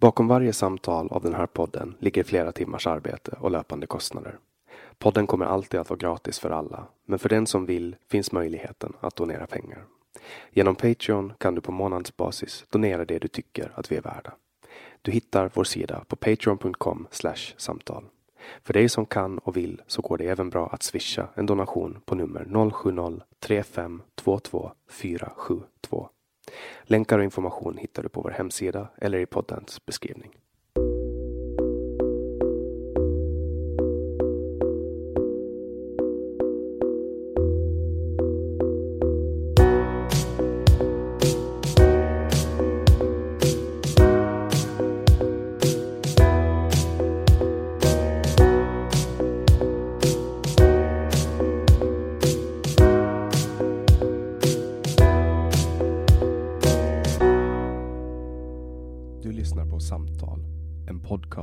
Bakom varje samtal av den här podden ligger flera timmars arbete och löpande kostnader. Podden kommer alltid att vara gratis för alla, men för den som vill finns möjligheten att donera pengar. Genom Patreon kan du på månadsbasis donera det du tycker att vi är värda. Du hittar vår sida på patreon.com samtal. För dig som kan och vill så går det även bra att swisha en donation på nummer 070-3522 472. Länkar och information hittar du på vår hemsida eller i poddens beskrivning.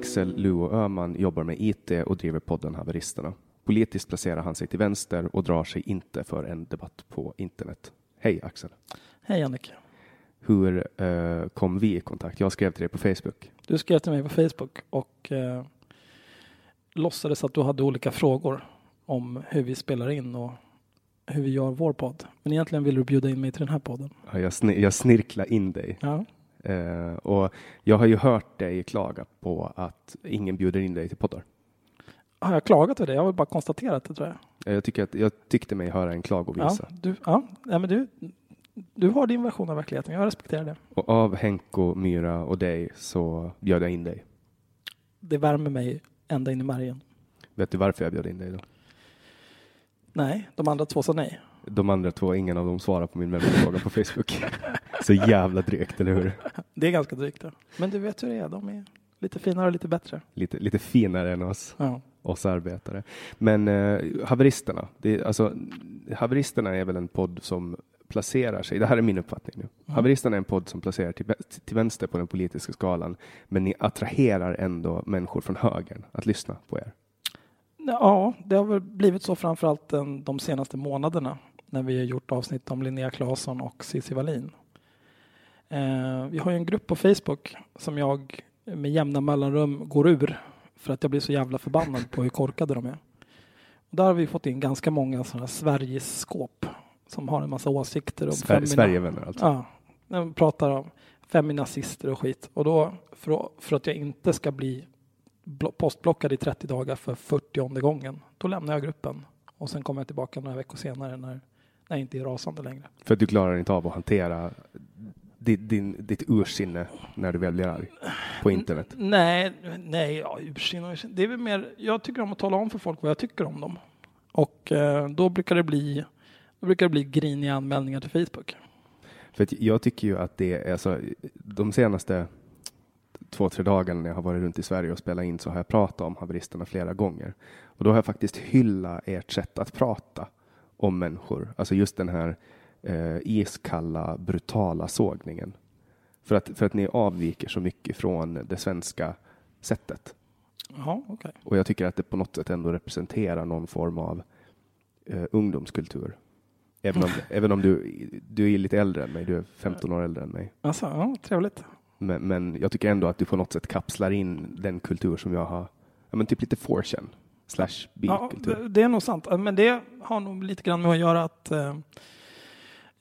Axel Luo Öhman jobbar med IT och driver podden Haveristerna. Politiskt placerar han sig till vänster och drar sig inte för en debatt på internet. Hej Axel! Hej Annika! Hur eh, kom vi i kontakt? Jag skrev till dig på Facebook. Du skrev till mig på Facebook och eh, låtsades att du hade olika frågor om hur vi spelar in och hur vi gör vår podd. Men egentligen vill du bjuda in mig till den här podden. Ja, jag, sn jag snirklar in dig. Ja. Eh, och jag har ju hört dig klaga på att ingen bjuder in dig till poddar. Har jag klagat på det? Jag har väl bara konstaterat det tror jag. Eh, Jag, tycker att, jag tyckte mig höra en klagovisa. Ja, du, ja, ja, men du, du har din version av verkligheten. Jag respekterar det. Och av Henko, Myra och dig så bjöd jag in dig. Det värmer mig ända in i märgen. Vet du varför jag bjöd in dig då? Nej, de andra två sa nej. De andra två, ingen av dem svarar på min vänfråga på Facebook. Så jävla drygt, eller hur? Det är ganska drygt. Ja. Men du vet hur det är. De är lite finare och lite bättre. Lite, lite finare än oss, Ja. oss arbetare. Men eh, haveristerna, det, alltså, haveristerna är väl en podd som placerar sig, det här är min uppfattning nu. Mm. Haveristerna är en podd som placerar till, till vänster på den politiska skalan, men ni attraherar ändå människor från högern att lyssna på er. Ja, det har väl blivit så framförallt den, de senaste månaderna när vi har gjort avsnitt om Linnea Claesson och Cissi Wallin. Eh, vi har ju en grupp på Facebook som jag med jämna mellanrum går ur för att jag blir så jävla förbannad på hur korkade de är. Och där har vi fått in ganska många sådana Sveriges-skåp som har en massa åsikter om Sver- Sverigevänner alltså. Ja, när man pratar om feminazister och skit. Och då, för, för att jag inte ska bli blo- postblockad i 30 dagar för 40 gången, då lämnar jag gruppen. Och sen kommer jag tillbaka några veckor senare när, när jag inte är rasande längre. För att du klarar inte av att hantera ditt, din, ditt ursinne när du väl blir arg på internet. Nej, nej, ja, ursinne och ursinne. Det är väl mer, jag tycker om att tala om för folk vad jag tycker om dem. Och eh, då brukar det bli då brukar det bli griniga anmälningar till Facebook. För jag tycker ju att det är så, de senaste två, tre dagarna när jag har varit runt i Sverige och spelat in så har jag pratat om haveristerna flera gånger. Och då har jag faktiskt hyllat ert sätt att prata om människor. Alltså just den här eh, iskalla, brutala sågningen. För att, för att ni avviker så mycket från det svenska sättet. Jaha, okej. Och jag tycker att det på något sätt ändå representerar någon form av eh, ungdomskultur. Även om, även om du, du är lite äldre än mig, du är 15 år äldre än mig. Alltså, ja, trevligt. Men, men jag tycker ändå att du på något sätt kapslar in den kultur som jag har, ja men typ lite 4chan slash Ja, bilkultur. det, det är nog sant. Men det har nog lite grann med att göra att eh,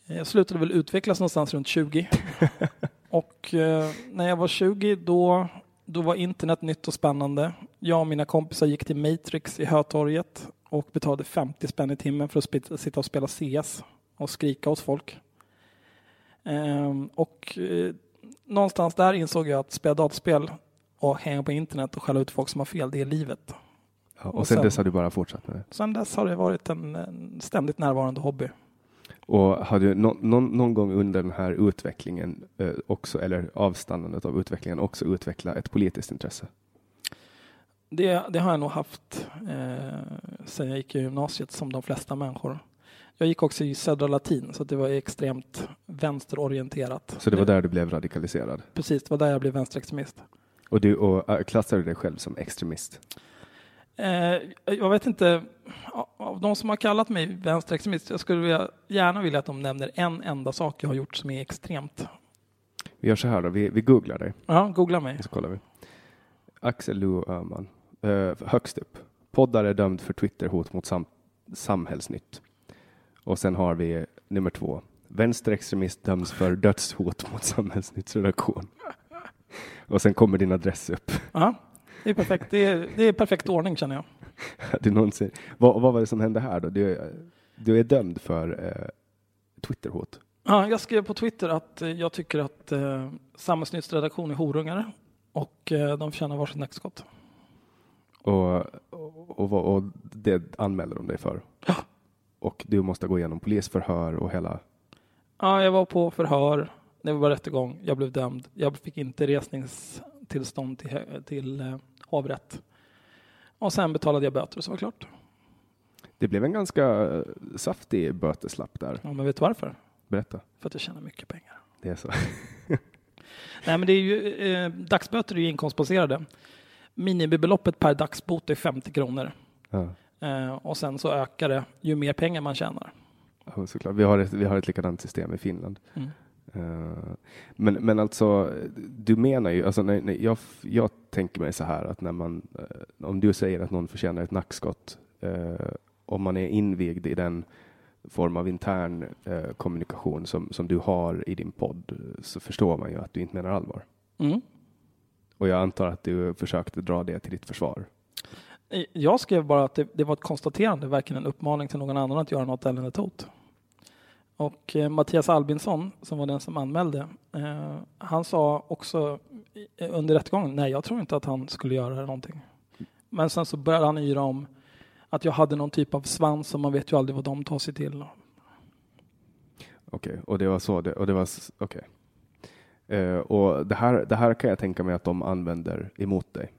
jag slutade väl utvecklas någonstans runt 20. och eh, när jag var 20 då, då var internet nytt och spännande. Jag och mina kompisar gick till Matrix i Hötorget och betalade 50 spänn i timmen för att sitta och spela CS och skrika åt folk. Ehm, och eh, någonstans där insåg jag att spela dataspel och hänga på internet och skälla ut folk som har fel, det är livet. Och och sen, sen- dess har du bara fortsatt med det. Sen dess har det varit en, en ständigt närvarande hobby. Och har du nå- någon, någon gång under den här utvecklingen eh, också, eller avstannandet av utvecklingen, också utveckla ett politiskt intresse? Det, det har jag nog haft eh, sen jag gick i gymnasiet som de flesta människor. Jag gick också i Södra Latin så det var extremt vänsterorienterat. Så det var där du blev radikaliserad? Precis, det var där jag blev vänsterextremist. Och du och, äh, klassar du dig själv som extremist? Eh, jag vet inte, av de som har kallat mig vänsterextremist, jag skulle gärna vilja att de nämner en enda sak jag har gjort som är extremt. Vi gör så här då, vi, vi googlar dig Ja, googla mig. så kollar vi. Axel Luo Öhman, eh, högst upp. Poddare dömd för Twitterhot mot sam samhällsnytt. Och sen har vi nummer två. Vänsterextremist döms för dödshot mot Samhällsnytts redaktion. Och sen kommer din adress upp. Ja, det är perfekt. Det är, det är perfekt ordning känner jag. Du någonsin, vad, vad var det som hände här då? Du, du är dömd för eh, Twitterhot. Ja, jag skrev på Twitter att eh, jag tycker att eh, Samhällsnytts redaktion är horungar och eh, de förtjänar varsitt nackskott. Och, och, och, och det anmäler de dig för. Ja. Och du måste gå igenom polisförhör och hela... Ja, jag var på förhör, det var rättegång, jag blev dömd. Jag fick inte resningstillstånd till, till eh, hovrätt. Och sen betalade jag böter så var det klart. Det blev en ganska eh, saftig böteslapp där. Ja, men vet du varför? Berätta. För att jag tjänar mycket pengar. Det är så. Nej, men det är ju, eh, dagsböter är ju inkomstbaserade. Minimibeloppet per dagsbot är 50 kronor. Ja. Eh, och sen så ökar det ju mer pengar man tjänar. Ja, såklart. Vi, har ett, vi har ett likadant system i Finland. Mm. Eh, men, men alltså, du menar ju, alltså, när, när jag, jag tänker mig så här att när man, eh, om du säger att någon förtjänar ett nackskott, eh, om man är invigd i den form av intern kommunikation som, som du har i din podd, så förstår man ju att du inte menar allvar. Mm. Och jag antar att du försökte dra det till ditt försvar. Jag skrev bara att det, det var ett konstaterande, varken en uppmaning till någon annan att göra något eller ett hot. Och eh, Mattias Albinsson, som var den som anmälde, eh, han sa också i- under rättegången, nej jag tror inte att han skulle göra någonting. Men sen så började han yra om att jag hade någon typ av svans och man vet ju aldrig vad de tar sig till. Okej, och det var så det, och det var, okej. Eh, och det här, det här kan jag tänka mig att de använder emot dig.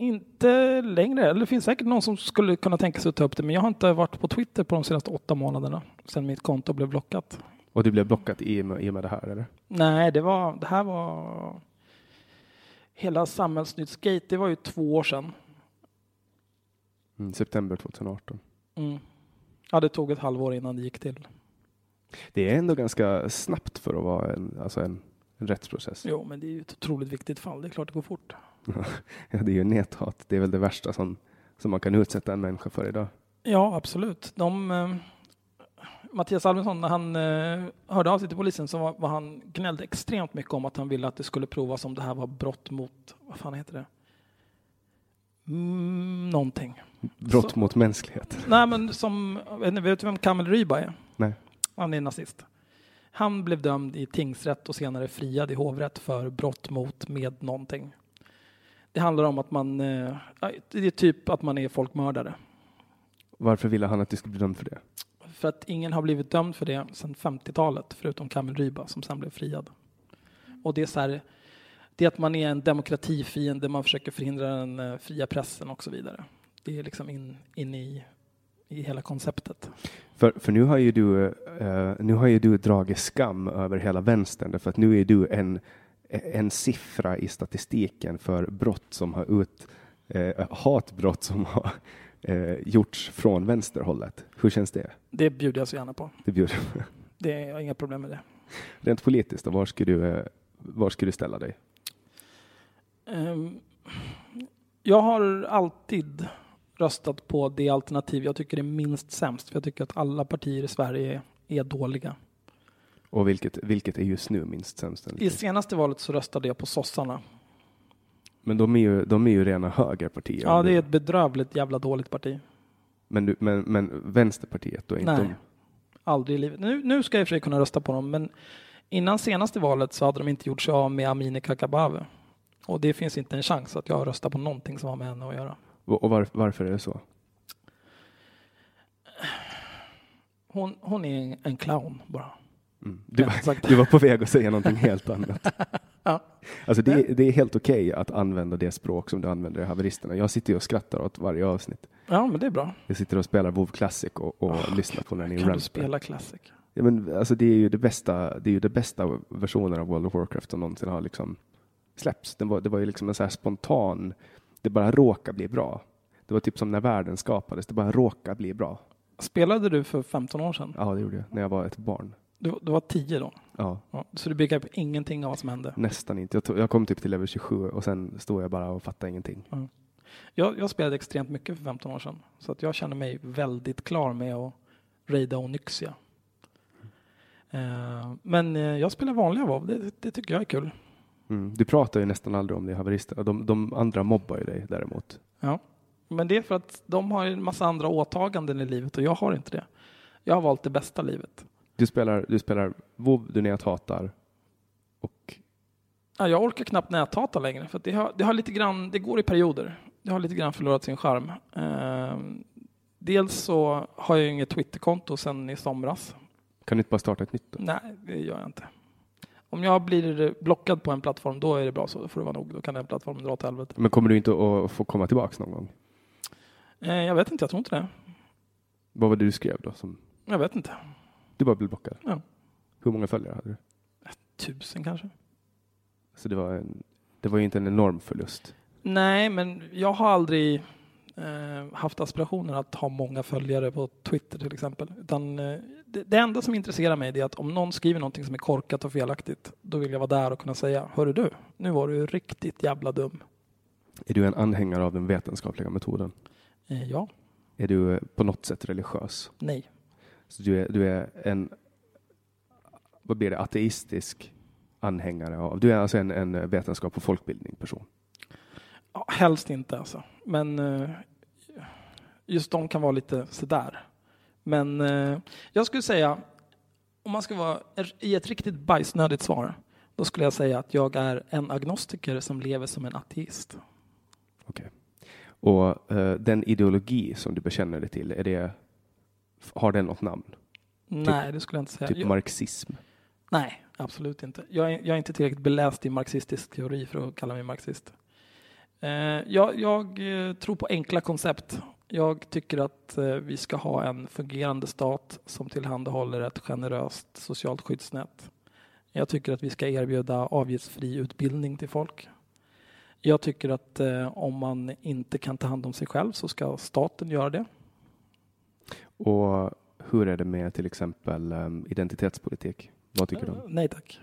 Inte längre. Eller det finns säkert någon som skulle kunna tänka sig att ta upp det. Men jag har inte varit på Twitter på de senaste åtta månaderna. Sedan mitt konto blev blockat. Och du blev blockat i och med, i och med det här eller? Nej, det, var, det här var... Hela Samhällsnyttsgate, det var ju två år sedan. Mm, september 2018. Mm. Ja, det tog ett halvår innan det gick till. Det är ändå ganska snabbt för att vara en, alltså en, en rättsprocess. Jo, men det är ju ett otroligt viktigt fall. Det är klart det går fort. Ja, det är ju näthat. Det är väl det värsta som, som man kan utsätta en människa för idag. Ja, absolut. De, eh, Mattias Albinsson, när han eh, hörde av sig till polisen så var, var han gnällde extremt mycket om att han ville att det skulle provas om det här var brott mot, vad fan heter det? Mm, någonting. Brott Så- mot mänsklighet. Nej, men som, vet du vem Kamel Ryba är? Nej. Han är nazist. Han blev dömd i tingsrätt och senare friad i hovrätt för brott mot med någonting. Det handlar om att man, eh, det är typ att man är folkmördare. Varför ville han att du skulle bli dömd för det? För att ingen har blivit dömd för det sedan 50-talet, förutom Kamel Ryba som sen blev friad. Och det är så här, det är att man är en demokratifiende, man försöker förhindra den eh, fria pressen och så vidare. Det är liksom in, in i, i hela konceptet. För, för nu har ju du, eh, nu har ju du dragit skam över hela vänstern, för att nu är du en, en siffra i statistiken för brott som har ut, eh, hatbrott som har eh, gjorts från vänsterhållet. Hur känns det? Det bjuder jag så gärna på. det bjuder. Det är, jag har inga problem med det. Rent politiskt, då, var, skulle du, eh, var skulle du ställa dig? Ehm, Jag har alltid röstat på det alternativ jag tycker är minst sämst. För jag tycker att alla partier i Sverige är dåliga. Och vilket, vilket är just nu minst sämst? I senaste valet så röstade jag på sossarna. Men de är ju, de är ju rena högerpartier. Ja, det är ett bedrövligt jävla dåligt parti. men, du, men, men Vänsterpartiet då? är Inte Nej. de, Aldrig i livet. Nu, nu ska jag i och för sig kunna rösta på dem, men innan senaste valet så hade de inte gjort sig av med Amineh Kakabaveh. Och det finns inte en chans att jag röstar på någonting som har med henne att göra. och och var, varför är det så? Hon, hon är en clown bara. Mm. Du, sagt. du var på väg att säga någonting helt annat. Ja. Alltså det, är- det är helt okej att använda det språk som du använder i haveristerna. Jag sitter och skrattar åt varje avsnitt. Ja, men det är bra. Jag sitter och spelar WoW Classic och, och lyssnar på när ni Kan du spela Classic? Ja, men, alltså det är ju det bästa, det är ju det bästa versionen av World of Warcraft som någonsin har liksom släppts. Det var, det var ju liksom en så här spontan, det bara råkade bli bra. Det var typ som när världen skapades, det bara råkade bli bra. Spelade du för 15 år sedan? Ja, det gjorde jag när jag var ett barn. Du, du var 10 då? Ja, Ja, så du begrep ingenting av vad som hände? nästan inte. Jag, tog, jag kom typ till level 27 och sen stod jag bara och fattade ingenting. Jag, jag spelade extremt mycket för 15 år sedan. Så att jag känner mig väldigt klar med att raida Onyxia. Eh, men eh, jag spelar vanliga WoW, det, det tycker jag är kul. Mm. Du pratar ju nästan aldrig om det i haveristerna. De, de andra mobbar ju dig däremot. Ja. Men det är för att de har en massa andra åtaganden i livet och jag har inte det. Jag har valt det bästa livet. Du spelar, du spelar WoW, du näthatar och Ja, jag orkar knappt näthata längre för det, har, det har lite grann, det går i perioder. Det har lite grann förlorat sin charm. Eh, dels så har jag inget Twitterkonto sedan i somras. kan du inte bara starta ett nytt då? Nej, det gör jag inte. Om jag blir blockad på en plattform, då är det bra så. Då får det vara nog. Då kan den plattformen dra åt helvete. Men kommer du inte att få komma tillbaks någon gång? Eh, jag vet inte, jag tror inte det. Vad var det du skrev då? Som, Jag vet inte. Du bara blev blockad? Ja. Hur många följare hade du? Tusen kanske? Så det var, en, det var ju inte en enorm förlust. Nej, men jag har aldrig eh, haft aspirationer att ha många följare på Twitter till exempel. Utan, eh, det, det enda som intresserar mig är att om någon skriver någonting som är korkat och felaktigt, då vill jag vara där och kunna säga, hörru du, nu var du riktigt jävla dum. Är du en anhängare av den vetenskapliga metoden? Eh, ja, Är du eh, på något sätt religiös? nej. Så du är, du är en, vad blir det, ateistisk anhängare av, du är alltså en, en vetenskap och folkbildning person? Ja, helst inte alltså. Men eh, just de kan vara lite sådär. Men eh, jag skulle säga, om man ska vara i ett riktigt bajsnödigt svar, då skulle jag säga att jag är en agnostiker som lever som en ateist. Och eh, den ideologi som du bekänner dig till, är det, har den något namn? Nej, det skulle jag inte säga. Typ jag, marxism? nej, absolut inte. Jag är, jag är inte tillräckligt beläst i marxistisk teori för att kalla mig marxist. Eh, jag, jag eh, tror på enkla koncept. Jag tycker att eh, vi ska ha en fungerande stat som tillhandahåller ett generöst socialt skyddsnät. Jag tycker att vi ska erbjuda avgiftsfri utbildning till folk. Jag tycker att eh, om man inte kan ta hand om sig själv så ska staten göra det. Och hur är det med till exempel um, identitetspolitik? Vad tycker du? Nej tack.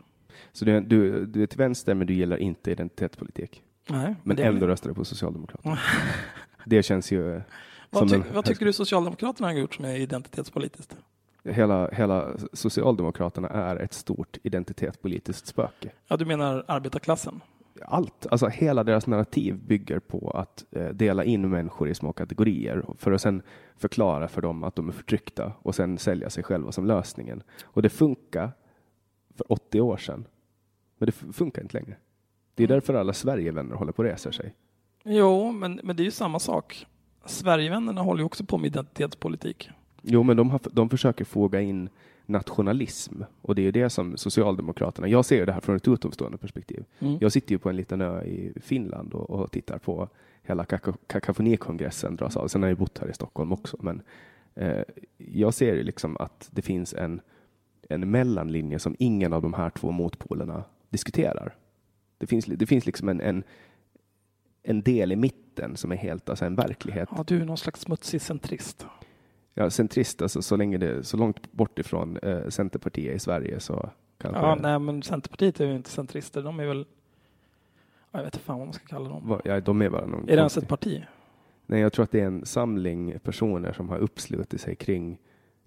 Så du, du, du är till vänster men du gillar inte identitetspolitik? Nej, men det ändå röstar du på Socialdemokraterna? det känns ju... eh, Vad, ty, en- vad tycker du Socialdemokraterna har gjort som är identitetspolitiskt? Hela, hela Socialdemokraterna är ett stort identitetspolitiskt spöke. Ja, du menar arbetarklassen? Allt, alltså hela deras narrativ bygger på att eh, dela in människor i små kategorier för att sen förklara för dem att de är förtryckta och sen sälja sig själva som lösningen. Och det funkar för 80 år sedan, men det funkar inte längre. Det är Mm. därför alla Sverigevänner håller på att resa sig. Jo, men, men det är ju samma sak. Sverigevännerna håller ju också på med identitetspolitik. Jo, men de, har, de försöker foga in nationalism och det är det som Socialdemokraterna, jag ser ju det här från ett utomstående perspektiv. Mm. Jag sitter ju på en liten ö i Finland och, och tittar på hela kaka- kakafonikongressen dras av. Sen har jag bott här i Stockholm också, men eh, jag ser ju liksom att det finns en, en mellanlinje som ingen av de här två motpolerna diskuterar. Det finns, det finns liksom en, en, en del i mitten som är helt alltså en verklighet. Ja, du är någon slags smutsig centrist. Ja, centrist, alltså så länge det är så långt bort ifrån eh, Centerpartiet i Sverige så kanske... Ja, nej, men Centerpartiet är ju inte centrister. De är väl... Jag vet inte fan vad man ska kalla dem. Va- ja, de är bara någon Är det ens ett parti? Nej, jag tror att det är en samling personer som har uppslutit sig kring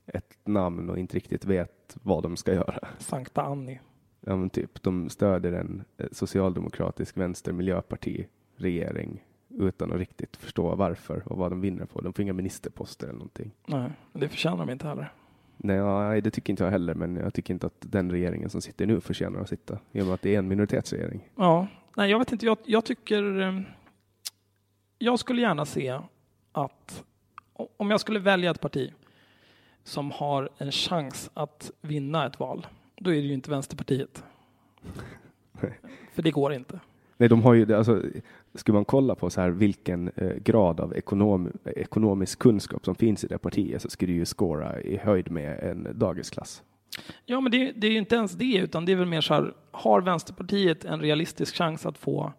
ett namn och inte riktigt vet vad de ska göra. Sankta Anni. Ja, men typ, de stöder en eh, socialdemokratisk vänster miljöparti regering utan att riktigt förstå varför och vad de vinner på. De får inga ministerposter eller någonting. Nej, det förtjänar de inte heller. Nej, det tycker inte jag heller, men jag tycker inte att den regeringen som sitter nu förtjänar att sitta i och med att det är en minoritetsregering. Ja, nej, jag vet inte. Jag, jag tycker... eh, Jag skulle gärna se att om jag skulle välja ett parti som har en chans att vinna ett val, då är det ju inte Vänsterpartiet. För det går inte. Nej, de har ju, alltså, skulle man kolla på så här vilken eh, grad av ekonom, ekonomisk kunskap som finns i det partiet så skulle det ju scora i höjd med en dagisklass. Ja, men det, det är ju inte ens det, utan det är väl mer så här, har Vänsterpartiet en realistisk chans att få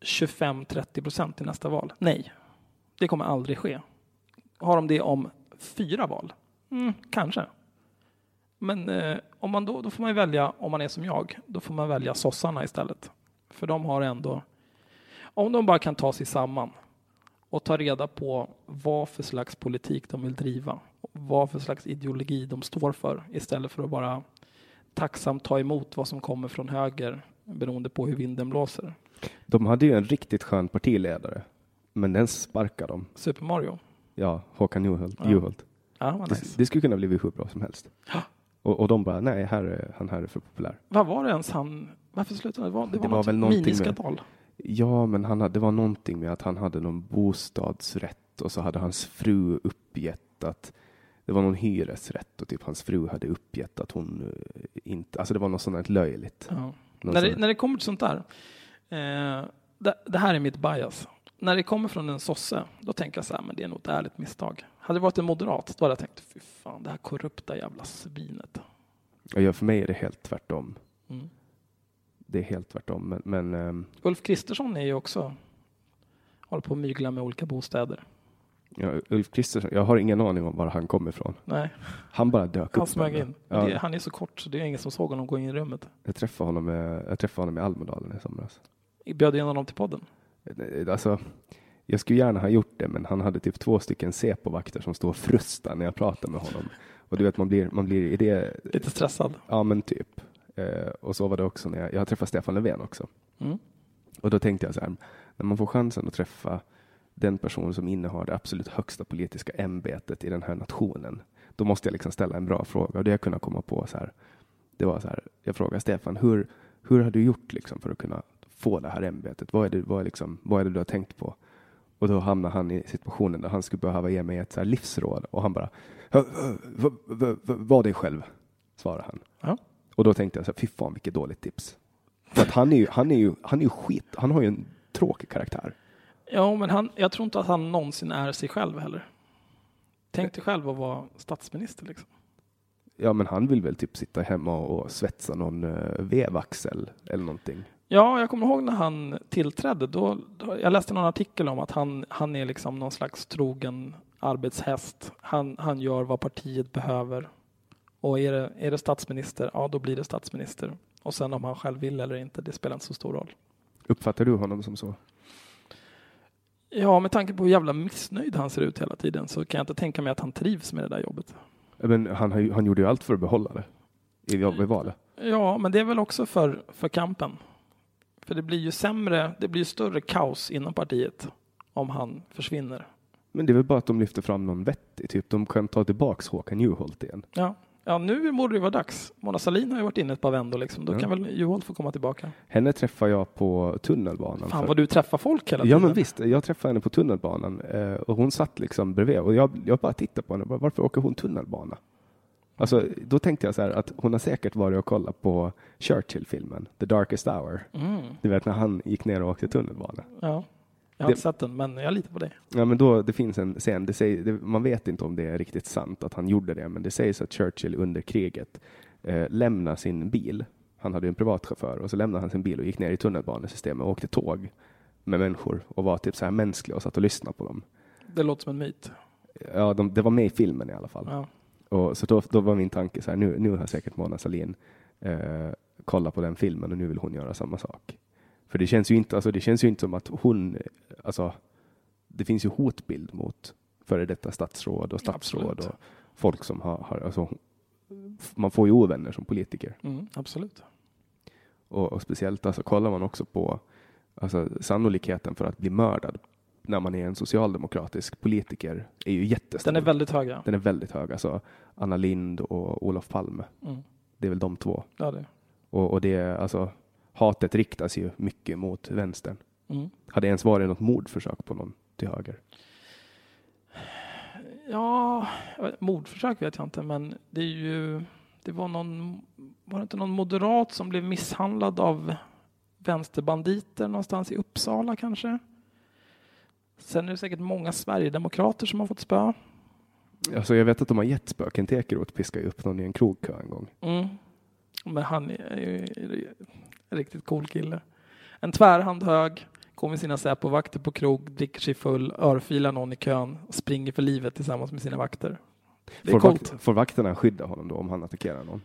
25-30 procent i nästa val? Nej, det kommer aldrig ske. Har de det om fyra val? Mm, kanske. Men eh, om man då, då får man ju välja, om man är som jag, då får man välja sossarna istället. För de har ändå, om de bara kan ta sig samman och ta reda på vad för slags politik de vill driva, vad för slags ideologi de står för istället för att bara tacksamt ta emot vad som kommer från höger beroende på hur vinden blåser. De hade ju en riktigt skön partiledare, men den sparkade de. Super Mario. Ja, Håkan Juholt. Ja. Juholt. Ja, vad Det, nice. det skulle kunna bli hur bra som helst. Ja. Och, och de bara, nej, här är, han här är för populär. Vad var det ens han... Varför slutade det? Var, det var, Det var något väl någonting med- miniskandal. Ja, men han hade, det var någonting med att han hade någon bostadsrätt och så hade hans fru uppgett att det var någon hyresrätt och typ hans fru hade uppgett att hon eh, inte, alltså det var något sånt löjligt. Ja. När, det, när det kommer till sånt där, eh, det, det här är mitt bias. När det kommer från en sosse, då tänker jag så här, men det är nog ett ärligt misstag. Hade det varit en moderat, då hade jag tänkt, fy fan, det här korrupta jävla svinet. Ja, för mig är det helt tvärtom. Mm. Det är helt tvärtom. Men, men ehm, Ulf Kristersson är ju också, håller på att mygla med olika bostäder. ja, Ulf Kristersson, jag har ingen aning om var han kommer ifrån. Nej, Han bara dök han upp. smög in. Ja, Det, han är så kort så det är ingen som såg honom gå in i rummet. jag, träffade honom, eh, jag träffade honom i Almedalen i somras. Bjöd in honom till podden. Eh, Alltså, jag skulle gärna ha gjort det, men han hade typ två stycken C-på-vakter som stod och frustade när jag pratade med honom. Och du vet, man blir, man blir i det, Lite stressad. ja men typ. Eh, och så var det också när jag, jag träffade Stefan Löfven också. Mm. Och då tänkte jag så här, när man får chansen att träffa den person som innehar det absolut högsta politiska ämbetet i den här nationen, då måste jag liksom ställa en bra fråga. Och det jag kunde komma på så här, det var så här, jag frågade Stefan, hur, hur har du gjort liksom för att kunna få det här ämbetet? Vad är det, vad är liksom, vad är det du har tänkt på? Och då hamnade han i situationen där han skulle behöva ge mig ett så livsråd och han bara, "Hö, hö, v- v- v- var dig själv, svarade han. Ja. Och då tänkte jag så här, fy fan vilket dåligt tips. För att han är ju, han är ju, han är ju skit, han har ju en tråkig karaktär. Ja, men han, jag tror inte att han någonsin är sig själv heller. Tänk dig själv att vara statsminister liksom. Ja, men han vill väl typ sitta hemma och svetsa någon uh, vevaxel eller någonting. Ja, jag kommer ihåg när han tillträdde. Då, då, jag läste någon artikel om att han, han är liksom någon slags trogen arbetshäst. Han, han gör vad partiet behöver. Och är det, är det statsminister, ja då blir det statsminister. Och sen om han själv vill eller inte, det spelar inte så stor roll. Uppfattar du honom som så? Ja, med tanke på hur jävla missnöjd han ser ut hela tiden så kan jag inte tänka mig att han trivs med det där jobbet. Men han, han gjorde ju allt för att behålla det i, i valet. Ja, men det är väl också för, för kampen. För det blir ju sämre, det blir ju större kaos inom partiet om han försvinner. Men det är väl bara att de lyfter fram någon vettig, typ de kan ta tillbaks Håkan Juholt igen. Ja, ja nu borde det vara dags. Mona Sahlin har ju varit inne ett par vändor liksom. Då ja. kan väl Juholt få komma tillbaka. Henne träffar jag på tunnelbanan. Fan för... vad du träffar folk hela tiden. Ja men visst, jag träffade henne på tunnelbanan eh, och hon satt liksom bredvid och jag, jag bara tittade på henne. Varför åker hon tunnelbana? Alltså, då tänkte jag så här att hon har säkert varit och kollat på Churchill-filmen, The Darkest Hour. Mm. Du vet när han gick ner och åkte tunnelbana. Ja, jag har inte sett den, men jag litar på dig. Ja, men då, det finns en scen, det säger, det, man vet inte om det är riktigt sant att han gjorde det, men det sägs att Churchill under kriget eh, lämnade sin bil. Han hade en privatchaufför och så lämnade han sin bil och gick ner i tunnelbanesystemet och åkte tåg med människor och var typ så här mänsklig och satt och lyssnade på dem. Det låter som en myt. Ja, de, det var med i filmen i alla fall. Ja. Och så då, då var min tanke så här, nu, nu har säkert Mona Sahlin eh, kollat på den filmen och nu vill hon göra samma sak. För det känns ju inte, alltså det känns ju inte som att hon, alltså det finns ju hotbild mot före detta statsråd och statsråd absolut. och folk som har, har alltså, man får ju ovänner som politiker. Mm, absolut. Och, och, speciellt alltså kollar man också på alltså, sannolikheten för att bli mördad när man är en socialdemokratisk politiker är ju jättestor. Den är väldigt hög. Ja. Den är väldigt hög. Alltså Anna Lind och Olof Palme. Mm. Det är väl de två. Ja, det. Och, och det alltså hatet riktas ju mycket mot vänstern. Mm. Hade det ens varit något mordförsök på någon till höger? Ja, mordförsök vet jag inte, men det är ju. Det var någon. Var det inte någon moderat som blev misshandlad av vänsterbanditer någonstans i Uppsala kanske? Sen är det säkert många sverigedemokrater som har fått spö. Alltså jag vet att de har gett spö. Kent Ekeroth piskade upp någon i en krogkö en gång. Mm. Men han är ju en riktigt cool kille. En tvärhand hög, går med sina Säpo-vakter på krog, dricker sig full, örfilar någon i kön, springer för livet tillsammans med sina vakter. Det är får. Vakt, får vakterna skydda honom då om han attackerar någon?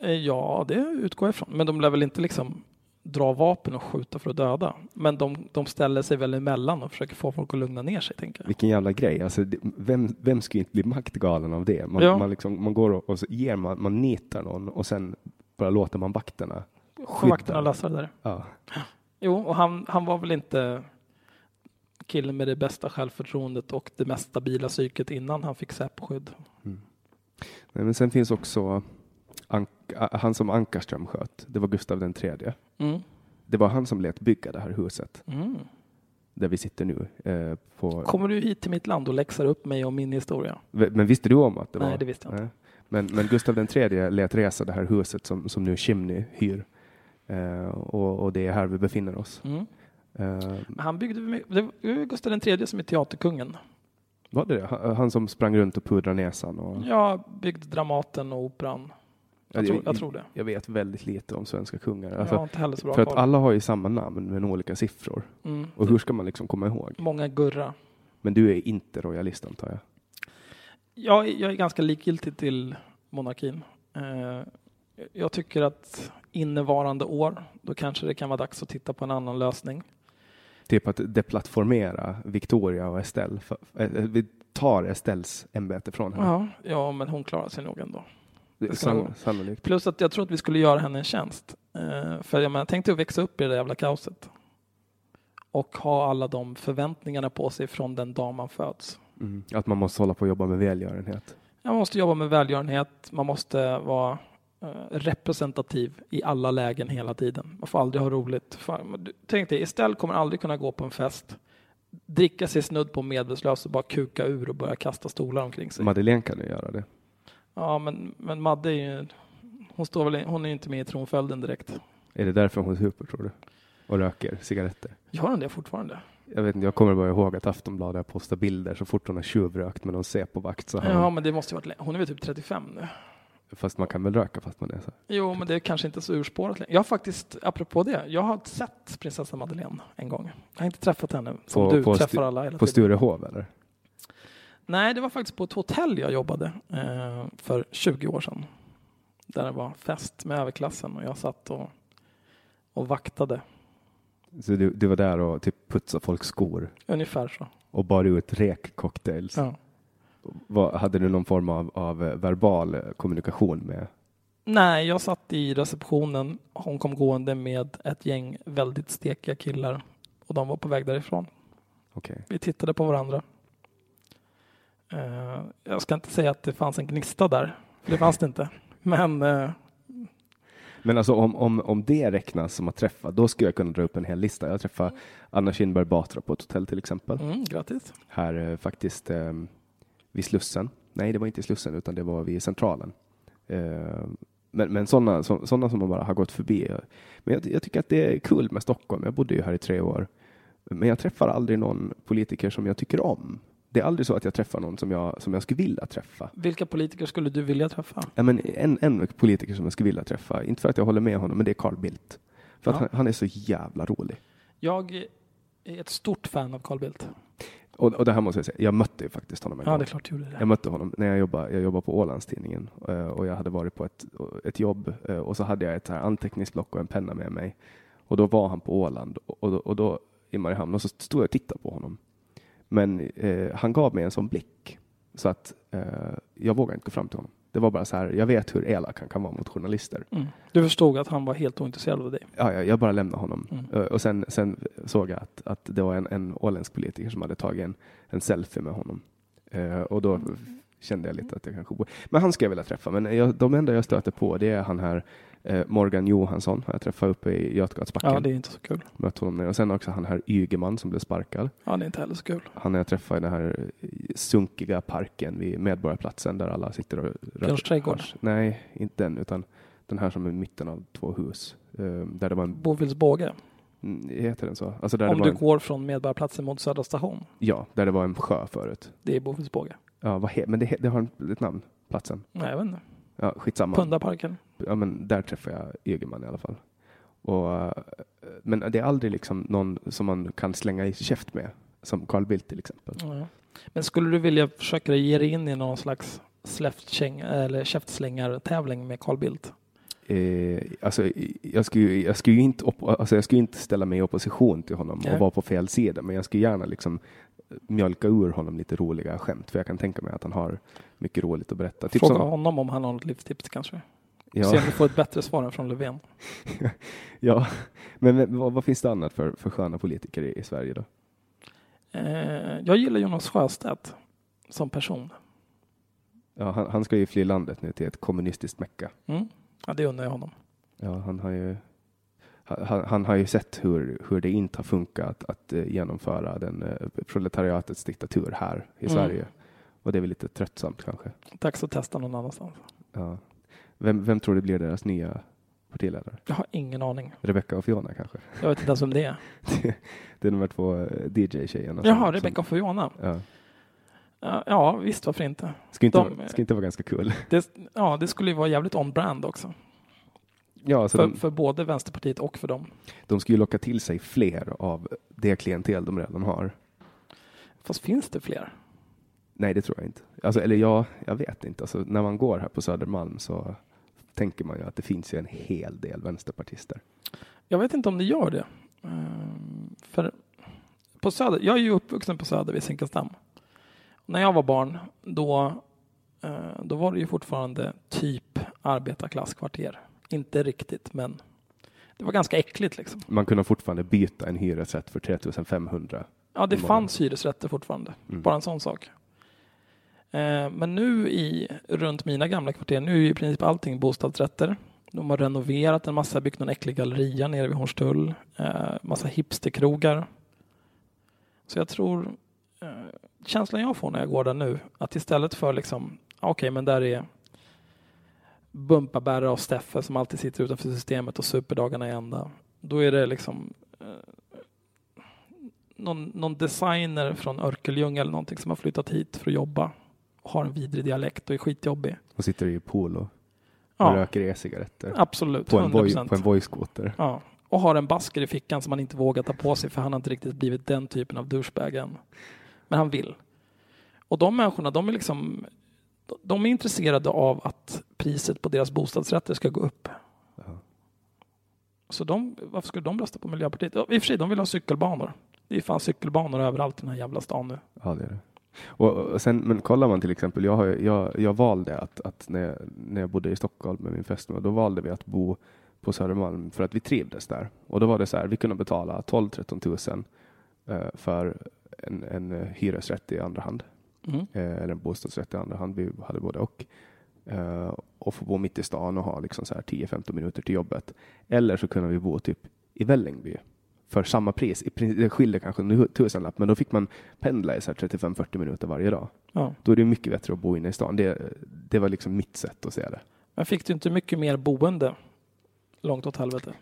Eh, ja, det utgår jag ifrån. Men de lär väl inte liksom dra vapen och skjuta för att döda. Men de, de ställer sig väl emellan och försöker få folk att lugna ner sig. Tänker jag. Vilken jävla grej. Alltså, vem, vem skulle inte bli maktgalen av det? Man, ja. man, liksom, man går och, och ger man, man nitar någon och sen bara låter man vakterna. Vakterna lösa det där. Ja. Jo, och han, han var väl inte killen med det bästa självförtroendet och det mest stabila psyket innan han fick Säpo-skydd. Mm. men sen finns också Ank han som Ankarström sköt, det var Gustav den tredje. Mm. Det var han som lät bygga det här huset. Mm. Där vi sitter nu. Eh, på... Kommer du hit till mitt land och läxar upp mig om min historia? Men visste du om att det Nej, var? Nej, det visste jag inte. Men, men Gustav den tredje lät resa det här huset som, som nu Chimney hyr. Eh, och, och, det är här vi befinner oss. Mm. Eh, han byggde, det var Gustav den tredje som är teaterkungen. Var det det? Han som sprang runt och pudrade näsan? Och... Ja, byggde Dramaten och Operan. Jag, tror, jag, tror, det. Jag vet väldigt lite om svenska kungar. Alltså, för att alla har ju samma namn men olika siffror. Mm. Och hur ska man liksom komma ihåg? Många Gurra. Men du är inte royalist antar jag? Jag, jag är ganska likgiltig till monarkin. Eh, jag tycker att innevarande år, då kanske det kan vara dags att titta på en annan lösning. Typ att deplattformera Victoria och Estelle. Eh, vi tar Estelles ämbete från henne. Ja, ja, men hon klarar sig nog ändå. Sann, sannolikt. Plus att jag tror att vi skulle göra henne en tjänst. Uh, för jag menar, tänk dig att växa upp i det jävla kaoset. Och ha alla de förväntningarna på sig från den dag man föds. Mm. Att man måste hålla på och jobba med välgörenhet. man måste jobba med välgörenhet. Man måste vara representativ i alla lägen hela tiden. Man får aldrig ha roligt. Tänk dig, Estelle kommer aldrig kunna gå på en fest dricka sig snudd på medvetslös och bara kuka ur och börja kasta stolar omkring sig. Madeleine kan ju göra det. Ja, men, men Madde är ju, hon, står väl, hon är inte med i tronföljden direkt. Är det därför hon super tror du? och röker cigaretter. Gör hon det fortfarande? Jag, vet inte, jag kommer bara ihåg att Aftonbladet har postat bilder så fort hon har tjuvrökt med någon Säpo-vakt. Så har Ja, men det måste ju varit Hon är väl typ 35 nu? Fast man kan väl röka fast man är så. Jo, men det är kanske inte så urspårat längre. Jag har faktiskt, apropå det, jag har sett prinsessa Madeleine en gång. Jag har inte träffat henne som På- du på träffar alla hela På. Sturehov eller? Nej, det var faktiskt på ett hotell jag jobbade eh, för 20 år sedan. Där det var fest med överklassen och jag satt och, och vaktade. Så du, du var där och typ putsade folks skor Ungefär så. och bar ut räkcocktails. Ja. Vad- Hade du någon form av, av eh, verbal eh, kommunikation med? Nej, jag satt i receptionen. Hon kom gående med ett gäng väldigt stekiga killar och de var på väg därifrån. Okej. Vi tittade på varandra. Eh, jag ska inte säga att det fanns en gnista där, för det fanns det inte. Men eh, Men alltså om, om, om det räknas som att träffa, då skulle jag kunna dra upp en hel lista. Jag träffade Anna Kinberg Batra på ett hotell till exempel. mm, grattis. Här eh, faktiskt eh, vid Slussen. Nej, det var inte i Slussen utan det var vid Centralen. Eh, men men sådana så, såna som man bara har gått förbi. Men jag, jag tycker att det är kul med Stockholm. Jag bodde ju här i tre år. Men jag träffar aldrig någon politiker som jag tycker om. Det är aldrig så att jag träffar någon som jag, som jag skulle vilja träffa. Vilka politiker skulle du vilja träffa? Ja, men en, en politiker som jag skulle vilja träffa, inte för att jag håller med honom, men det är Carl Bildt. För att Ja. han, han är så jävla rolig. Jag är ett stort fan av Carl Bildt. Och, och det här måste jag säga, jag mötte ju faktiskt honom en Ja, gång. det är klart du gjorde det. Jag mötte honom när jag jobbade, jag jobbade på Ålandstidningen eh, och jag hade varit på ett, ett jobb eh, och så hade jag ett här anteckningsblock och en penna med mig. Och då var han på Åland och, då- och då i Mariehamn och så stod jag och tittade på honom. Men eh, han gav mig en sån blick så att eh, jag vågade inte gå fram till honom. Det var bara så här, jag vet hur elak han kan vara mot journalister. Mm. Du förstod att han var helt ointresserad av dig. Ja, ja, jag bara lämnade honom. Mm. Eh, Och sen, sen såg jag att, att det var en, en åländsk politiker som hade tagit en, en selfie med honom. Eh, och då kände jag lite att jag kanske borde... Men han ska jag vilja träffa. Men jag, de enda jag stöter på det är han här Morgan Johansson. har Jag träffade uppe i Götgatsbacken. Ja, det är inte så kul. Mött honom där. Och sen också han här Ygeman som blev sparkad. Ja, det är inte heller så kul. Han har jag träffat i den här sunkiga parken vid Medborgarplatsen där alla sitter och Björns trädgård. Nej, inte den utan den här som är i mitten av två hus. Eh, där det var en Bovills båge. Mm, Heter den så? Alltså Om du en, går från Medborgarplatsen mot Södra station. Ja, där det var en sjö förut. Det är Bovills båge. Ja, vad he, men det, he- det har en- ett namn, platsen. Nej, jag vet inte. Ja, skitsamma. Pundaparken. Ja, men där träffade jag Ygeman i alla fall. Och, eh, men det är aldrig liksom någon som man kan slänga i käft med, som Carl Bildt till exempel. Ja. Men skulle du vilja försöka ge dig in i någon slags eller käftslängare-tävling med Carl Bildt? Eh, alltså, jag skulle, jag, skulle inte alltså, jag skulle inte ställa mig i opposition till honom Nej. och vara på fel sida, men jag skulle gärna liksom mjölka ur honom lite roliga skämt, för jag kan tänka mig att han har mycket roligt att berätta. Typ Fråga som- honom om han har något livstips kanske. ja. Se om du får ett bättre svar än från Löfven. Ja, men men vad, vad finns det annat för, för sköna politiker i, i Sverige då? Eh, jag gillar Jonas Sjöstedt som person. Ja, han, han ska ju fly landet nu till ett kommunistiskt mecka. Mm. Ja, det undrar jag honom. Ja, han har ju han, han har ju sett hur, hur det inte har funkat att eh, genomföra den eh, proletariatets diktatur här i Mm. Sverige. Och det är väl lite tröttsamt kanske. Dags att testa någon annanstans. Ja. Vem, vem tror du blir deras nya partiledare? Jag har ingen aning. Rebecca och Fiona kanske? Jag vet inte ens vem det är. det är de här två eh, DJ-tjejerna. Jaha, Rebecca och Fiona. Ja. Ja, visst varför inte. Ska inte, De- vara, ska inte vara ganska kul? Det, ja, det skulle ju vara jävligt on-brand också. Ja, För, de, för både Vänsterpartiet och för dem. de ska ju locka till sig fler av det klientel de redan har. Fast finns det fler? Nej, det tror jag inte. Alltså, eller ja, jag vet inte. Alltså, när man går här på Södermalm så tänker man ju att det finns ju en hel del vänsterpartister. Jag vet inte om det gör det. Ehm, för på Söder, jag är ju uppvuxen på Söder vid Zinkensdamm. När jag var barn, då, eh, då var det ju fortfarande typ arbetarklasskvarter. Inte riktigt, men det var ganska äckligt liksom. Man kunde fortfarande byta en hyresrätt för 3500. Ja, det fanns hyresrätter fortfarande. Mm. Bara en sån sak. Eh, Men nu i, runt mina gamla kvarter, nu är ju i princip allting bostadsrätter. De har renoverat en massa, byggt någon äcklig galleria nere vid Hornstull. Eh, massa hipsterkrogar. Så jag tror, eh, känslan jag får när jag går där nu, att istället för liksom, okej men där är Bumpabärre och Steffe som alltid sitter utanför systemet och super dagarna i ända. Då är det liksom någon, någon designer från Örkelljunga eller någonting som har flyttat hit för att jobba och har en vidrig dialekt och är skitjobbig. Och sitter i polo och Ja, röker e-cigaretter. absolut. På en, 100 voi, på en voice-skoter. Ja, och har en basker i fickan som han inte vågar ta på sig för han har inte riktigt blivit den typen av douchebag än. Men han vill. Och de människorna, de är liksom de är intresserade av att priset på deras bostadsrätter ska gå upp. Så de, varför skulle de rösta på Miljöpartiet? Ja, I och för sig, de vill ha cykelbanor. Det är fan cykelbanor överallt i den här jävla stan nu. Ja, det är det. Och, och sen, men kollar man till exempel, jag, har, jag, jag valde att, att när, jag, när jag bodde i Stockholm med min fästmö, då valde vi att bo på Södermalm för att vi trivdes där. Och då var det så här, vi kunde betala 12-13 tusen eh, för en, en eh, hyresrätt i andra hand, Mm. eh, eller en bostadsrätt i andra hand. Vi hade både och. Eh, och få bo mitt i stan och ha liksom så här 10-15 minuter till jobbet. Eller så kunde vi bo typ i Vällingby för samma pris. Det skilde kanske en tusenlapp, men då fick man pendla i så här 35-40 minuter varje dag. Ja. Då är det mycket bättre att bo inne i stan. Det, det var liksom mitt sätt att se det. Men fick du inte mycket mer boende långt åt helvete?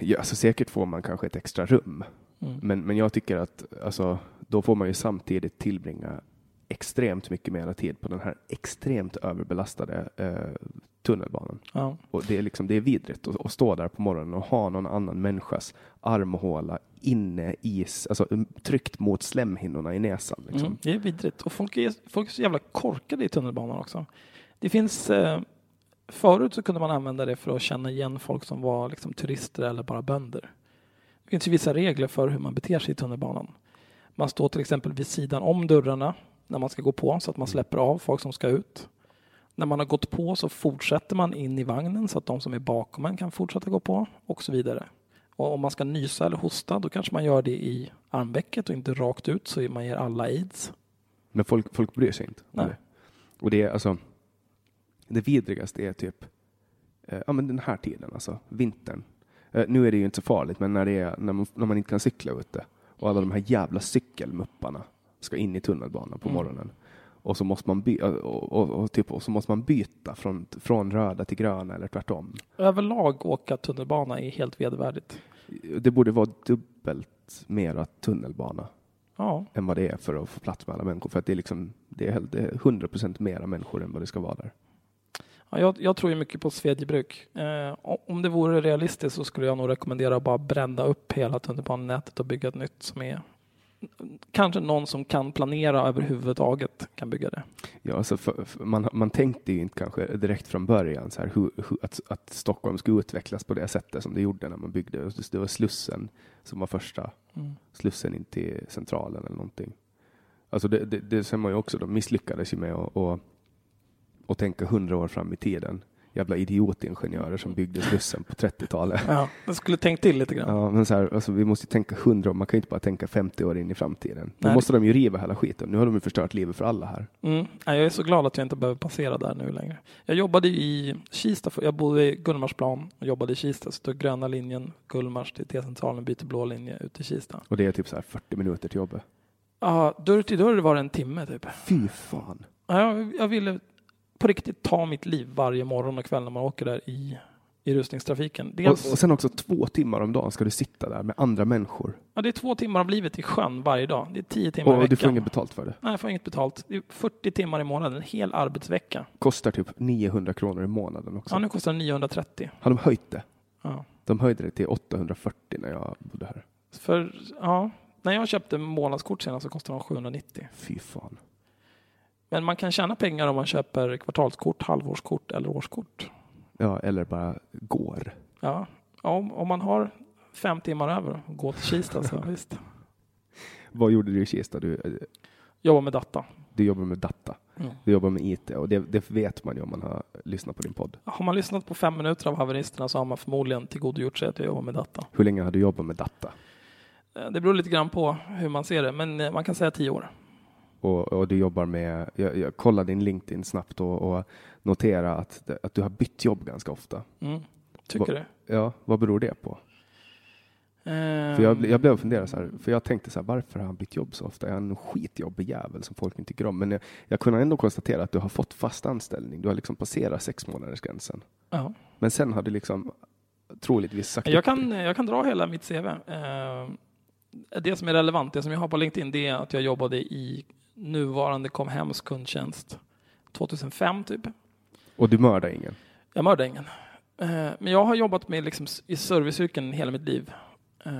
Ja, så säkert får man kanske ett extra rum. Mm. Men, men jag tycker att alltså, då får man ju samtidigt tillbringa extremt mycket mer tid på den här extremt överbelastade eh, tunnelbanan. Ja. Och det är liksom, det är vidrigt att, att stå där på morgonen och ha någon annan människas armhåla inne i, alltså tryckt mot slemhinnorna i näsan. Liksom. Mm, det är vidrigt. Och folk är, folk är så jävla korkade i tunnelbanan också. Det finns... Eh, förut så kunde man använda det för att känna igen folk som var liksom, turister eller bara bönder. Det finns ju vissa regler för hur man beter sig i tunnelbanan. Man står till exempel vid sidan om dörrarna när man ska gå på så att man släpper av folk som ska ut. När man har gått på så fortsätter man in i vagnen så att de som är bakom en kan fortsätta gå på och så vidare. Och om man ska nysa eller hosta då kanske man gör det i armvecket och inte rakt ut så man ger alla aids. Men folk, folk bryr sig inte Nej. det. Och det är alltså, det vidrigaste är typ, eh, ja men den här tiden alltså, vintern. Eh, nu är det ju inte så farligt, men när, det är, när, man, när man inte kan cykla ute och alla de här jävla cykelmupparna ska in i tunnelbanan på Mm. morgonen. Och så måste man, by, och, och, och, typ, och så måste man byta från, från röda till gröna eller tvärtom. Överlag åka tunnelbana är helt vedervärdigt. Det borde vara dubbelt mera tunnelbana Ja, än vad det är för att få plats med alla människor. För att det är, liksom, det är, det är 100% mera människor än vad det ska vara där. ja jag, jag tror ju mycket på svedjebruk. Eh, om det vore realistiskt så skulle jag nog rekommendera att bara bränna upp hela tunnelbanenätet och bygga ett nytt som är kanske någon som kan planera överhuvudtaget kan bygga det. Ja, alltså för, för man, man tänkte ju inte kanske direkt från början så här, hur, hur, att, att Stockholm skulle utvecklas på det sättet som det gjorde när man byggde. Det var Slussen som var första Mm. Slussen in till Centralen eller någonting. Alltså det, det, det ser man ju också, de misslyckades ju med att, att, att tänka hundra år fram i tiden. Jävla idiotingenjörer som byggde Slussen på 30-talet. Ja, jag skulle tänkt till lite grann. Ja, men så här, alltså, vi måste ju tänka hundra år, man kan ju inte bara tänka 50 år in i framtiden. Då Nej. måste de ju riva hela skiten. Nu har de ju förstört livet för alla här. Mm. Ja, Jag är så glad att jag inte behöver passera där nu längre. Jag jobbade i Kista, för, jag bodde i Gullmarsplan och jobbade i Kista. Så tog gröna linjen, Gullmars till T-centralen, byter blå linje ut till Kista. Och det är typ så här 40 minuter till jobbet. Ja, dörr till dörr var det en timme typ. Fy fan. Ja, jag, jag ville på riktigt ta mitt liv varje morgon och kväll när man åker där i, i rusningstrafiken. Och, Dels, och sen också två timmar om dagen ska du sitta där med andra människor. ja, det är två timmar av livet i sjön varje dag. Det är tio timmar i Och veckan. du får inget betalt för det. Nej, jag får inget betalt. Det är 40 timmar i månaden, en hel arbetsvecka. Kostar typ 900 kronor i månaden också. Ja, nu kostar det 930. Har de höjt det? Ja. De höjde det till 840 när jag bodde här. För, ja, när jag köpte månadskort senast så kostade de 790. Fy fan. Men man kan tjäna pengar om man köper kvartalskort, halvårskort eller årskort. Ja, eller bara går. Ja, om, om man har fem timmar över gå till Kista så visst. Vad gjorde du i Kista? Du, eh, Jobba med data. du jobbar med data. Mm. Du jobbar med IT och det, det vet man ju om man har lyssnat på din podd. Har man lyssnat på fem minuter av haveristerna så har man förmodligen tillgodogjort sig att jag jobbar med data. Hur länge har du jobbat med data? Eh, Det beror lite grann på hur man ser det, men eh, man kan säga tio år. Och, och du jobbar med, jag, jag kollade din LinkedIn snabbt och, och notera att, att du har bytt jobb ganska ofta. Mm. Tycker Va- du? Ja, vad beror det på? Ehm, För jag, jag blev och funderade så här, för jag tänkte så här, varför har han bytt jobb så ofta? Är han en skitjobbig jävel som folk inte tycker om? Men jag, jag kunde ändå konstatera att du har fått fast anställning. Du har liksom passerat sex månaders gränsen. ja. Men sen har du liksom troligtvis sagt jag, upp kan, jag kan dra hela mitt CV. Ehm, det som är relevant, det som jag har på LinkedIn, det är att jag jobbade i nuvarande Comhems kundtjänst 2005 typ. Och du mördar ingen? Jag mördar ingen. Eh, Men jag har jobbat med liksom i serviceyrken hela mitt liv. Eh,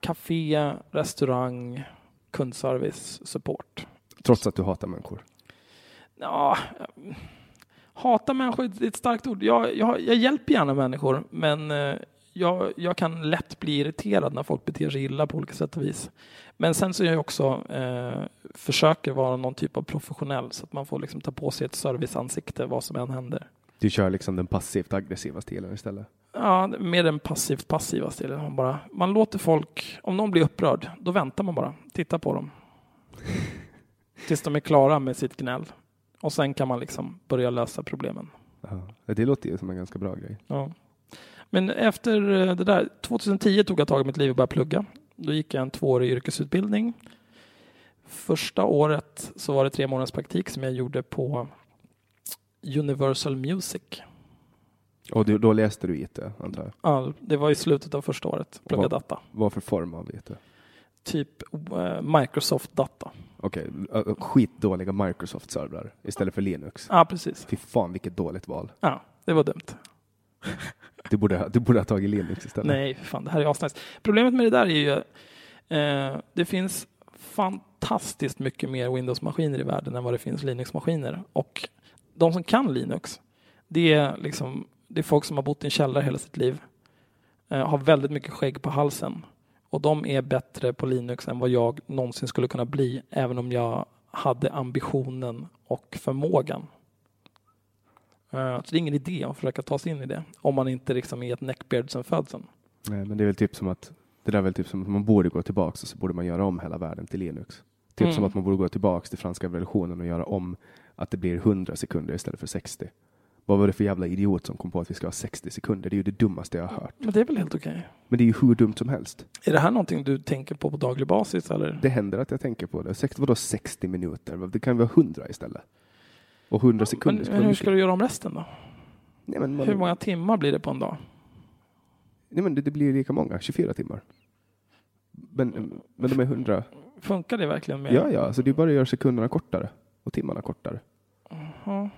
Café, restaurang, kundservice, support. Trots att du hatar människor? Ja, eh, hata människor det är ett starkt ord. Jag, jag, jag hjälper gärna människor, men jag, jag kan lätt bli irriterad när folk beter sig illa på olika sätt och vis. Men sen så är jag också eh, försöker vara någon typ av professionell så att man får liksom ta på sig ett serviceansikte vad som än händer. Du kör liksom den passivt aggressiva stilen istället? Ja, mer den passivt passiva stilen. Man, bara, man låter folk, om någon blir upprörd, då väntar man bara. Tittar på dem. Tills de är klara med sitt gnäll. Och sen kan man liksom börja lösa problemen. Aha. Det låter ju som en ganska bra grej. Ja. Men efter eh, det där, 2010 tog jag tag i mitt liv och började plugga. Då gick jag en tvåårig yrkesutbildning. Första året så var det tre månaders praktik som jag gjorde på Universal Music. Och då läste du IT, antar jag? Ja, det var i slutet av första året. Plugga data. Vad för form av IT? Typ eh, Microsoft Data. Okej, ö- skitdåliga Microsoft-servrar istället för Linux. Ja, precis. Fy fan vilket dåligt val. Ja, det var dumt. Du borde, ha- du borde ha tagit Linux istället. Nej, fan, det här är asnice. Problemet med det där är ju eh, det finns fantastiskt mycket mer Windows-maskiner i världen än vad det finns Linux-maskiner. Och de som kan Linux, det är, liksom, det är folk som har bott i en källare hela sitt liv, eh, har väldigt mycket skägg på halsen. Och de är bättre på Linux än vad jag någonsin skulle kunna bli, även om jag hade ambitionen och förmågan. Eh, Så det är ingen idé att försöka ta sig in i det, om man inte liksom är ett neckbeard sen födseln. Nej, men det är väl typ som att det där är väl typ som att man borde gå tillbaks och så borde man göra om hela världen till Linux. Typ Mm. som att man borde gå tillbaks till franska revolutionen och göra om att det blir 100 sekunder istället för 60. Vad var det för jävla idiot som kom på att vi ska ha 60 sekunder? Det är ju det dummaste jag har hört. Men det är väl helt okej? Men det är ju hur dumt som helst. Är det här någonting du tänker på på daglig basis eller? Det händer att jag tänker på det. 60, vadå 60 minuter? Det kan vara 100 istället. Och 100 sekunder. Men, skulle men hur ska du göra om resten då? Nej, men, man, Hur många timmar blir det på en dag? nej, men det, det blir lika många, 24 timmar. Men, men de är 100. Funkar det verkligen med? Ja, ja, så det är bara att göra sekunderna kortare och timmarna kortare. Ja.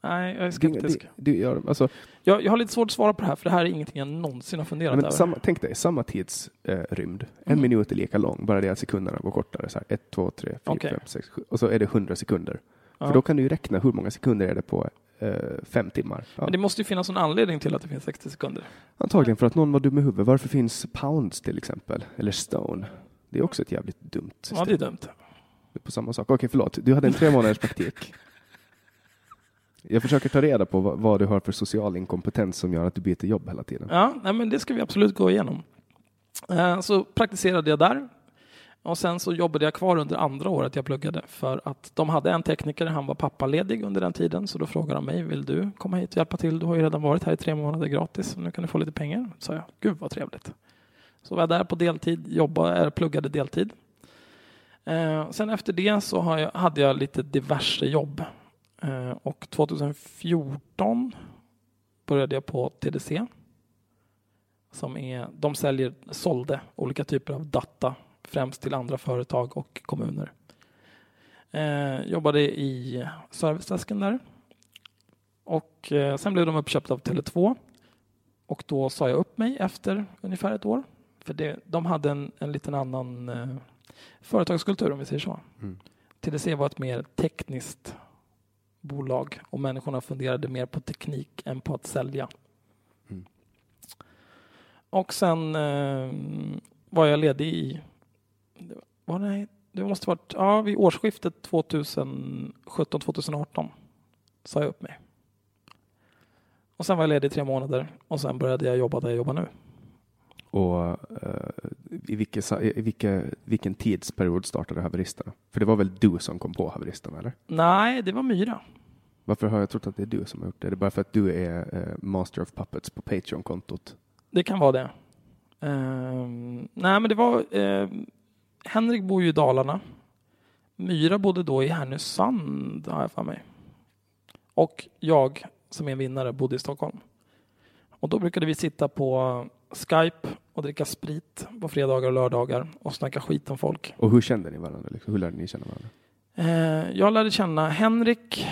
Nej, jag är Det, skeptisk. det, det gör de. Alltså, Jag, jag har lite svårt att svara på det här, för det här är ingenting jag någonsin har funderat men över. samma, tänk dig, samma tidsrymd. Eh, en Mm. minut är lika lång, bara det att sekunderna går kortare. Så här, ett, två, tre, fyra, Okej. fem, sex, sju. Och så är det 100 sekunder. För då kan du ju räkna hur många sekunder är det på eh, fem timmar. Men det måste ju finnas en anledning till att det finns 60 sekunder. Antagligen för att någon var dum i huvudet. Varför finns pounds till exempel? Eller stone? Det är också ett jävligt dumt system. Ja, det är dumt. På samma sak. Okej, förlåt. Du hade en tre månaders praktik. Jag försöker ta reda på vad, vad du har för social inkompetens som gör att du byter jobb hela tiden. Ja, nej, men det ska vi absolut gå igenom. Eh, Så praktiserade jag där. Och sen så jobbade jag kvar under andra året jag pluggade för att de hade en tekniker, han var pappaledig under den tiden, så då frågade de mig, vill du komma hit och hjälpa till? Du har ju redan varit här i tre månader gratis, så nu kan du få lite pengar. Så sa jag, gud vad trevligt. Så var jag där på deltid, jobbade, pluggade deltid. Eh, sen efter det så har jag, hade jag lite diverse jobb. Eh, och 2014 började jag på TDC. Som är, de säljer, sålde olika typer av data, främst till andra företag och kommuner. Eh, jobbade i servicedesken där. Och eh, sen blev de uppköpta av Tele2. Och då sa jag upp mig efter ungefär ett år. För det, de hade en, en liten annan eh, företagskultur om vi säger så. Mm. TDC var ett mer tekniskt bolag och människorna funderade mer på teknik än på att sälja. Mm. Och sen eh, var jag ledig i, det var, nej, det måste varit, ja vid årsskiftet 2017-2018 sa jag upp mig. Och sen var jag ledig i tre månader och sen började jag jobba där jag jobbar nu. Och eh, i, vilka, i vilka, vilken tidsperiod startade haveristerna? För det var väl du som kom på haveristerna, eller? Nej, det var Myra. Varför har jag trott att det är du som har gjort det? Är det bara för att du är eh, Master of Puppets på Patreon-kontot? Det kan vara det. Ehm, nej, men det var... ehm, Henrik bor ju i Dalarna. Myra bodde då i Härnösand, har jag för mig. Och jag, som är en vinnare, bodde i Stockholm. Och då brukade vi sitta på Skype och dricka sprit på fredagar och lördagar och snacka skit om folk. Och hur kände ni varandra? Liksom? Hur lärde ni känna varandra? Eh, jag lärde känna Henrik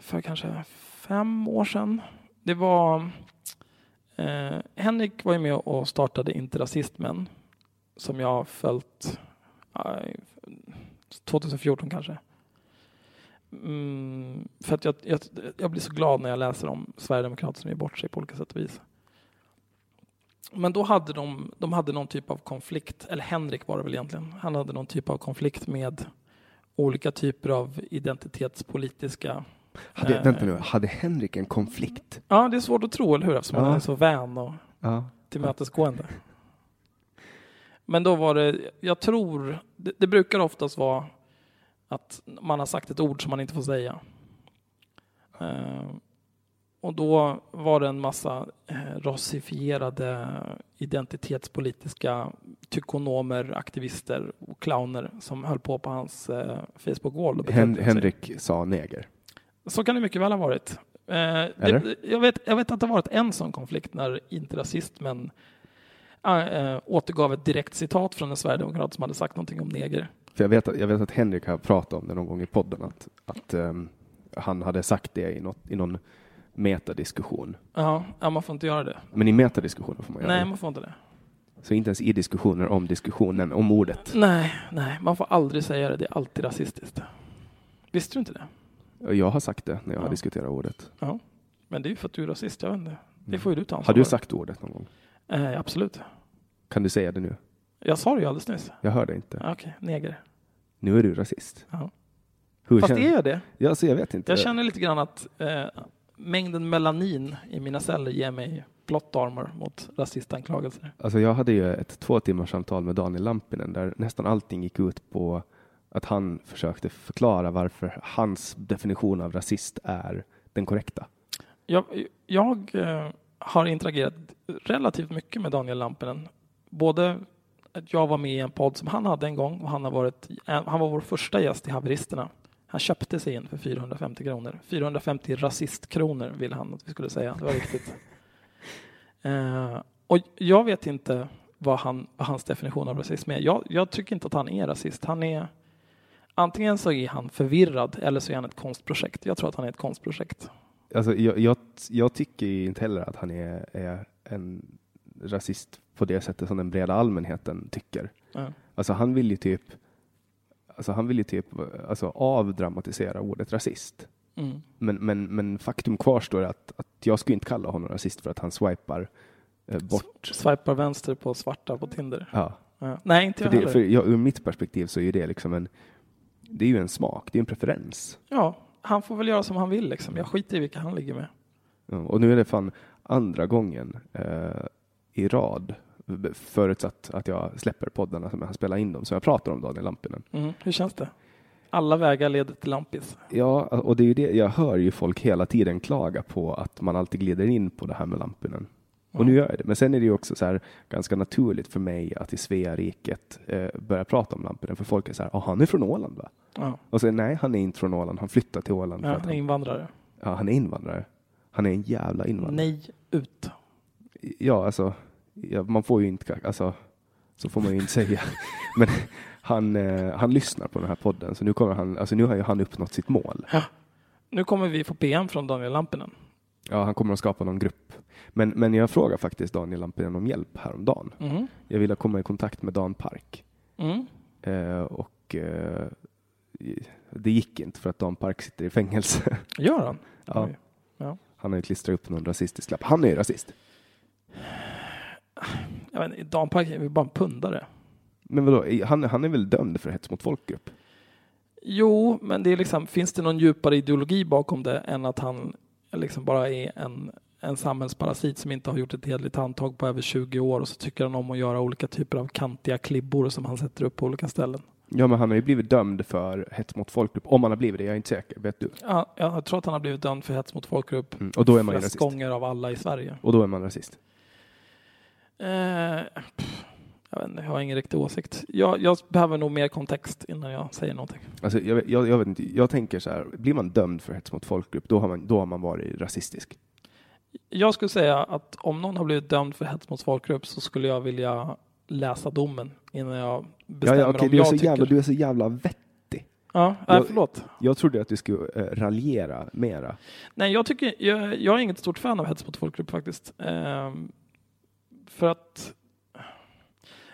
för kanske fem år sedan. Det var eh, Henrik var ju med och startade Inte Rasistmän som jag har följt 2014 kanske. Mm, för att jag, jag, jag, blir så glad när jag läser om Sverigedemokrater som ger bort sig på olika sätt och vis. Men då hade de, de hade någon typ av konflikt, eller Henrik var det väl egentligen, han hade någon typ av konflikt med olika typer av identitetspolitiska hade, eh, vänta nu, hade Henrik en konflikt? Ja, det är svårt att tro, eller hur? Eftersom ja. han är så vän och ja. tillmötesgående. Men då var det, jag tror, det, det, brukar oftast vara att man har sagt ett ord som man inte får säga. Uh, och då var det en massa eh, rasifierade identitetspolitiska tykonomer, aktivister och clowner som höll på på hans eh, Facebook-wall. Hen Henrik sa neger. Så kan det mycket väl ha varit. Eh, det, jag, vet, jag vet att det har varit en sån konflikt när inte rasist men äh, återgav ett direkt citat från en sverigedemokrat som hade sagt någonting om neger. För jag, vet, jag vet att Henrik har pratat om det någon gång i podden, att, att um, han hade sagt det i, något, i någon metadiskussion. Ja, ja, man får inte göra det. Men i metadiskussioner får man göra nej, det? Nej, man får inte det. Så inte ens i diskussioner om diskussionen, om ordet? Nej, nej, man får aldrig säga det. Det är alltid rasistiskt. Visste du inte det? Jag har sagt det när jag ja. har diskuterat ordet. Ja, men det är ju för att du är rasist. Jag vet inte. Det får ju du ta ansvar Har du sagt ordet någon gång? Eh, absolut. Kan du säga det nu? Jag sa det ju alldeles nyss. Jag hörde inte. Okej, neger. Nu är du rasist. Ja. Hur Fast är jag det? Ja, så jag vet inte. Jag känner lite grann att eh, mängden melanin i mina celler ger mig blått armor mot rasistanklagelser. Alltså jag hade ju ett två timmars samtal med Daniel Lampinen där nästan allting gick ut på att han försökte förklara varför hans definition av rasist är den korrekta. Jag, jag eh, har interagerat relativt mycket med Daniel Lampinen. Både att jag var med i en podd som han hade en gång och han, har varit, han var vår första gäst i Haveristerna. Han köpte sig in för 450 kronor. 450 rasistkronor ville han att vi skulle säga. Det var viktigt. uh, och jag vet inte vad, han, vad hans definition av rasism är. Jag, jag, tycker inte att han är rasist. Han är, antingen så är han förvirrad eller så är han ett konstprojekt. Jag tror att han är ett konstprojekt. Alltså, jag, jag, jag tycker inte heller att han är, är, en rasist på det sättet som den breda allmänheten tycker. Mm. Alltså han vill ju typ alltså han vill ju typ alltså, avdramatisera ordet rasist. Mm. Men, men, men faktum kvarstår att, att jag skulle inte kalla honom rasist för att han swipar eh, bort. Swipar vänster på svarta på Tinder? Ja. ja. Nej, inte jag för det, för jag, Ur mitt perspektiv så är det liksom en, det är ju en smak, det är en preferens. Ja, han får väl göra som han vill liksom. Jag skiter i vilka han ligger med. Ja, och nu är det fan andra gången eh, i rad förutsatt att jag släpper poddarna som jag har spelat in dem, så jag pratar om Daniel Lampinen. Mm. Hur känns det? Alla vägar leder till Lampis. Ja, och det är ju det, jag hör ju folk hela tiden klaga på att man alltid glider in på det här med Lampinen. Och nu gör jag det. Men sen är det ju också så här, ganska naturligt för mig att i Svea riket eh, börja prata om Lampinen, för folk är så här, oh, han är från Åland va? Ja. Och så nej, han är inte från Åland, han flyttar till Åland. Ja, han är invandrare. Ja, han är invandrare. Han är en jävla invandrare. Nej, ut. Ja, alltså ja, man får ju inte, alltså, så får man ju inte säga. Men han, eh, han lyssnar på den här podden, så nu, kommer han, alltså, nu har ju han uppnått sitt mål. Ja. Nu kommer vi få PM från Daniel Lampinen. Ja, han kommer att skapa någon grupp. Men, men jag frågade faktiskt Daniel Lampinen om hjälp häromdagen. Mm. Jag ville komma i kontakt med Dan Park. Mm. Eh, och eh, det gick inte för att Dan Park sitter i fängelse. Gör han? Ja. ja. Han har ju klistrat upp någon rasistisk lapp. Han är ju rasist jag vet, Dan Park är väl bara en pundare. Men vadå, han, han är väl dömd för hets mot folkgrupp? Jo, men det är liksom, finns det någon djupare ideologi bakom det än att han liksom bara är en, en samhällsparasit som inte har gjort ett hederligt handtag på över 20 år och så tycker han om att göra olika typer av kantiga klibbor som han sätter upp på olika ställen. Ja, men han har ju blivit dömd för hets mot folkgrupp. Om han har blivit det, jag är inte säker. Vet du? Ja, jag tror att han har blivit dömd för hets mot folkgrupp. Mm, och då är man flest rasist. gånger av alla i Sverige. Och då är man rasist? Eh, jag, vet inte, jag har ingen riktig åsikt. Jag, jag, behöver nog mer kontext innan jag säger någonting. Alltså, jag, jag, jag, vet inte, jag tänker så här, blir man dömd för hets mot folkgrupp, då har man, då har man varit rasistisk. Jag skulle säga att om någon har blivit dömd för hets mot folkgrupp så skulle jag vilja läsa domen innan jag Ja, bestämmer ja, okej, om du, är jag tycker. jävla, du är så jävla vettig. Ja, nej, Jag- förlåt. Jag trodde att du skulle eh, raljera mera. Nej, jag, tycker, jag, jag är inget stort fan av hets mot folkgrupp faktiskt. Ehm, för att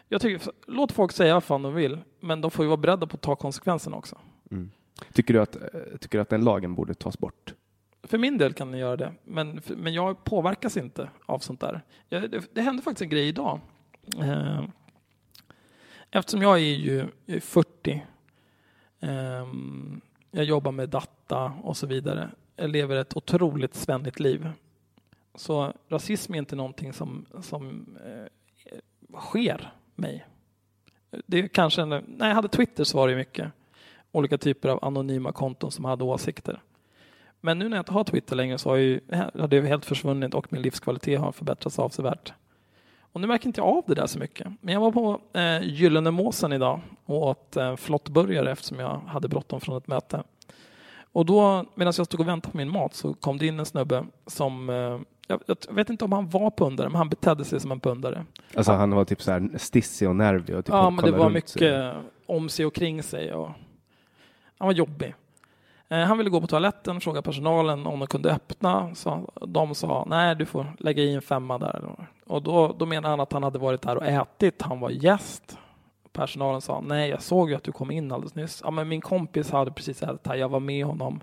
jag tycker, låt folk säga vad fan de vill, men de får ju vara beredda på att ta konsekvenserna också. Mm. Tycker, du att, eh, tycker du att den lagen borde tas bort? För min del kan den göra det, men, men jag påverkas inte av sånt där. Jag, det, det hände faktiskt en grej idag. Eh, eftersom jag är ju jag är 40, ehm, jag jobbar med data och så vidare. Jag lever ett otroligt svennigt liv. Så rasism är inte någonting som, som eh, sker mig. Det är kanske en, när jag hade Twitter så var det mycket olika typer av anonyma konton som hade åsikter. Men nu när jag inte har Twitter längre så har, ju, har det helt försvunnit och min livskvalitet har förbättrats avsevärt. Och nu märker inte jag av det där så mycket. Men jag var på eh, Gyllene Måsen idag och åt eh, flottburgare eftersom jag hade bråttom från ett möte. Och då, medan jag stod och väntade på min mat så kom det in en snubbe som, eh, jag, jag vet inte om han var pundare, men han betedde sig som en pundare. Alltså han var typ så här stissig och nervig och typ ja, men det var mycket sig. om sig och kring sig. Och han var jobbig. Eh, Han ville gå på toaletten, fråga personalen om de kunde öppna. Så de sa nej, du får lägga i en femma där. Och då, då menade han att han hade varit där och ätit. Han var gäst. Personalen sa nej, jag såg ju att du kom in alldeles nyss. Ja, men min kompis hade precis ätit här. Jag var med honom.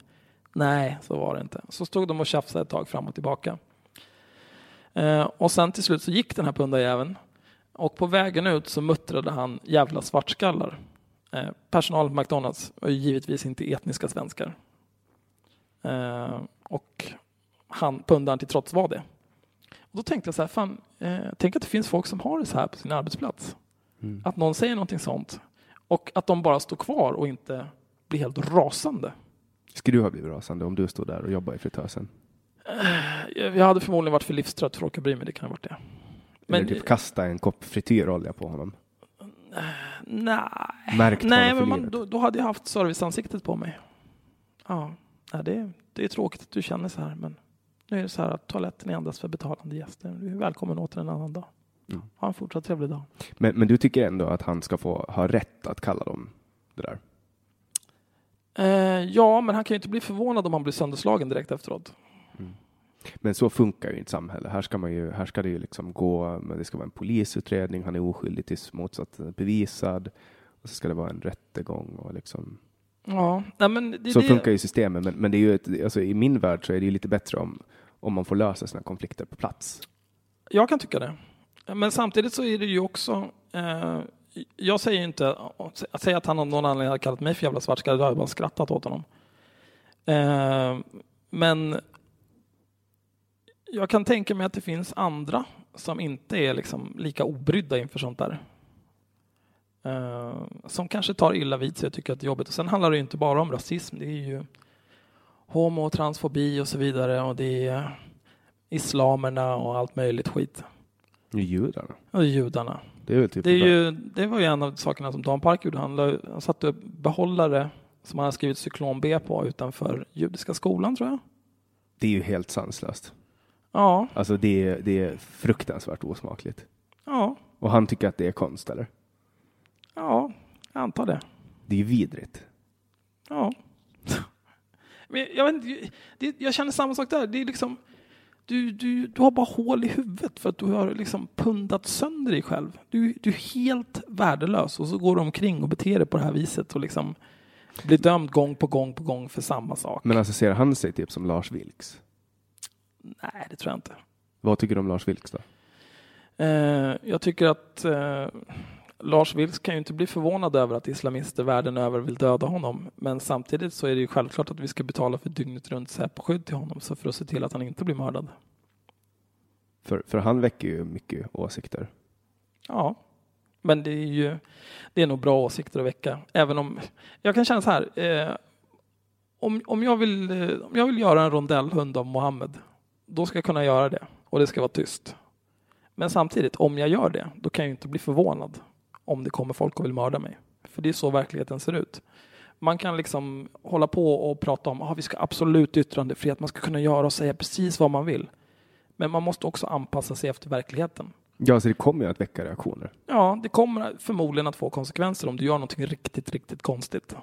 Nej, så var det inte. Så stod de och tjafsade ett tag fram och tillbaka. Eh, och sen till slut så gick den här pundarjäveln. Och på vägen ut så muttrade han jävla svartskallar. Eh, personalen på McDonalds var ju givetvis inte etniska svenskar. Eh, och han, pundaren till trots var det. Och då tänkte jag så här, fan, eh, tänk att det finns folk som har det så här på sin arbetsplats. Mm. Att någon säger någonting sånt. Och att de bara står kvar och inte blir helt rasande. Skulle du ha blivit rasande om du stod där och jobbade i fritösen? Jag jag hade förmodligen varit för livstrött för att orka bry mig, det kan ha varit det. Eller typ kasta en kopp frityrolja på honom? nej, Märkt nej men man, då, då hade jag haft serviceansiktet på mig. Ja, det, det är tråkigt att du känner så här, men nu är det så här att toaletten är endast för betalande gäster. Du är välkommen åter en annan dag. Mm. Ha en fortsatt trevlig dag. Men, men du tycker ändå att han ska få ha rätt att kalla dem det där? Eh, ja, men han kan ju inte bli förvånad om han blir sönderslagen direkt efteråt. Men så funkar ju inte samhälle. Här ska, man ju, här ska det ju liksom gå, men det ska vara en polisutredning, han är oskyldig tills motsatsen är bevisad. Och så ska det vara en rättegång och liksom. Ja, nej, men det, Så det, funkar ju systemet, men, men det är ju ett, alltså i min värld så är det ju lite bättre om, om man får lösa sina konflikter på plats. Jag kan tycka det. Men samtidigt så är det ju också... Eh, jag säger ju inte... Att säga att han av någon anledning hade kallat mig för jävla svartskalle, då hade jag bara skrattat åt honom. Eh, men jag kan tänka mig att det finns andra som inte är liksom lika obrydda inför sånt där. Eh, som kanske tar illa vid sig och tycker att det är jobbigt. Och sen handlar det inte bara om rasism. Det är ju homo och transfobi och så vidare. Och det är islamerna och allt möjligt skit. Är judarna. Och judarna. Det är typ Det, är ju, det var ju en av sakerna som Dan Park gjorde. Han, la, han satte upp behållare som han hade skrivit cyklon B på utanför judiska skolan tror jag. det är ju helt sanslöst. Ja, Alltså det är, det är fruktansvärt osmakligt. ja, Och han tycker att det är konst, eller? ja, jag antar det. Det är ju vidrigt. Ja. Men jag, vet inte, det, jag känner samma sak där. Det är liksom, du, du, du har bara hål i huvudet för att du har liksom pundat sönder dig själv. Du, du är helt värdelös och så går du omkring och beter dig på det här viset och liksom blir dömd gång på gång på gång för samma sak. Men alltså ser han sig typ som Lars Vilks? Nej, det tror jag inte. Vad tycker du om Lars Vilks då? Eh, jag tycker att eh, Lars Vilks kan ju inte bli förvånad över att islamister världen över vill döda honom. Men samtidigt så är det ju självklart att vi ska betala för dygnet runt Säpo-skydd till honom så för att se till att han inte blir mördad. För, för han väcker ju mycket åsikter. Ja, men det är ju det är nog bra åsikter att väcka. Även om jag kan känna så här. Eh, om, om, jag vill, eh, om jag vill göra en rondellhund av Mohammed, då ska jag kunna göra det och det ska vara tyst. Men samtidigt, om jag gör det, då kan jag ju inte bli förvånad om det kommer folk och vill mörda mig. För det är så verkligheten ser ut. Man kan liksom hålla på och prata om att ah, vi ska absolut yttrandefrihet, man ska kunna göra och säga precis vad man vill. Men man måste också anpassa sig efter verkligheten. Ja, så det kommer ju att väcka reaktioner. Ja, det kommer förmodligen att få konsekvenser om du gör någonting riktigt, riktigt konstigt.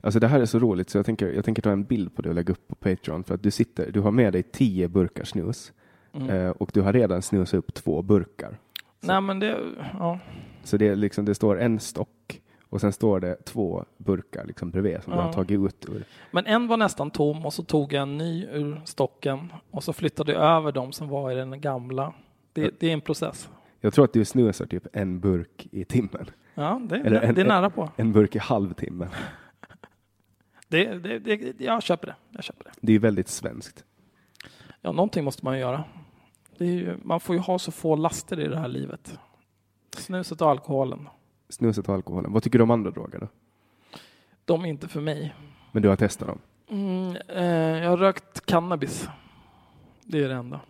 Alltså det här är så roligt så jag tänker, jag tänker ta en bild på det och lägga upp på Patreon för att du sitter, du har med dig tio burkar snus Mm. eh, och du har redan snusat upp två burkar. Nej, men det, ja. Så det, är liksom, det står en stock och sen står det två burkar liksom bredvid som du Ja. har tagit ut ur. Men en var nästan tom och så tog jag en ny ur stocken och så flyttade jag över de som var i den gamla. Det, det är en process. Jag tror att du snusar typ en burk i timmen. Ja, det, Eller en- det är nära på. En burk i halvtimmen. Det, det, det, jag köper det. Jag köper det. Det är väldigt svenskt. Ja, någonting måste man ju göra. Ju, man får ju ha så få laster i det här livet. Snuset och alkoholen, Snuset och alkoholen. Vad tycker du om andra droger då? de är inte för mig. Men du har testat dem? Mm, eh, jag har rökt cannabis. Det är det enda.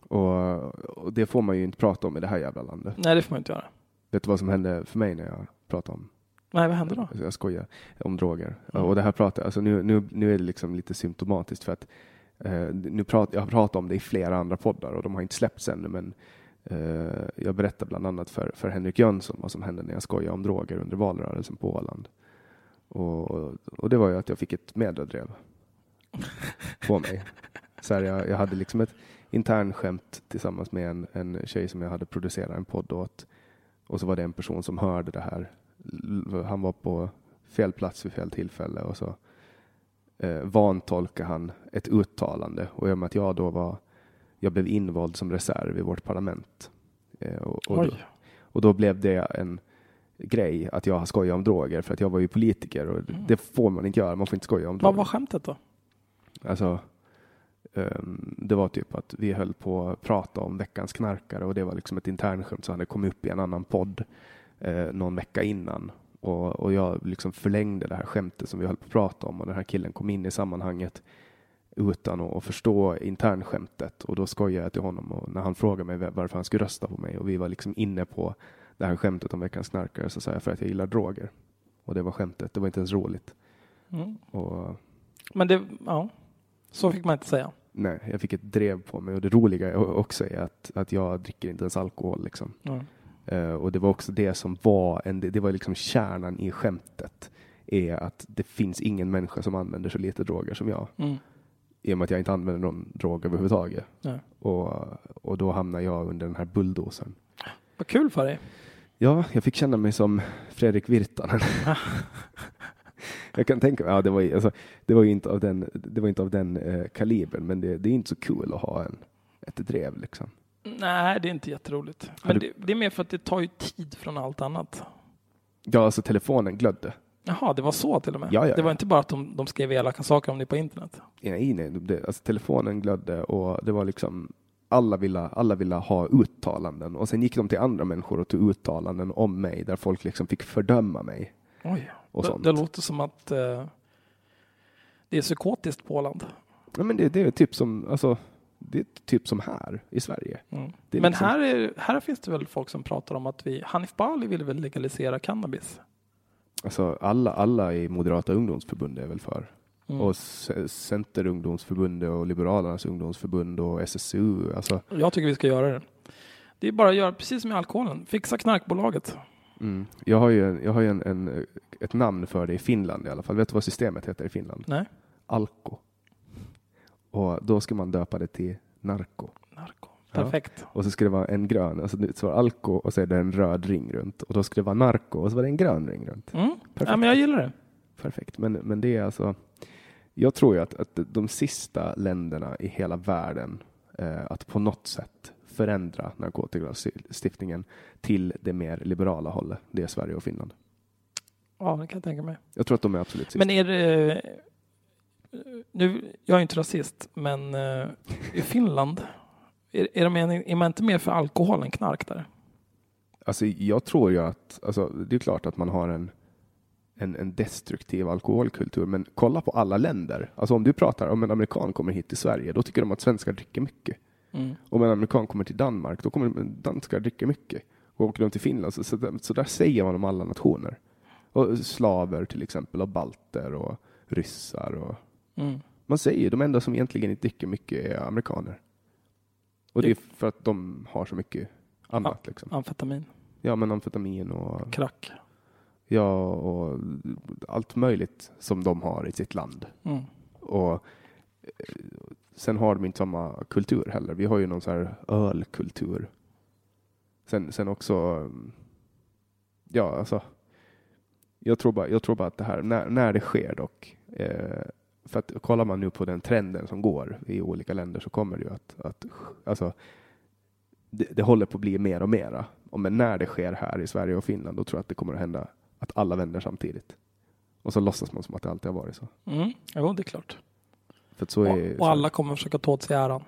Och, och det får man ju inte prata om i det här jävla landet. Nej, det får man inte göra. Vet du vad som hände för mig när jag pratade om Nej, vad händer då? Alltså, Jag skojar om droger. Mm. Och det här pratar, alltså nu, nu, nu är det liksom lite symptomatiskt för att eh, nu prat, jag har pratat om det i flera andra poddar och de har inte släppts ännu men eh, jag berättar bland annat för, för Henrik Jönsson vad som hände när jag skojade om droger under valrörelsen på Åland. Och, och det var ju att jag fick ett mediedrev på mig. Så här, jag, jag hade liksom ett internskämt tillsammans med en, en tjej som jag hade producerat en podd åt. Och så var det en person som hörde det här. Han var på fel plats vid fel tillfälle och så eh, vantolkade han ett uttalande. Och i och med att jag då var, jag blev invald som reserv i vårt parlament. Eh, och, och, då, och då blev det en grej att jag skojade om droger för att jag var ju politiker och det får man inte göra. Man får inte skoja om droger. Vad var skämtet då? Alltså, ehm, det var typ att vi höll på att prata om veckans knarkare och det var liksom ett internskämt som hade kommit upp i en annan podd eh, någon vecka innan. Och, och jag liksom förlängde det här skämtet som vi höll på att prata om och den här killen kom in i sammanhanget utan att, att förstå internskämtet och då skojade jag till honom och när han frågade mig varför han skulle rösta på mig och vi var liksom inne på det här skämtet om veckans knarkare så sa jag för att jag gillar droger. Och det var skämtet, det var inte ens roligt. Mm. Och Men det, ja, så fick man inte säga. Nej, jag fick ett drev på mig och det roliga också är att, att jag dricker inte ens alkohol. Liksom. Ja. Eh, och det var också det som var, en, det var liksom kärnan i skämtet. Är att det finns ingen människa som använder så lite droger som jag. Mm. I och med att jag inte använder någon drog överhuvudtaget. Ja. Och, och då hamnar jag under den här bulldozern. Vad kul för dig. Ja, jag fick känna mig som Fredrik Virtanen. jag kan tänka mig, ja, det var, alltså, det var ju inte av den, det var inte av den eh, kalibern, men det, det är inte så kul att ha en, ett drev liksom. Nej, det är inte jätteroligt. Men du- det, det är mer för att det tar ju tid från allt annat. Ja, alltså telefonen glödde. Jaha, det var så till och med? Ja, ja, det var ja. inte bara att de, de skrev elaka saker om dig på internet? Nej, nej, det, alltså telefonen glödde och det var liksom alla ville, alla ville ha uttalanden och sen gick de till andra människor och tog uttalanden om mig där folk liksom fick fördöma mig. Oj, Och det, sånt. det låter som att eh, det är psykotiskt på Åland. Ja, men det, det är typ som, alltså, det är typ som här i Sverige. Mm. Men liksom- här, är, här finns det väl folk som pratar om att vi, Hanif Bali vill väl legalisera cannabis? Alltså alla, alla i Moderata ungdomsförbundet är väl för. Mm. Och Centerungdomsförbundet och Liberalernas ungdomsförbund och SSU. Alltså, Jag tycker vi ska göra det. Det är bara att göra precis som med alkoholen. Fixa knarkbolaget. Mm. Jag har ju, en, jag har ju en, en, ett namn för det i Finland i alla fall. Vet du vad systemet heter i Finland? Nej, Alko. Och då ska man döpa det till narko. narko. Ja. Perfekt. Och så ska det vara en grön, alltså det var alko och så är det en röd ring runt. Och då ska det vara narko och så var det en grön ring runt. Mm. Perfekt. Ja, men jag gillar det. Perfekt. Men, men det är alltså, jag tror ju att, att de sista länderna i hela världen eh, att på något sätt förändra narkotikalagstiftningen till det mer liberala hållet, det är Sverige och Finland. Ja, det kan jag tänka mig. Jag tror att de är absolut sist. Men är det... Nu, jag är inte rasist, men eh, i Finland, är, är, de, är man inte mer för alkohol än knark där? Alltså, jag tror ju att, alltså, det är klart att man har en, en, en destruktiv alkoholkultur, men kolla på alla länder. Alltså om du pratar om en amerikan kommer hit till Sverige, då tycker de att svenskar dricker mycket. Mm. Om en amerikan kommer till Danmark, då kommer danskar dricka mycket. Och åker de till Finland, så, så, där- så där säger man om alla nationer. Och slaver till exempel, och balter och ryssar. Och, Mm. man säger de enda som egentligen inte dricker mycket är amerikaner. Och det är för att de har så mycket annat. Liksom. Amfetamin, Ja, men amfetamin och, crack. ja, och allt möjligt som de har i sitt land. Mm. Och sen har de inte samma kultur heller. Vi har ju någon så här ölkultur. Sen, sen också, mm, ja alltså, jag tror bara, jag tror bara att det här, när, när det sker dock, eh, för att kollar man nu på den trenden som går i olika länder så kommer det ju att, att alltså, det, det håller på att bli mer och mera. Och men när det sker här i Sverige och Finland, då tror jag att det kommer att hända att alla vänder samtidigt. Och så låtsas man som att det alltid har varit så. Mm. Jo, det är klart. För så är, Och, och alla kommer försöka ta åt sig äran.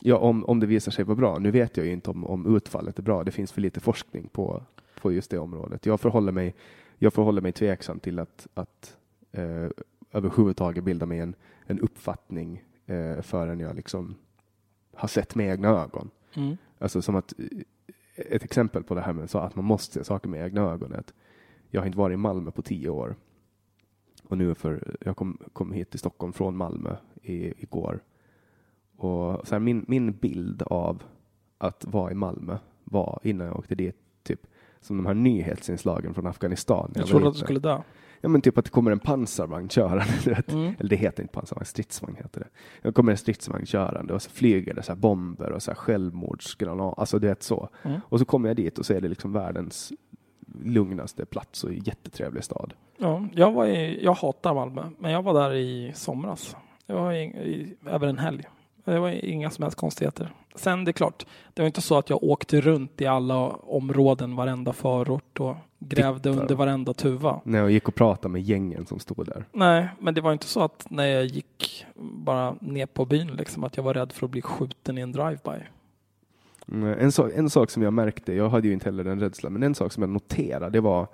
Ja, om, om det visar sig vara bra. Nu vet jag ju inte om, om utfallet är bra. Det finns för lite forskning på, på just det området. Jag förhåller mig, jag förhåller mig tveksam till att, att eh, överhuvudtaget bilda mig en, en uppfattning eh, förrän jag liksom har sett med egna ögon. Mm. Alltså som att eh, ett exempel på det här med så att man måste se saker med egna ögon att jag har inte varit i Malmö på tio år. Och nu för, jag kom, kom hit till Stockholm från Malmö i, igår. Och så här, min, min bild av att vara i Malmö var innan jag åkte dit, typ som de här nyhetsinslagen från Afghanistan. Jag var trodde att du skulle dö. Ja men typ att det kommer en pansarvagn körande. Mm. Eller det heter inte pansarvagn, stridsvagn heter det. Det kommer en stridsvagn körande och så flyger det så bomber och så här självmordsgranater. Alltså det är så. Mm. Och så kommer jag dit och så är det liksom världens lugnaste plats och jättetrevlig stad. Ja, jag, var i, jag hatar Malmö, men jag var där i somras. Jag var i, i, över en helg. Det var inga som helst konstigheter. Sen det är klart, det var inte så att jag åkte runt i alla områden, varenda förort och grävde Titta. under varenda tuva. När jag gick och pratade med gängen som stod där. Nej, men det var inte så att när jag gick bara ner på byn, liksom, att jag var rädd för att bli skjuten i en drive-by. Mm, En, sak, en sak som jag märkte, jag hade ju inte heller den rädslan, men en sak som jag noterade det var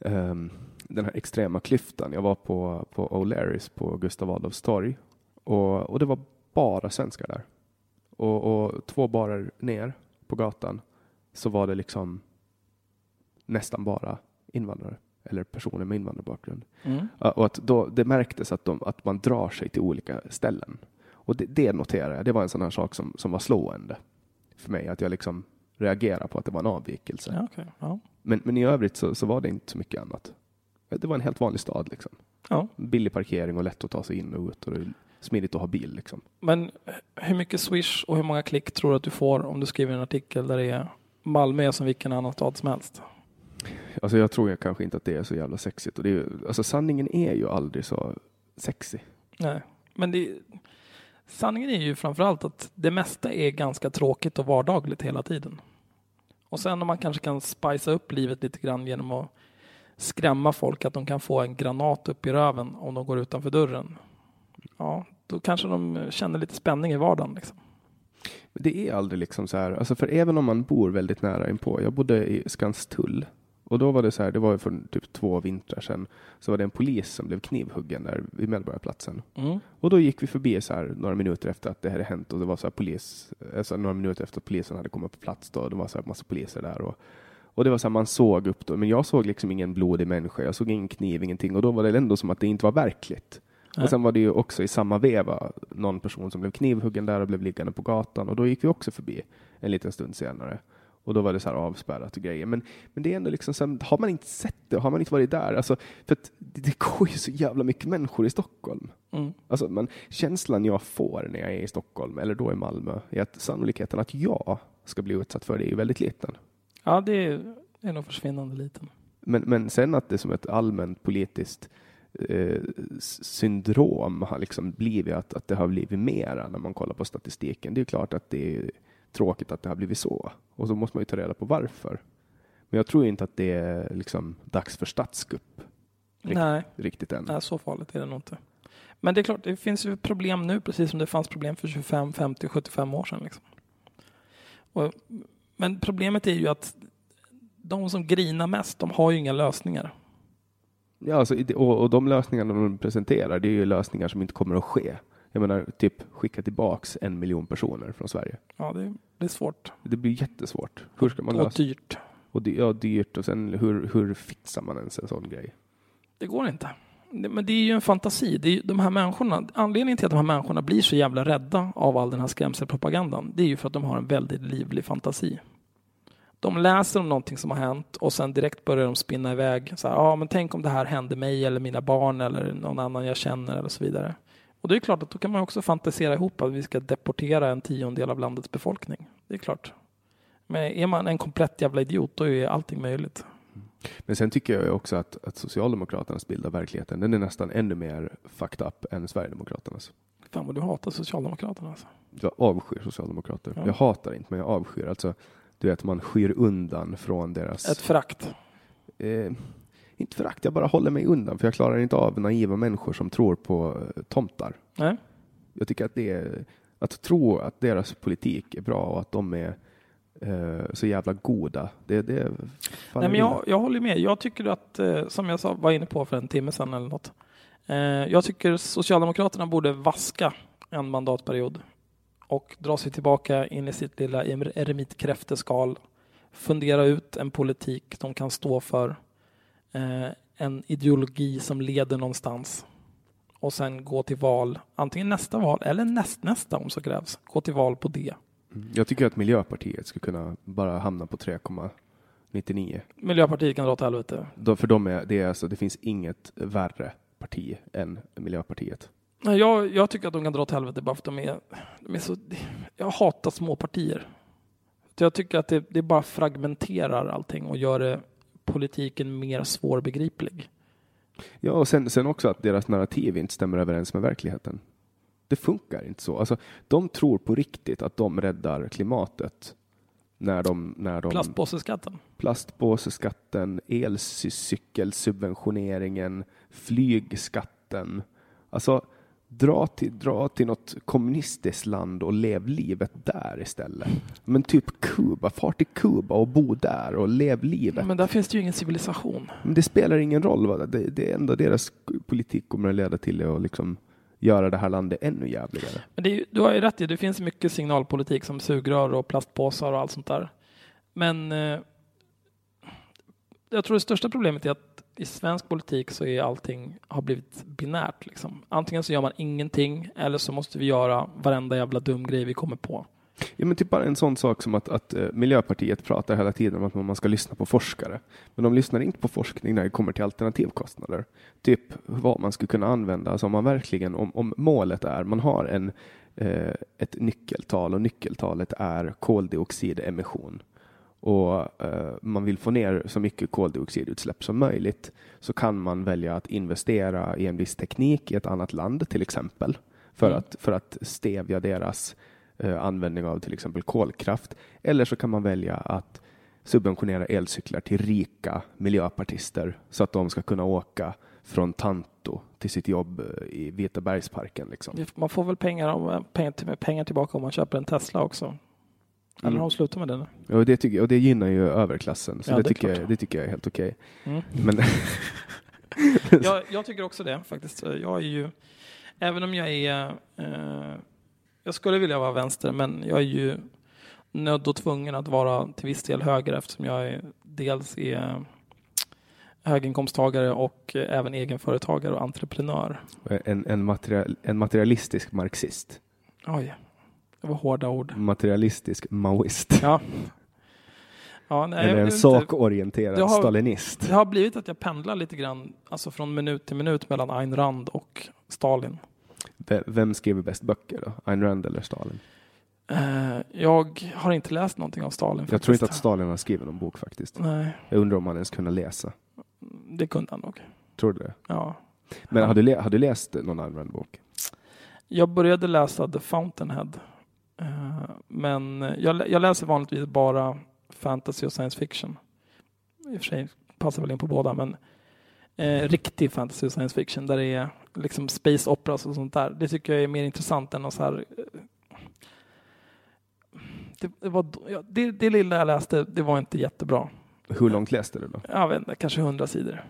ehm, den här extrema klyftan. Jag var på, på O'Larrys på Gustav Adolfs torg och, och det var bara svenskar där. Och, och två barer ner på gatan så var det liksom nästan bara invandrare eller personer med invandrarbakgrund. Mm. Och att då, det märktes att, de, att man drar sig till olika ställen. Och det, det noterade jag. Det var en sån här sak som, som var slående för mig. Att jag liksom reagerade på att det var en avvikelse. Ja, okej. ja. Men, men i övrigt så, så var det inte så mycket annat. Det var en helt vanlig stad. Liksom. Ja. Billig parkering och lätt att ta sig in och ut. Och det är smidigt att ha bil. Liksom. Men hur mycket swish och hur många klick tror du att du får om du skriver en artikel där det är Malmö är som vilken annan stad som helst? Alltså jag tror jag kanske inte att det är så jävla sexigt. Och det är, ju- alltså sanningen är ju aldrig så sexy. Nej, men det, sanningen är ju framförallt att det mesta är ganska tråkigt och vardagligt hela tiden. Och sen om man kanske kan spicea upp livet lite grann genom att skrämma folk att de kan få en granat upp i röven om de går utanför dörren. Ja, då kanske de känner lite spänning i vardagen. Liksom. Det är aldrig liksom så här, alltså för även om man bor väldigt nära inpå. Jag bodde i Skanstull och då var det så här, det var för typ två vintrar sedan, så var det en polis som blev knivhuggen där vid Medborgarplatsen. Mm. Och då gick vi förbi så här några minuter efter att det hade hänt och det var så här polis, alltså några minuter efter att polisen hade kommit på plats då, det var så här massa poliser där och och det var så här, man såg upp då, men jag såg liksom ingen blodig människa, jag såg ingen kniv, ingenting och då var det ändå som att det inte var verkligt. Nej. Och sen var det ju också i samma veva någon person som blev knivhuggen där och blev liggande på gatan och då gick vi också förbi en liten stund senare. Och då var det så här avspärrat och grejer. Men, men det är ändå liksom, så här, har man inte sett det, har man inte varit där, alltså, för att det, det går ju så jävla mycket människor i Stockholm. Mm. Alltså, man, känslan jag får när jag är i Stockholm eller då i Malmö är att sannolikheten att jag ska bli utsatt för det är ju väldigt liten. Ja, det är, nog försvinnande liten. Men, men sen att det som ett allmänt politiskt eh, syndrom har liksom blivit att, att det har blivit mera när man kollar på statistiken. Det är klart att det är tråkigt att det har blivit så. Och så måste man ju ta reda på varför. Men jag tror inte att det är liksom dags för statskupp Rikt- Nej, riktigt än. nej, så farligt är det nog inte. Men det är klart, det finns ju problem nu precis som det fanns problem för 25, 50, 75 år sedan. Liksom. Och, men problemet är ju att de som grinar mest, de har ju inga lösningar. Ja, alltså, och de lösningarna de presenterar, det är ju lösningar som inte kommer att ske. Jag menar, typ skicka tillbaks en miljon personer från Sverige. Ja, det, det är svårt. Det blir jättesvårt. Hur ska man och lösa dyrt. Och dy- ja, dyrt och sen hur, hur fixar man ens en sån grej? Det går inte. det- men det är ju en fantasi. Det är ju de här människorna, anledningen till att de här människorna blir så jävla rädda av all den här skrämselpropagandan, det är ju för att de har en väldigt livlig fantasi. De läser om någonting som har hänt och sen direkt börjar de spinna iväg. Så här, ja, men tänk om det här hände mig eller mina barn eller någon annan jag känner eller så vidare. Och det är klart att då kan man också fantisera ihop att vi ska deportera en tiondel av landets befolkning. Det är klart. Men är man en komplett jävla idiot, då är allting möjligt. Men sen tycker jag också att, att Socialdemokraternas bild av verkligheten, den är nästan ännu mer fucked up än Sverigedemokraternas. Fan vad du hatar Socialdemokraterna alltså. Jag avskyr Socialdemokrater. Ja. Jag hatar inte, men jag avskyr. Alltså, du vet, man skyr undan från deras... Ett förakt. Eh, inte förakt, jag bara håller mig undan, för jag klarar inte av naiva människor som tror på eh, tomtar. Nej? Jag tycker att det är, att tro att deras politik är bra och att de är eh, så jävla goda, det, det Nej, men jag, jag håller med. Jag tycker att, eh, som jag sa, var inne på för en timme sedan eller något. Eh, jag tycker Socialdemokraterna borde vaska en mandatperiod och dra sig tillbaka in i sitt lilla erem- eremitkräfteskal. Fundera ut en politik de kan stå för. Eh, en ideologi som leder någonstans. Och sen gå till val, antingen nästa val eller nästnästa om så krävs. Gå till val på det. Mm. Jag tycker att Miljöpartiet skulle kunna bara hamna på 3,99. Miljöpartiet kan dra åt helvete. Då- För de är, det, är alltså, det finns inget värre parti än Miljöpartiet. Nej, jag, jag tycker att de kan dra åt helvete bara för att de är, de är så... Jag hatar små partier. Jag tycker att det, det bara fragmenterar allting och gör det, politiken mer svårbegriplig. Ja, och sen, sen också att deras narrativ inte stämmer överens med verkligheten. Det funkar inte så. Alltså, de tror på riktigt att de räddar klimatet när de... När de Plastpåseskatten. plastpåseskatten, elcykelsubventioneringen, flygskatten. Alltså, dra till, dra till något kommunistiskt land och lev livet där istället. Men typ Kuba, far till Kuba och bo där och lev livet. Men där finns det ju ingen civilisation. Men det spelar ingen roll. Va? Det, det enda deras politik kommer att leda till är att liksom göra det här landet ännu jävligare. Men är, ju- du har ju rätt i, det finns mycket signalpolitik som sugrör och plastpåsar och allt sånt där. Men eh, jag tror det största problemet är att i svensk politik så är allting har blivit binärt. Liksom. Antingen så gör man ingenting eller så måste vi göra varenda jävla dum grej vi kommer på. Ja, men typ bara en sån sak som att, att eh, Miljöpartiet pratar hela tiden om att man ska lyssna på forskare. Men de lyssnar inte på forskning när det kommer till alternativkostnader. Typ vad man skulle kunna använda. Alltså om man verkligen, om, om målet är, man har en, eh, ett nyckeltal och nyckeltalet är koldioxidemission och eh, man vill få ner så mycket koldioxidutsläpp som möjligt så kan man välja att investera i en viss teknik i ett annat land till exempel för, Mm. att, för att stävja deras eh, användning av till exempel kolkraft. Eller så kan man välja att subventionera elcyklar till rika miljöpartister så att de ska kunna åka från Tanto till sitt jobb eh, i Vita bergsparken. Liksom. Man får väl pengar, om, pengar, till- pengar tillbaka om man köper en Tesla också. Eller Mm. har de slutat med nu? Och, det tycker, och det gynnar ju överklassen, så Ja, det, det tycker jag, det tycker jag är helt okej. Mm. Men jag, jag tycker också det faktiskt. Jag är ju, även om jag är, eh, jag skulle vilja vara vänster, men jag är ju nödd och tvungen att vara till viss del höger eftersom jag är, dels är höginkomsttagare och även egenföretagare och entreprenör. en, en, material, en materialistisk marxist. Oj, det var hårda ord. Materialistisk maoist. Ja. Ja, nej, Eller en sakorienterad Det har- stalinist. Det har blivit att jag pendlar lite grann, alltså från minut till minut mellan Ayn Rand och Stalin. Vem skriver bäst böcker då? Ayn Rand eller Stalin? Eh, jag har inte läst någonting av Stalin. Jag faktiskt. tror inte att Stalin har skrivit någon bok faktiskt. Nej, Jag undrar om han ens kunde läsa. det kunde han nog. Tror du det? Ja. Men har du, le- har du läst någon Ayn Rand-bok? Jag började läsa The Fountainhead. Eh, men jag, jag läser vanligtvis bara fantasy och science fiction. I och för sig passar väl in på båda, men eh, riktig fantasy och science fiction där det är liksom space operas och sånt där. Det tycker jag är mer intressant än något så här eh, det, det, var, det, det lilla jag läste, det var inte jättebra. Hur långt läste du då? Jag vet inte, kanske hundra sidor.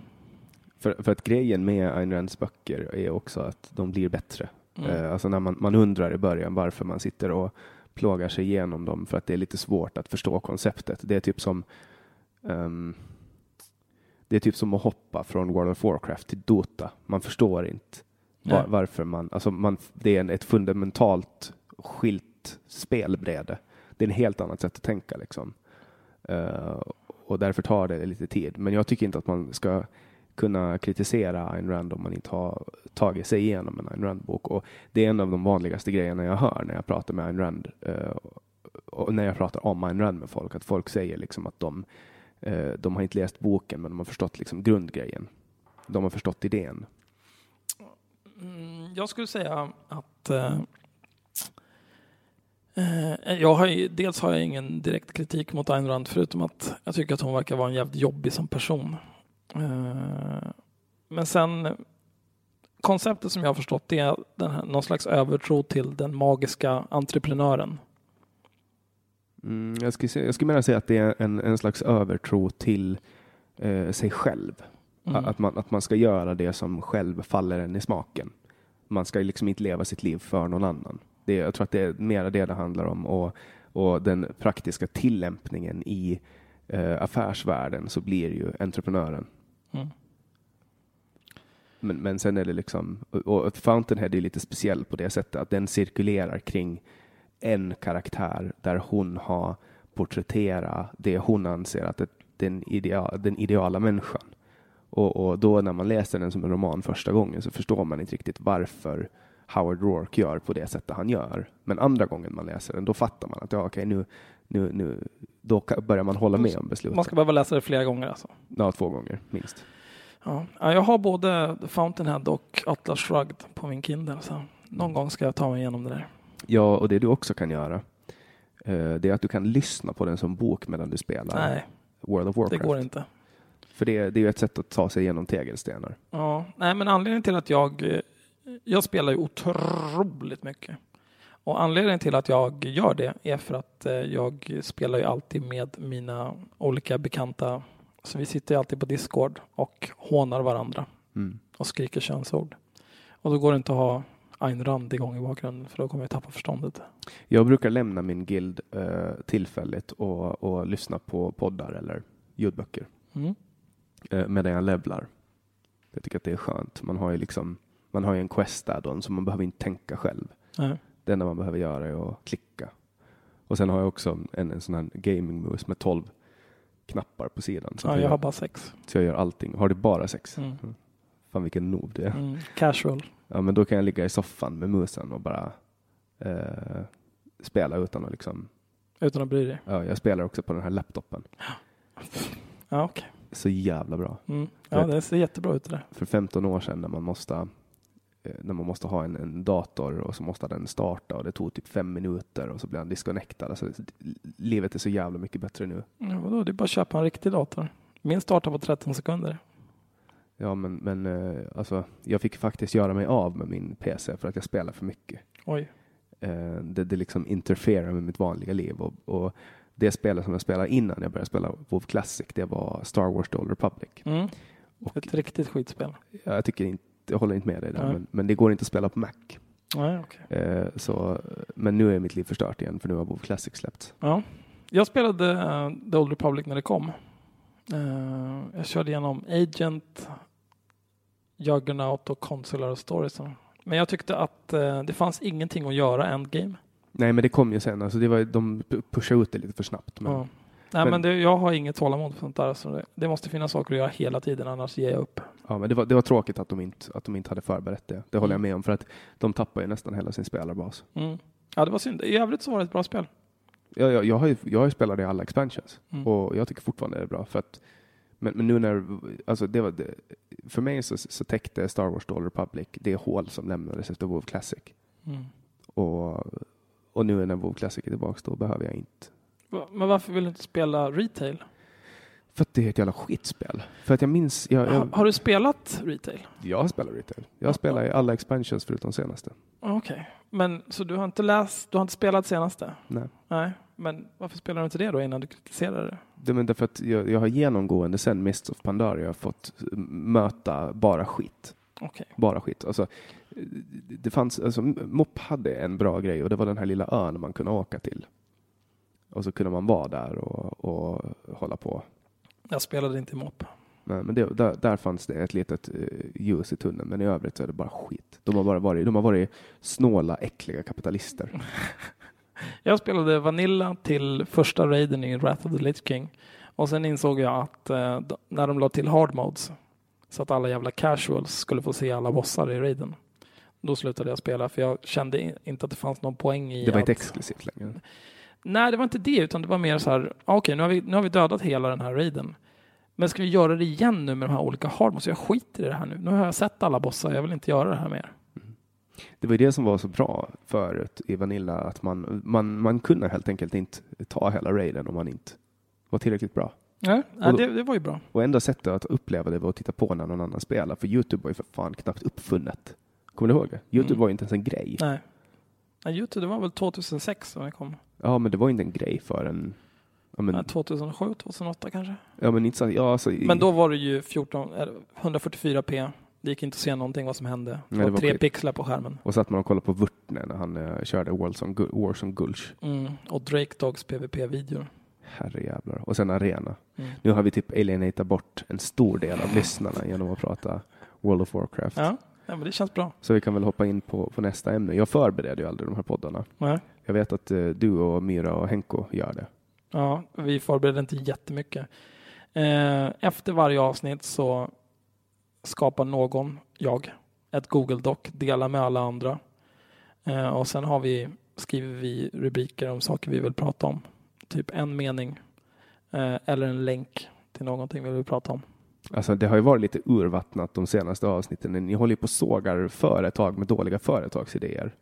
För, för att grejen med Ayn Rands böcker är också att de blir bättre. Mm. Eh, alltså när man, man undrar i början varför man sitter och plågar sig igenom dem för att det är lite svårt att förstå konceptet. Det är typ som ehm, det är typ som att hoppa från World of Warcraft till Dota. Man förstår inte var, varför man, alltså man, det är en, ett fundamentalt skilt spelbräde. Det är en helt annat sätt att tänka liksom. Eh, och därför tar det lite tid. Men jag tycker inte att man ska kunna kritisera Ayn Rand om man inte har tagit sig igenom en Ayn Rand-bok. Och det är en av de vanligaste grejerna jag hör när jag pratar med Ayn Rand eh, och när jag pratar om Ayn Rand med folk, att folk säger liksom att de, eh, de har inte läst boken, men de har förstått liksom grundgrejen. De har förstått idén. Mm, jag skulle säga att eh, eh jag har, ju- dels har jag ingen direkt kritik mot Ayn Rand förutom att jag tycker att hon verkar vara en jävligt jobbig som person. Eh, men sen konceptet som jag har förstått det är den här, någon slags övertro till den magiska entreprenören. Mm, jag, skulle jag skulle mena säga att det är en, en slags övertro till eh, sig själv. Mm. Att, man, att man ska göra det som själv faller en i smaken. Man ska liksom inte leva sitt liv för någon annan. Det, jag tror att det är mer det det handlar om. Och, och den praktiska tillämpningen i eh, affärsvärlden så blir ju entreprenören. Mm. Men, men sen är det liksom, och, och Fountainhead är lite speciell på det sättet att den cirkulerar kring en karaktär där hon har porträtterat det hon anser att det, den, idea, den ideala människan. Och, och då när man läser den som en roman första gången så förstår man inte riktigt varför Howard Rourke gör på det sättet han gör. Men andra gången man läser den, då fattar man att ja, okej, nu, nu, nu, då börjar man hålla med om beslutet. Man ska behöva läsa det flera gånger alltså. Ja, två gånger minst. Ja. Ja, jag har både Fountainhead och Atlas Shrugged på min Kindle. Så någon gång ska jag ta mig igenom det där. Ja, och det du också kan göra, eh, det är att du kan lyssna på den som bok medan du spelar Nej, World of det Warcraft. går inte. För det, det är ju ett sätt att ta sig igenom tegelstenar. Ja, nej, men anledningen till att jag... eh, Jag spelar ju otroligt mycket. Och anledningen till att jag gör det är för att eh, jag spelar ju alltid med mina olika bekanta. Så vi sitter ju alltid på Discord och hånar varandra Mm. och skriker könsord. Och då går det inte att ha Ayn Rand igång i bakgrunden för då kommer jag tappa förståndet. Jag brukar lämna min guild eh, tillfälligt och, och lyssna på poddar eller ljudböcker Mm. eh, medan jag levlar. Jag tycker att det är skönt. Man har ju liksom man har ju en quest add-on så man behöver inte tänka själv. Nej. Det enda man behöver göra är att klicka. Och sen har jag också en, en sån här gaming mus med 12 knappar på sidan. Så, Ja, jag jag, har bara sex. så jag gör allting. Har du bara sex? Mm. Fan vilken noob du är. Mm. Casual. Ja, men då kan jag ligga i soffan med musen och bara eh, spela utan att liksom... Utan att bry dig. Ja, jag spelar också på den här laptopen. Ja, okej. Så jävla bra. Mm. Ja, det ser jättebra ut det där. För 15 år sedan när man måste, när man måste ha en, en dator och så måste den starta och det tog typ fem minuter och så blev den disconnectad. Alltså, livet är så jävla mycket bättre nu. Ja, vadå? Det är bara att köpa en riktig dator. Min startar på 13 sekunder. Ja, men, men eh, alltså, jag fick faktiskt göra mig av med min PC för att jag spelar för mycket. Oj. Eh, det, det liksom interfererar med mitt vanliga liv. Och, och det spelet som jag spelade innan jag började spela WoW Classic, det var Star Wars The Old Republic. Mm. Och Ett riktigt skitspel. jag tycker inte, jag håller inte med dig där, men, men det går inte att spela på Mac. Nej, okej. Eh, så, men nu är mitt liv förstört igen för nu har WoW Classic släppts. Ja. Jag spelade uh, The Old Republic när det kom. Eh, jag körde igenom Agent, Juggernaut och Consular Stories. Men jag tyckte att eh, det fanns ingenting att göra endgame. Nej, men det kom ju sen. Alltså det var, de pushade ut det lite för snabbt. Men, Ja. Nej, men- men, det, jag har inget tålamod för sånt där. Så det, det måste finnas saker att göra hela tiden, annars ger jag upp. ja, men det, var, det var tråkigt att de, inte, att de inte hade förberett det. Det håller jag Mm. med om, för att de tappar ju nästan hela sin spelarbas. Mm. Ja, det var synd. I övrigt så var det ett bra spel. Jag, jag, jag, har ju, jag har ju spelat i alla expansions Mm. och jag tycker fortfarande det är bra. För att, men, men nu när, alltså det var, det, för mig så, så täckte Star Wars Old Republic det hål som lämnades efter WoW Classic. Mm. Och, och nu när WoW Classic är tillbaka då behöver jag inte. Men varför vill du inte spela retail? För att det är ett jävla skitspel. För att jag minns, jag, jag, har du spelat retail? jag har spelat retail. Jag har spelat i alla expansions förutom senaste. Okej, men så du har inte läst, du har inte spelat senaste? Nej. Nej, men varför spelar du inte det då innan du kritiserar det? Det men därför att jag, jag har genomgående sen Mists of Pandaria fått möta bara skit. Okej. Bara skit. Alltså, det det fanns, alltså, MOP hade en bra grej och det var den här lilla ön man kunde åka till. Och så kunde man vara där och, och hålla på. Jag spelade inte i mopp. Nej, men det, där, där fanns det ett litet uh, ljus i tunneln, men i övrigt så är det bara skit. De har bara varit, de har varit snåla, äckliga kapitalister. Jag spelade Vanilla till första raiden i Wrath of the Lich King och sen insåg jag att eh, när de la till hard modes så att alla jävla casuals skulle få se alla bossar i raiden. Då slutade jag spela för jag kände inte att det fanns någon poäng i Det var att... inte exklusivt längre. Nej, det var inte det, utan det var mer så här, ah, okej, nu, har vi, nu har vi dödat hela den här raiden. Men ska vi göra det igen nu med de här olika hardmodes? Jag skiter i det här nu. Nu har jag sett alla bossar, jag vill inte göra det här mer. Det var det som var så bra förut i Vanilla, att man, man, man kunde helt enkelt inte ta hela raiden om man inte var tillräckligt bra. Nej, då- det, det var ju bra. Och enda sättet att uppleva det var att titta på när någon annan spelar, för Youtube var ju för fan knappt uppfunnet. Kommer du ihåg det? Youtube Mm. var ju inte ens en grej. Nej. Nej, Youtube, det var väl 2006 som det kom? Ja, men det var inte en grej förrän... Ja, men, Nej, 2007, 2008 kanske? ja, men inte så, ja, alltså, i- Men då var det ju 14, eh, 144p. Det gick inte att se någonting vad som hände. Det Nej, var, det var tre pixlar på skärmen. Och satt man och kollade på Wurtne när han eh, körde Warzone, Gu- Warzone Gulch. Mm. Och Drake Dogs PVP-videor. Herrejävlar. Och sen Arena. Mm. Nu har vi typ alienatat bort en stor del av lyssnarna genom att prata World of Warcraft. Ja, ja, men det känns bra. Så vi kan väl hoppa in på, på nästa ämne. Jag förbereder ju aldrig de här poddarna. Nej. Jag vet att eh, du och Myra och Henko gör det. Ja, vi förbereder inte jättemycket. Eh, efter varje avsnitt så skapar någon, jag, ett Google Doc, delar med alla andra. Eh, och sen har vi, skriver vi rubriker om saker vi vill prata om. Typ en mening eh, eller en länk till någonting vi vill prata om. Alltså det har ju varit lite urvattnat de senaste avsnitten. Ni håller ju på och sågar företag med dåliga företagsidéer.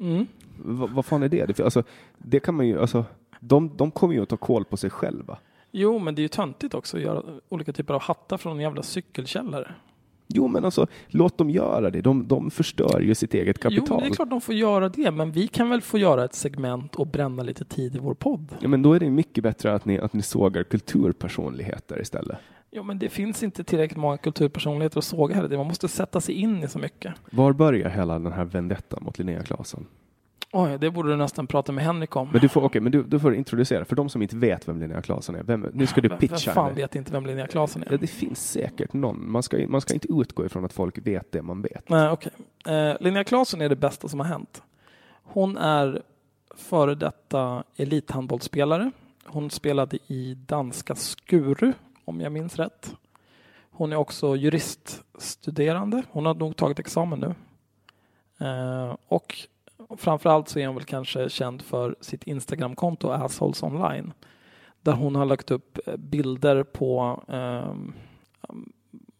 Mm. V- vad fan är det? det? Alltså, det kan man ju, alltså, de, de kommer ju att ta koll på sig själva. Jo, men det är ju töntigt också att göra olika typer av hattar från en jävla cykelkällare. Jo, men alltså låt dem göra det. De, de förstör ju sitt eget Jo, kapital. det är klart de får göra det, men vi kan väl få göra ett segment och bränna lite tid i vår podd. Ja, men då är det mycket bättre att ni, att ni sågar kulturpersonligheter istället. Jo, men det finns inte tillräckligt många kulturpersonligheter att såga heller. Man måste sätta sig in i så mycket. Var börjar hela den här vendettan mot Linnea Claesson? Oj, det borde du nästan prata med Henrik om. Men du får, okej, men du, du får introducera, för de som inte vet vem Linnea Claesson är, vem, nu ska du Vem- Vem pitcha fan henne. vet inte vem Linnea Claesson är? Ja, det finns säkert någon. Man ska, man ska inte utgå ifrån att folk vet det man vet. Nej, okej. Eh, Linnea Claesson är det bästa som har hänt. Hon är före detta elithandbollsspelare. Hon spelade i danska Skuru, om jag minns rätt. Hon är också juriststuderande. Hon har nog tagit examen nu. Eh, och framförallt så är hon väl kanske känd för sitt Instagramkonto Assholes Online. Där hon har lagt upp eh, bilder på ehm,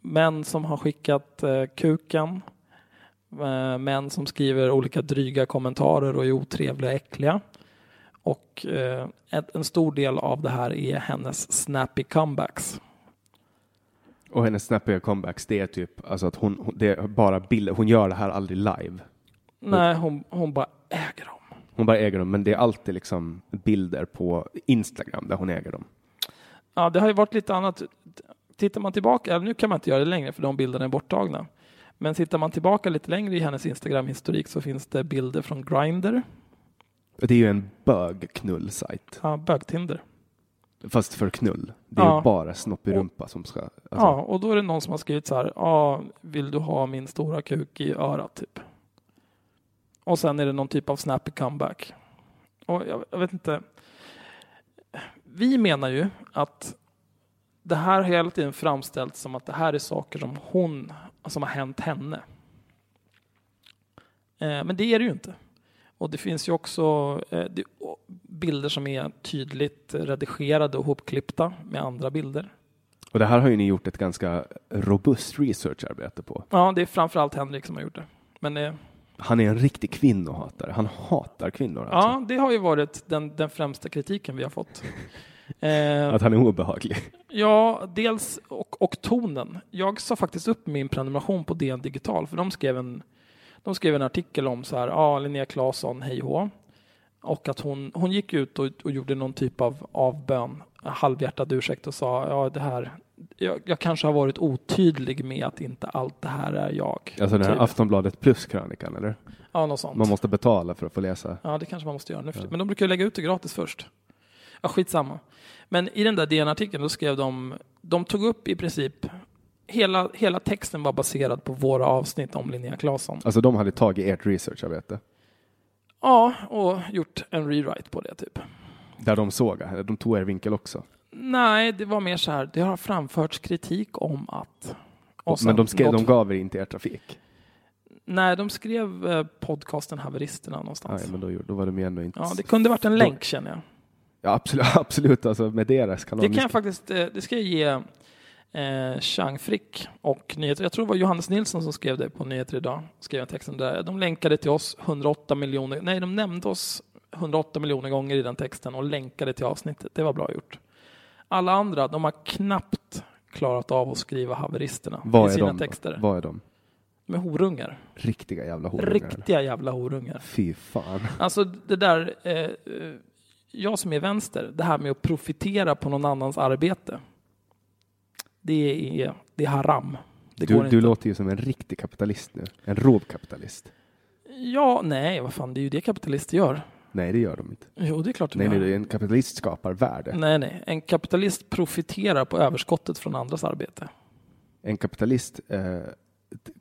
män som har skickat eh, kuken. Eh, män som skriver olika dryga kommentarer och är otrevliga och äckliga. Och eh, ett, en stor del av det här är hennes snappy comebacks. Och hennes snappiga comebacks, det är typ alltså att hon, hon- det bara bilder. Hon gör det här aldrig live. Nej, hon, hon bara äger dem. Hon bara äger dem, men det är alltid liksom bilder på Instagram där hon äger dem. Ja, det har ju varit lite annat. Tittar man tillbaka, nu kan man inte göra det längre för de bilderna är borttagna. Men tittar man tillbaka lite längre i hennes Instagram-historik så finns det bilder från Grindr, Det är ju en bögknullsajt. ja, bögtinder. Fast för knull. Det är Ja. ju bara snopp i rumpa som ska... Alltså, Ja, och då är det någon som har skrivit så här, ja, vill du ha min stora kuk i örat typ? Och sen är det någon typ av snappy comeback. Och jag, jag vet inte. Vi menar ju att det här har hela tiden framställts som att det här är saker som hon, som har hänt henne. Eh, men det är det ju inte. Och det finns ju också eh, bilder som är tydligt redigerade och hopklippta med andra bilder. Och det här har ju ni gjort ett ganska robust researcharbete på. Ja, det är framförallt Henrik som har gjort det. Men det, Han är en riktig kvinnohatare. Han hatar kvinnor alltså. ja, det har ju varit den, den främsta kritiken vi har fått. Eh, Att han är obehaglig. ja, dels och, och tonen. Jag sa faktiskt upp min prenumeration på DN Digital för de skrev en, de skrev en artikel om så här, ja, Linnea Claesson, hej hå. Och att hon, hon gick ut och, och gjorde någon typ av avbön, halvhjärtad ursäkt och sa, ja det här, jag, jag kanske har varit otydlig med att inte allt det här är jag. Alltså den här Typ. Aftonbladet plus-krönikan, eller? Ja, något sånt. Man måste betala för att få läsa. Ja, det kanske man måste göra nu Ja. Men de brukar lägga ut det gratis först. Ja, skitsamma. Men i den där DN-artikeln då skrev de, de tog upp i princip Hela, hela texten var baserad på våra avsnitt om Linnea Claesson. Alltså de hade tagit ert research, jag vet det. Ja, och gjort en rewrite på det typ. Där de såg, de tog er vinkel också. Nej, det var mer så här, det har framförts kritik om att... Men de, skrev, något... de gav er inte er trafik? Nej, de skrev eh, podcasten Haveristerna någonstans. Nej, men då, då var de ju ändå inte... Ja, det kunde varit en länk känner jag. Ja, absolut, absolut. Alltså med deras kanal. Det kan jag faktiskt, eh, det ska jag ge eh, Chang Frick och nyheter. Jag tror det var Johannes Nilsson som skrev det på Nyheter idag. Skrev texten där. De länkade till oss 108 miljoner. Nej, de nämnde oss 108 miljoner gånger i den texten och länkade till avsnittet. Det var bra gjort. Alla andra, de har knappt klarat av att skriva haveristerna vad i sina de, texter. Vad är de? Med horungar. Riktiga jävla horungar. Riktiga jävla horungar. Fy fan. Alltså det där, eh, jag som är vänster, det här med att profitera på någon annans arbete det är, det är haram. Det du, du låter ju som en riktig kapitalist nu. En råkapitalist. Ja, nej, vad fan, det är ju det kapitalister gör. Nej, det gör de inte. Jo, det är klart de nej, gör. Nej, en kapitalist skapar värde. Nej, nej, en kapitalist profiterar på överskottet från andras arbete. En kapitalist eh,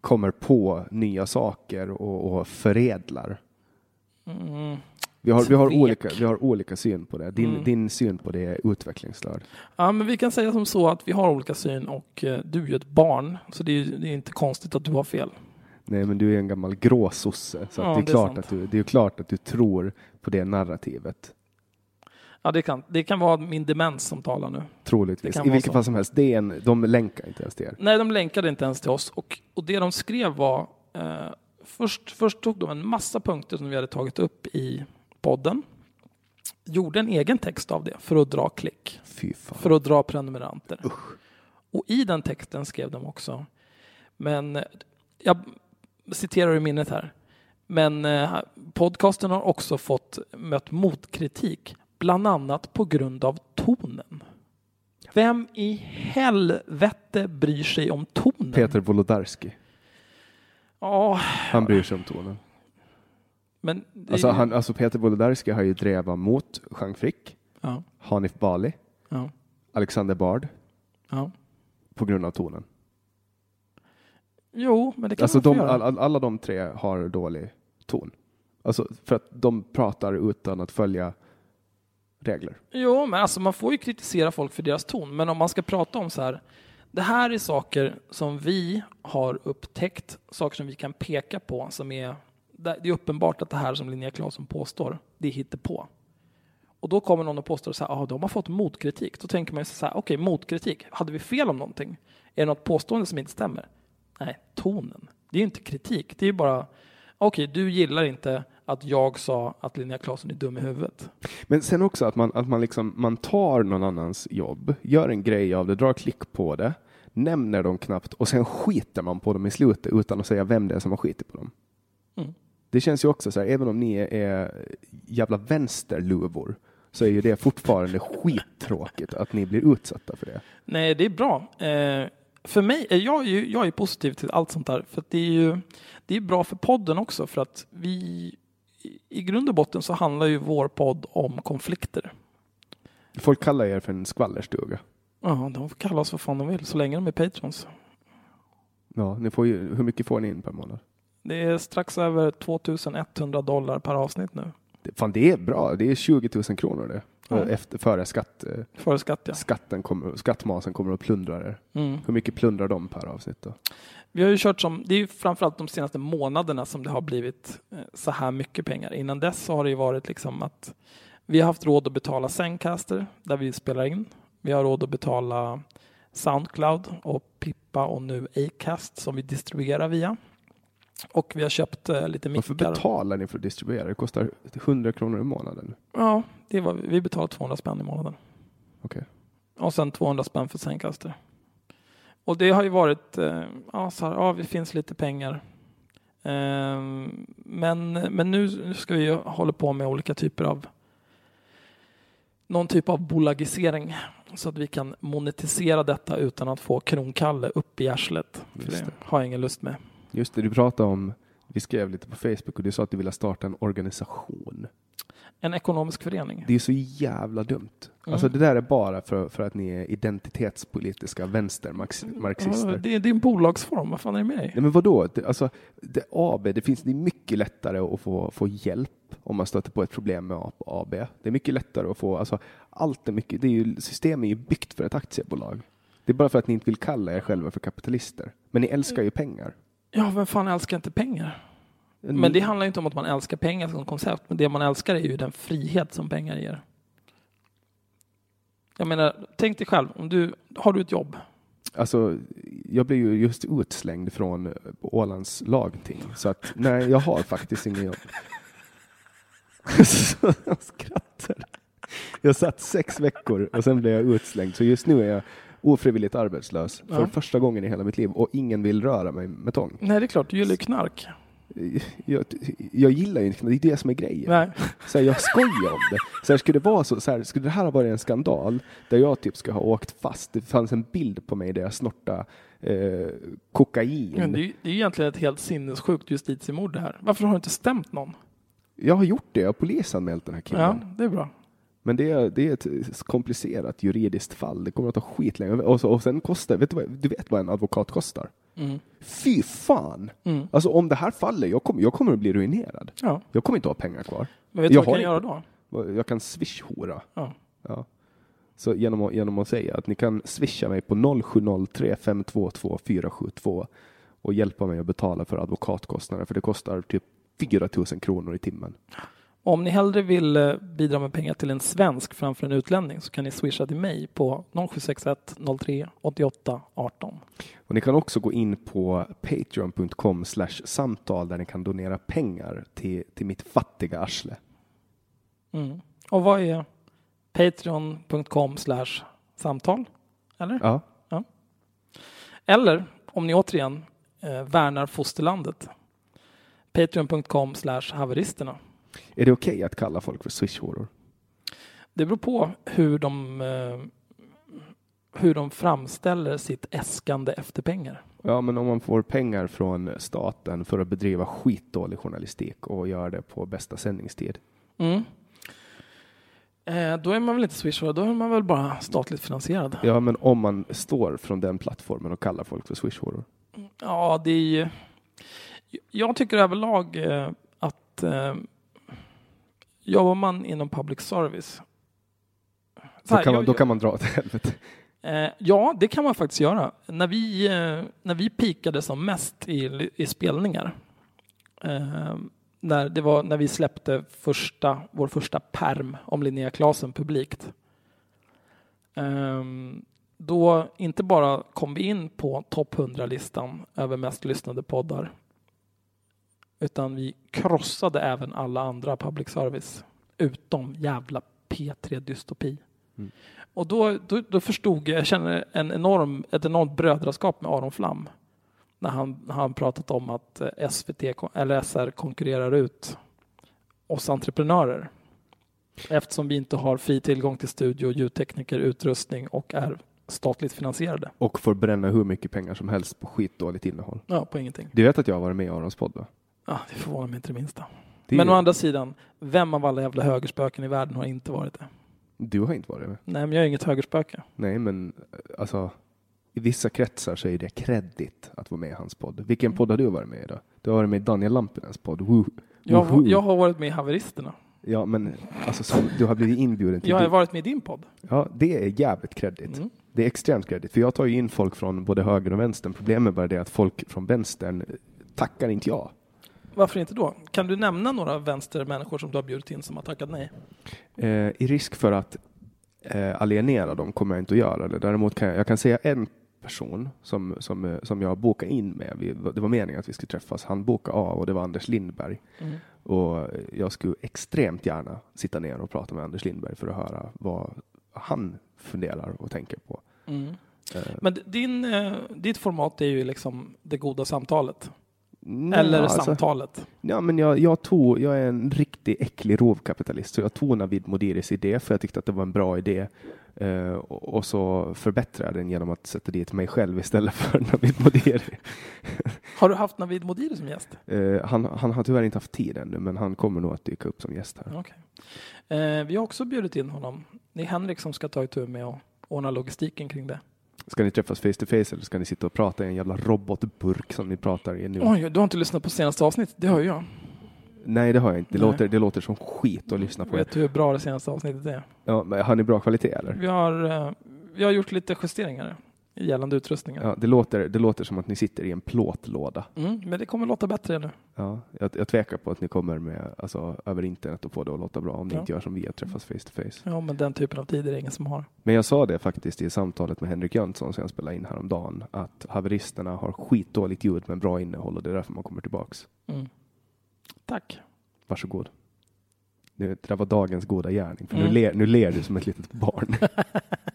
kommer på nya saker och, och förädlar. Mm. Vi har, vi, har olika, vi har olika syn på det. Din, mm. din syn på det är utvecklingsstörd. Ja, men vi kan säga som så att vi har olika syn och eh, du är ju ett barn, så det är, det är inte konstigt att du har fel. Nej, men du är en gammal gråsosse, så ja, det, är det, är klart att du, det är klart att du tror på det narrativet. Ja, det kan, det kan vara min demens som talar nu. Troligtvis. I vilket fall som helst, det är en, de länkar inte ens till er. Nej, de länkade inte ens till oss. Och, och det de skrev var, eh, först, först tog de en massa punkter som vi hade tagit upp i podden. Gjorde en egen text av det för att dra klick. För att dra prenumeranter. Usch. Och i den texten skrev de också, men jag citerar i minnet här, men eh, podcasten har också fått mött motkritik, bland annat på grund av tonen. Vem i helvete bryr sig om tonen? Peter Wolodarski. Ja. Han bryr sig om tonen. Men alltså, han, alltså Peter Wolodarski har ju drevat mot Jean Frick, ja. Hanif Bali, ja. Alexander Bard ja. på grund av tonen. Jo, men det kan alltså man de, all, alla de tre har dålig ton. Alltså för att de pratar utan att följa regler. Jo, men alltså man får ju kritisera folk för deras ton, men om man ska prata om så här, det här är saker som vi har upptäckt, saker som vi kan peka på som är det är uppenbart att det här som Linnea Claesson påstår, det är på. Och då kommer någon och påstår så här, ah, de har fått motkritik. Då tänker man ju så här, okej, okay, motkritik, hade vi fel om någonting? Är det något påstående som inte stämmer? Nej, tonen. Det är ju inte kritik, det är ju bara, okej, okay, du gillar inte att jag sa att Linnea Claesson är dum i huvudet. Men sen också att man, att man liksom, man tar någon annans jobb, gör en grej av det, drar klick på det, nämner dem knappt och sen skiter man på dem i slutet utan att säga vem det är som har skitit på dem. Det känns ju också så här, även om ni är jävla vänsterluvor, så är ju det fortfarande skittråkigt att ni blir utsatta för det. Nej, det är bra. Eh, för mig, är jag, ju, jag är positiv till allt sånt där, för det är ju det är bra för podden också, för att vi i grund och botten så handlar ju vår podd om konflikter. Folk kallar er för en skvallerstuga. Ja, de får kalla oss vad fan de vill, så länge de är patrons. Ja, ni får ju, hur mycket får ni in per månad? Det är strax över 2100 dollar per avsnitt nu. Fan, det är bra. Det är 20 000 kronor det. Ja. Efter, före skatt. Eh, före skatt, ja. Skatten kommer, skattmasen kommer att plundra er. Mm. Hur mycket plundrar de per avsnitt då? Vi har ju kört som, det är ju framförallt de senaste månaderna som det har blivit eh, så här mycket pengar. Innan dess så har det ju varit liksom att vi har haft råd att betala Zencaster där vi spelar in. Vi har råd att betala Soundcloud och Pippa och nu Acast som vi distribuerar via. Och vi har köpt eh, lite mickar. Varför betalar ni för att distribuera? Det kostar 100 kronor i månaden. Ja, det var, vi betalar 200 spänn i månaden. Okej. Okay. Och sen 200 spänn för Zencaster. Och det har ju varit, eh, ja, så här, ja, det finns lite pengar. Eh, men, men nu ska vi hålla på med olika typer av någon typ av bolagisering så att vi kan monetisera detta utan att få kronkalle upp i arslet. För det har jag ingen lust med. Just det, du pratade om Vi skrev lite på Facebook och du sa att du ville starta en organisation. En ekonomisk förening. Det är så jävla dumt. Mm. Alltså det där är bara för, för att ni är identitetspolitiska vänstermarxister. Det, är, det är en bolagsform, vad fan är det med dig? Nej men vadå? Det, alltså, det, AB, det, finns, det är mycket lättare att få, få hjälp om man stöter på ett problem med AB. Det är mycket lättare att få, alltså, allt är mycket, det är ju, systemet är ju byggt för ett aktiebolag. Det är bara för att ni inte vill kalla er själva för kapitalister. Men ni älskar ju pengar. Ja, vem fan älskar inte pengar? Men det handlar inte om att man älskar pengar som koncept, men det man älskar är ju den frihet som pengar ger. Jag menar, tänk dig själv, om du, har du ett jobb? Alltså, jag blev ju just utslängd från Ålands lagting, så att nej, jag har faktiskt inget jobb. Jag skrattar. Jag satt sex veckor och sen blev jag utslängd, så just nu är jag ofrivilligt arbetslös för Ja. första gången i hela mitt liv och ingen vill röra mig med tång. Nej, det är klart, du gillar ju knark. Jag, jag gillar ju inte det är det som är grejen. Nej. Så här, jag skojar om det. Så här, skulle det vara så, så här, skulle det här ha varit en skandal där jag typ ska ha åkt fast. Det fanns en bild på mig där jag snortade eh, kokain. Men det, är, ju- det är egentligen ett helt sinnessjukt justitiemord det här. Varför har du inte stämt någon? Jag har gjort det, jag har polisanmält den här killen. Ja, det är bra. Men det är, det är ett komplicerat juridiskt fall. Det kommer att ta skitlänge. Och, så, och sen kostar, vet du, vad, du vet vad en advokat kostar? Mm. Fy fan! Mm. Alltså om det här faller, jag kommer, jag kommer att bli ruinerad. Ja. Jag kommer inte ha pengar kvar. Men vet du Jag vad har kan göra då? Jag kan swish-hora. Ja. Ja. Så genom att, genom att säga att ni kan swisha mig på 0703 522 472 och hjälpa mig att betala för advokatkostnader, för det kostar typ 4 000 kronor i timmen. Om ni hellre vill eh, bidra med pengar till en svensk framför en utlänning så kan ni swisha till mig på 0761 03 88 18. Och ni kan också gå in på patreon.com samtal där ni kan donera pengar till, till mitt fattiga arsle. Mm. Och vad är patreon.com samtal? Eller? Ja. Eller om ni återigen eh, värnar fosterlandet. Patreon.com haveristerna. Är det okej att kalla folk för swishhoror? Det beror på hur de, eh, hur de framställer sitt äskande efter pengar. Ja, men om man får pengar från staten för att bedriva skitdålig journalistik och gör det på bästa sändningstid. Mm. Eh, då är man väl inte swishare, då är man väl bara statligt finansierad. Ja, men om man står från den plattformen och kallar folk för swishhoror. Ja, det är ju... Jag tycker överlag eh, att eh, jobbar man inom public service så Då här, kan, man, då kan man dra åt helvete. Eh, ja, det kan man faktiskt göra. När vi, eh, när vi pikade som mest i, i spelningar, eh, när, det var, när vi släppte första, vår första perm om Linnea Klasen publikt, eh, då inte bara kom vi in på topp 100-listan över mest lyssnade poddar, utan vi krossade även alla andra public service, utom jävla P3 Dystopi. Och då, då, då förstod jag, jag känner en enorm, ett enormt brödraskap med Aron Flam. När han, han pratat om att eh, SVT eller SR konkurrerar ut oss entreprenörer. Eftersom vi inte har fri tillgång till studio, ljudtekniker, utrustning och är statligt finansierade. Och får bränna hur mycket pengar som helst på skitdåligt innehåll. Ja, på ingenting. Du vet att jag har varit med i Arons podd va? Ja, det förvånar mig inte det minsta. Det Men ju- å andra sidan, vem av alla jävla högerspöken i världen har inte varit det? Du har inte varit med. Nej, men jag är inget högerspöke. Nej, men eh, alltså i vissa kretsar så är det kreddigt att vara med i hans podd. Vilken podd har du varit med i då? Du har varit med i Daniel Lampinens podd. Woo. Jag, jag har varit med i Haveristerna. Ja, men alltså så, du har blivit inbjuden till... Jag har varit med i din podd. Ja, det är jävligt kreddigt. Mm. Det är extremt kreddigt, för jag tar ju in folk från både höger och vänstern. Problemet är bara det att folk från vänstern tackar inte jag. Varför inte då? Kan du nämna några vänstermänniskor som du har bjudit in som har tackat nej? Eh, I risk för att eh, alienera dem kommer jag inte att göra det. Däremot kan jag, jag kan säga en person som, som, eh, som jag bokade in med. Vi, det var meningen att vi skulle träffas. Han bokade av och det var Anders Lindberg. Mm. Och jag skulle extremt gärna sitta ner och prata med Anders Lindberg för att höra vad han funderar och tänker på. Mm. Eh, Men din, eh, ditt format är ju liksom det goda samtalet. Nej, Eller alltså, samtalet? Ja, men jag, jag, tog, jag är en riktig äcklig rovkapitalist, så jag tog Navid Modiris idé för jag tyckte att det var en bra idé. Eh, och, så förbättrade jag den genom att sätta dit mig själv istället för Navid Modiri. Har du haft Navid Modiri som gäst? Eh, han, han har tyvärr inte haft tid ännu, men han kommer nog att dyka upp som gäst här. Okej. Eh, vi har också bjudit in honom. Det är Henrik som ska ta itu med och ordna logistiken kring det. Ska ni träffas face to face eller ska ni sitta och prata i en jävla robotburk som ni pratar i nu? Oj, du har inte lyssnat på senaste avsnittet? Det har ju jag. Nej, det har jag inte. Det, Nej. låter, det låter som skit att lyssna på. Vet du hur bra det senaste avsnittet är? Ja, men har ni bra kvalitet eller? Vi har, eh, vi har gjort lite justeringar gällande utrustningar. Ja, det, låter, det låter som att ni sitter i en plåtlåda. Mm, men det kommer låta bättre nu. Ja, jag, jag tvekar på att ni kommer med, alltså, över internet och få det att låta bra om ni Ja. inte gör som vi, att träffas face to face. Ja, men den typen av tid är det ingen som har. Men jag sa det faktiskt i samtalet med Henrik Jönsson som jag spelade in häromdagen, att haveristerna har skitdåligt ljud men bra innehåll och det är därför man kommer tillbaks. Mm. Tack. Varsågod. Det, det där var dagens goda gärning, för Mm. nu, ler, nu ler du som ett litet barn.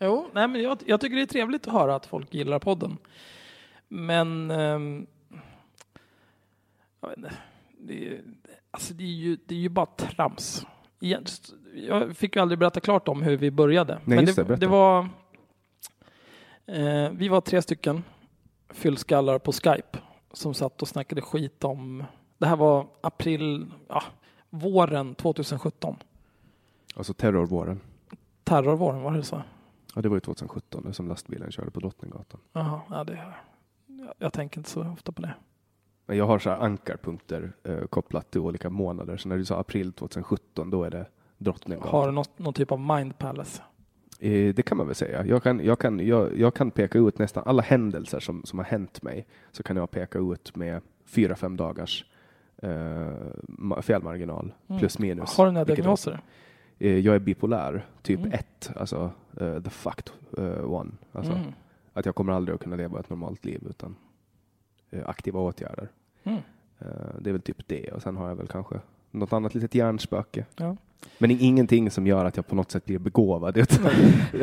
Jo, nej, men jag, jag tycker det är trevligt att höra att folk gillar podden. Men ehm, jag vet inte, det, är- alltså det, är ju, det är ju bara trams. Jag fick ju aldrig berätta klart om hur vi började. Nej, men det, det, det var eh, Vi var tre stycken fyllskallar på Skype som satt och snackade skit om Det här var april, ja, våren 2017. alltså terrorvåren. Terrorvåren, var det så? Ja, det var ju 2017 det som lastbilen körde på Drottninggatan. Jaha, ja, det, jag, jag tänker inte så ofta på det. Men jag har så här ankarpunkter eh, kopplat till olika månader, så när du sa april 2017, då är det Drottninggatan. Har du något, någon typ av mind palace? Eh, Det kan man väl säga. Jag kan, jag, kan, jag, jag kan peka ut nästan alla händelser som, som har hänt mig. Så kan jag peka ut med fyra, fem dagars eh, ma- felmarginal, Mm. plus minus. Har du några vilket diagnoser? Eh, jag är bipolär, typ Mm. 1, alltså eh, the fucked eh, one. Alltså, Mm. Att jag kommer aldrig att kunna leva ett normalt liv utan eh, aktiva åtgärder. Mm. Eh, det är väl typ det och sen har jag väl kanske något annat litet hjärnspöke. Ja. Men ingenting som gör att jag på något sätt blir begåvad. Utan,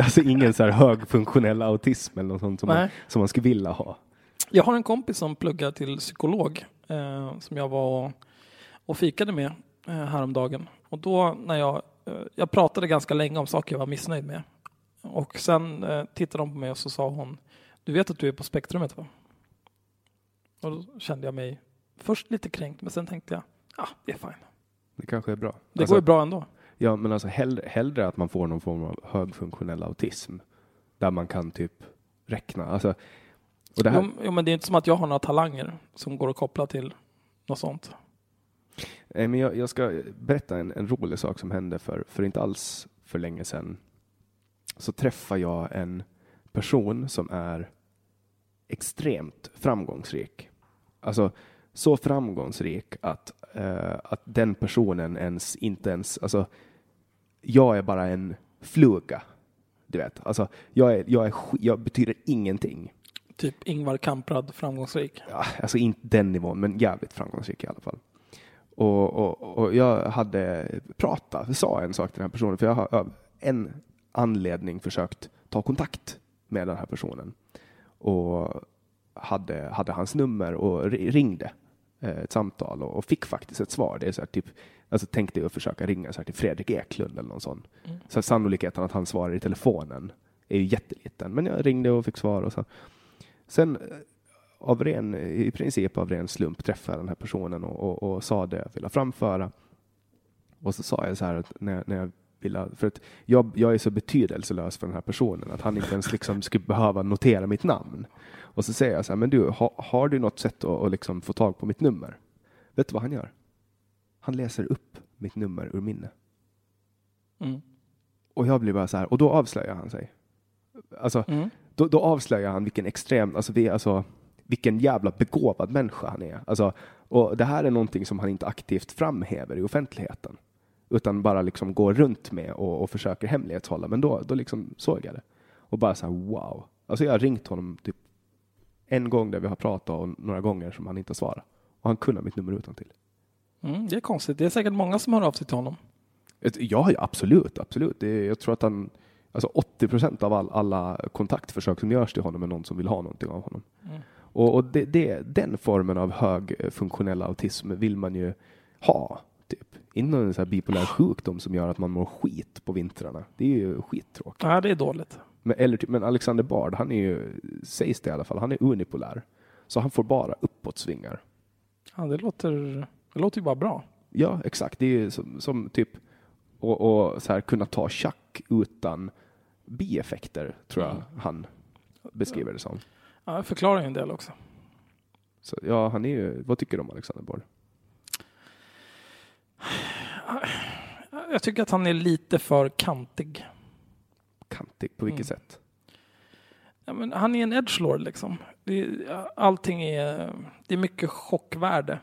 alltså ingen så här högfunktionell autism eller något sånt som man, som man skulle vilja ha. Jag har en kompis som pluggar till psykolog eh, som jag var och, och fikade med eh, häromdagen. Och då när jag, eh, jag pratade ganska länge om saker jag var missnöjd med. Och sen eh, tittade hon på mig och så sa hon, du vet att du är på spektrumet va? Och då kände jag mig först lite kränkt men sen tänkte jag, ja ah, det är fine. Det kanske är bra. Det alltså, går ju bra ändå. Ja, men alltså hellre, hellre att man får någon form av högfunktionell autism där man kan typ räkna. Alltså, och det här, Jo, jo, men det är inte som att jag har några talanger som går att koppla till något sånt. Eh, Men jag, jag ska berätta en, en rolig sak som hände för, för inte alls för länge sedan. Så träffade jag en person som är extremt framgångsrik. Alltså så framgångsrik att, eh, att den personen ens inte ens, alltså jag är bara en fluga. Du vet, alltså jag, är, jag, är, jag betyder ingenting. Typ Ingvar Kamprad, framgångsrik. ja, alltså inte den nivån, men jävligt framgångsrik i alla fall. Och, och, och jag hade pratat, sa en sak till den här personen, för jag har av en anledning försökt ta kontakt med den här personen. Och hade, hade hans nummer och ri- ringde eh, ett samtal och, och fick faktiskt ett svar. Det är så här, typ, alltså tänkte jag försöka ringa så här till Fredrik Eklund eller någon sån. Mm. Så sannolikheten att han svarar i telefonen är ju jätteliten. Men jag ringde och fick svar och så. Sen eh, av ren, i princip av ren slump träffade den här personen och, och, och sa det jag ville framföra. Och så sa jag så här att när, när jag ville, för att jag, jag är så betydelselös för den här personen att han inte ens liksom skulle behöva notera mitt namn. Och så säger jag så här, men du, ha, har du något sätt att, att liksom få tag på mitt nummer? Vet du vad han gör? Han läser upp mitt nummer ur minne. Mm. Och jag blir bara så här, och då avslöjar han sig. Alltså, Mm. då, då avslöjar han vilken extrem, alltså, vi, alltså vilken jävla begåvad människa han är. Alltså, och det här är någonting som han inte aktivt framhäver i offentligheten. Utan bara liksom går runt med och, och försöker hemlighetshålla. Men då, då liksom såg jag det. Och bara så här, wow. Alltså jag har ringt honom typ en gång där vi har pratat och några gånger som han inte har svarat. Och han kunde mitt nummer utan till. Mm, det är konstigt. Det är säkert många som hör av sig till honom. Ja, ja absolut, absolut. Det, jag tror att han, alltså 80 procent av all, alla kontaktförsök som görs till honom är någon som vill ha någonting av honom. Mm. Och, och det, det, den formen av högfunktionell autism vill man ju ha. Typ. Inte en så här bipolär sjukdom som gör att man mår skit på vintrarna. Det är ju skittråkigt. Ja, det är dåligt. Men, eller, typ- men Alexander Bard, han är ju, sägs det i alla fall, han är unipolär. Så han får bara uppåtsvingar. Ja, det låter, det låter ju bara bra. Ja, exakt. Det är ju som, som typ och, och så här, kunna ta tjack utan bieffekter, tror jag han beskriver det som. Ja, det förklarar ju en del också. Så, ja, han är ju, vad tycker du om Alexander Bard? Jag tycker att han är lite för kantig. Kantig, på vilket Mm. sätt? Ja, men han är en edgelord liksom. Det, är- allting är, det är mycket chockvärde.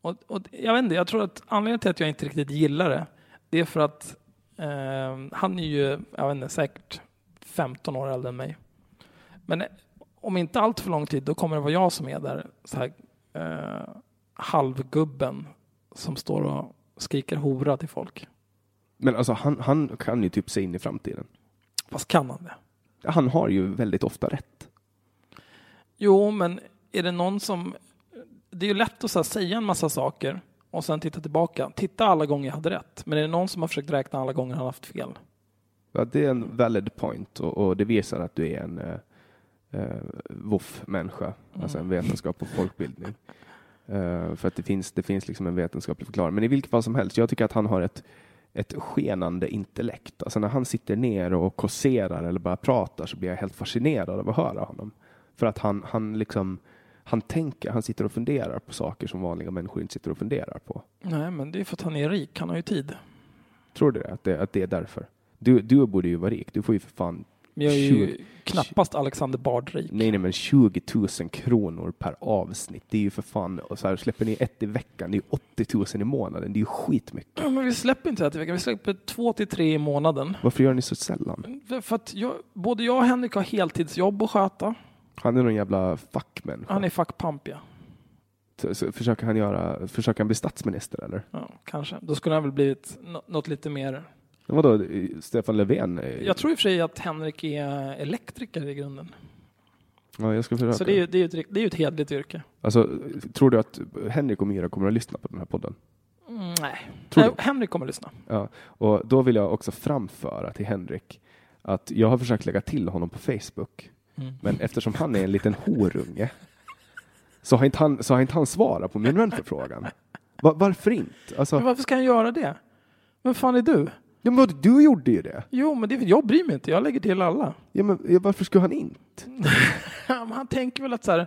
Och, och jag vet inte, jag tror att anledningen till att jag inte riktigt gillar det, det är för att eh, han är ju, jag vet inte, säkert 15 år äldre än mig. Men om inte allt för lång tid, då kommer det vara jag som är där, så här, eh, halvgubben som står och skriker hora till folk. Men alltså han, han kan ju typ se in i framtiden. Fast kan han det? Han har ju väldigt ofta rätt. Jo, men är det någon som... Det är ju lätt att så här, säga en massa saker och sen titta tillbaka. Titta alla gånger jag hade rätt. Men är det någon som har försökt räkna alla gånger han haft fel? Ja, det är en valid point och, och det visar att du är en eh, eh, VOF-människa, alltså en vetenskap och folkbildning. Eh, för att det finns, det finns liksom en vetenskaplig förklaring. Men i vilket fall som helst, jag tycker att han har ett, ett skenande intellekt. Alltså när han sitter ner och kåserar eller bara pratar så blir jag helt fascinerad av att höra honom. För att han, han liksom, han tänker, han sitter och funderar på saker som vanliga människor inte sitter och funderar på. Nej, men det är för att han är rik. Han har ju tid. Tror du det? Att det, att det är därför? Du, du borde ju vara rik. Du får ju för fan Men jag är ju 20 knappast Alexander Bard rik. Nej, nej, men 20 000 kronor per avsnitt. Det är ju för fan, och så här, släpper ni ett i veckan, det är ju 80 000 i månaden. Det är ju skitmycket. Ja, Men vi släpper inte här i veckan. Vi släpper två till tre i månaden. Varför gör ni så sällan? För- att jag, både jag och Henrik har heltidsjobb att sköta. Han är någon jävla fackmänniska. Han är fuckpamp, ja. Så, försöker han göra, försöker han bli statsminister eller? ja. Kanske. Då skulle han väl blivit nå- något lite mer... Vadå, Stefan Löfven? eh, Jag tror i och för sig att Henrik är elektriker i grunden. Ja, jag ska försöka. Så det är ju det är ett, det är ett hedligt yrke. Alltså, tror du att Henrik och Myra kommer att lyssna på den här podden? Mm, nej. Tror nej. Henrik kommer att lyssna. Ja, och då vill jag också framföra till Henrik att jag har försökt lägga till honom på Facebook. Mm. Men eftersom han är en liten horunge så har inte han, så har inte han svarat på min vänförfrågan. Va, varför inte? Alltså, Men varför ska han göra det? Vem fan är du? Ja, men du gjorde ju det. Jo, men det, jag bryr mig inte. Jag lägger till alla. Ja, men, varför skulle han inte? Han tänker väl att så här,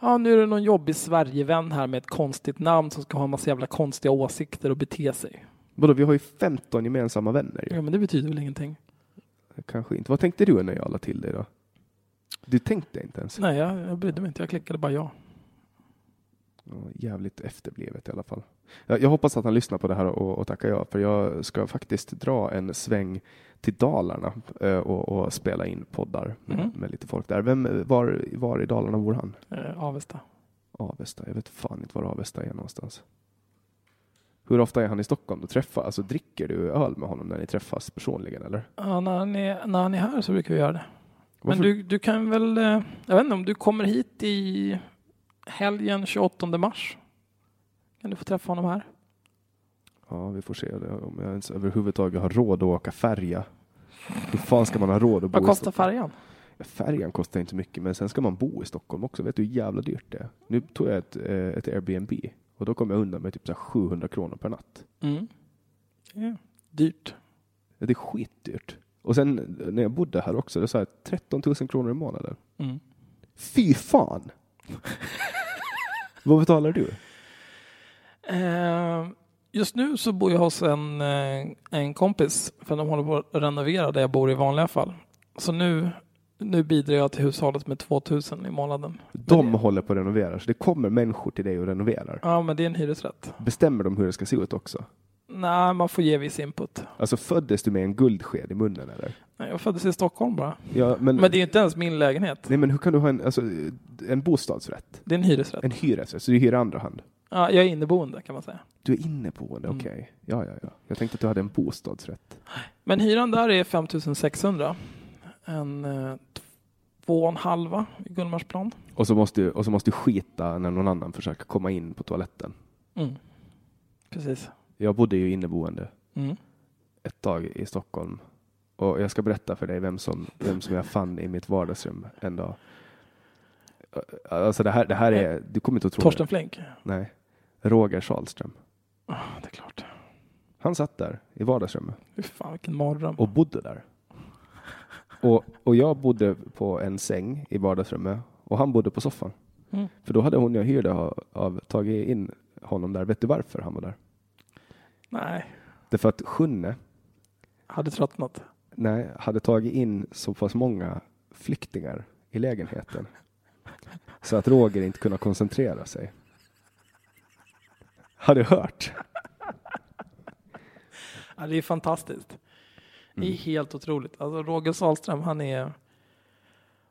ja, nu är det någon jobbig Sverigevän här med ett konstigt namn som ska ha en massa jävla konstiga åsikter och bete sig. Vadå, vi har ju 15 gemensamma vänner ju. Ja, men det betyder väl ingenting. Kanske inte. Vad tänkte du när jag la till dig då? Du tänkte inte ens? Nej, jag, jag brydde mig inte. Jag klickade bara ja. Jävligt efterblivet i alla fall. Jag, jag hoppas att han lyssnar på det här och, och tackar ja, för jag ska faktiskt dra en sväng till Dalarna eh, och, och spela in poddar med, Mhm. med lite folk där. Vem, var, var i Dalarna bor han? Eh, Avesta. Avesta. Jag vet fan inte var Avesta är någonstans. Hur ofta är han i Stockholm och träffar? Alltså dricker du öl med honom när ni träffas personligen eller? Ja, när, han är, när han är här så brukar vi göra det. Men Varför- du, du kan väl, eh, jag vet inte om du kommer hit i helgen 28 mars. Kan du få träffa honom här? Ja, vi får se om jag ens överhuvudtaget har råd att åka färja. Hur fan ska man ha råd att bo Vad kostar färjan? Färjan kostar inte mycket, men sen ska man bo i Stockholm också. Vet du hur jävla dyrt det är? Nu tog jag ett, eh, ett Airbnb och då kom jag undan med typ så här 700 kronor per natt. Mm. Ja. Dyrt. Det är skitdyrt. Och sen när jag bodde här också, det sa jag 13 000 kronor i månaden. Mm. Fy fan! Vad betalar du? Eh, just nu så bor jag hos en, eh, en kompis för de håller på att renovera där jag bor i vanliga fall. Så nu, nu bidrar jag till hushållet med 2000 i månaden. De det- håller på att renovera, så det kommer människor till dig och renoverar. Ja, men det är en hyresrätt. Bestämmer de hur det ska se ut också? Nej, man får ge viss input. Alltså föddes du med en guldsked i munnen eller? Nej, Jag föddes i Stockholm bara. Ja, men, Men det är inte ens min lägenhet. Nej men hur kan du ha en, alltså, en bostadsrätt? Det är en hyresrätt. En hyresrätt, så du hyr i andra hand? Ja, jag är inneboende kan man säga. Du är inneboende, Mm. okej. Ja, ja, ja. Jag tänkte att du hade en bostadsrätt. Men hyran där är 5600. En eh, två och en halva i Gullmarsplan. Och så måste och så måste du skita när någon annan försöker komma in på toaletten. Mm. Precis. Jag bodde ju inneboende Mm. ett tag i Stockholm och jag ska berätta för dig vem som, vem som jag fann i mitt vardagsrum en dag. Alltså det här, det här är, du kommer inte att tro Torsten det. Flink. Nej. Roger Salström. Ah, det är klart. Han satt där i vardagsrummet Fy fan vilken mardröm. och bodde där. Och, och jag bodde på en säng i vardagsrummet och han bodde på soffan. Mm. För då hade hon jag hyrde av, av tagit in honom där. Vet du varför han var där? Nej, Därför att Sjunne hade tröttnat. nej, hade tagit in så pass många flyktingar i lägenheten så att Roger inte kunde koncentrera sig. Har du hört? Ja, det är fantastiskt. Det är Mm. helt otroligt. Alltså Roger Sahlström, han är...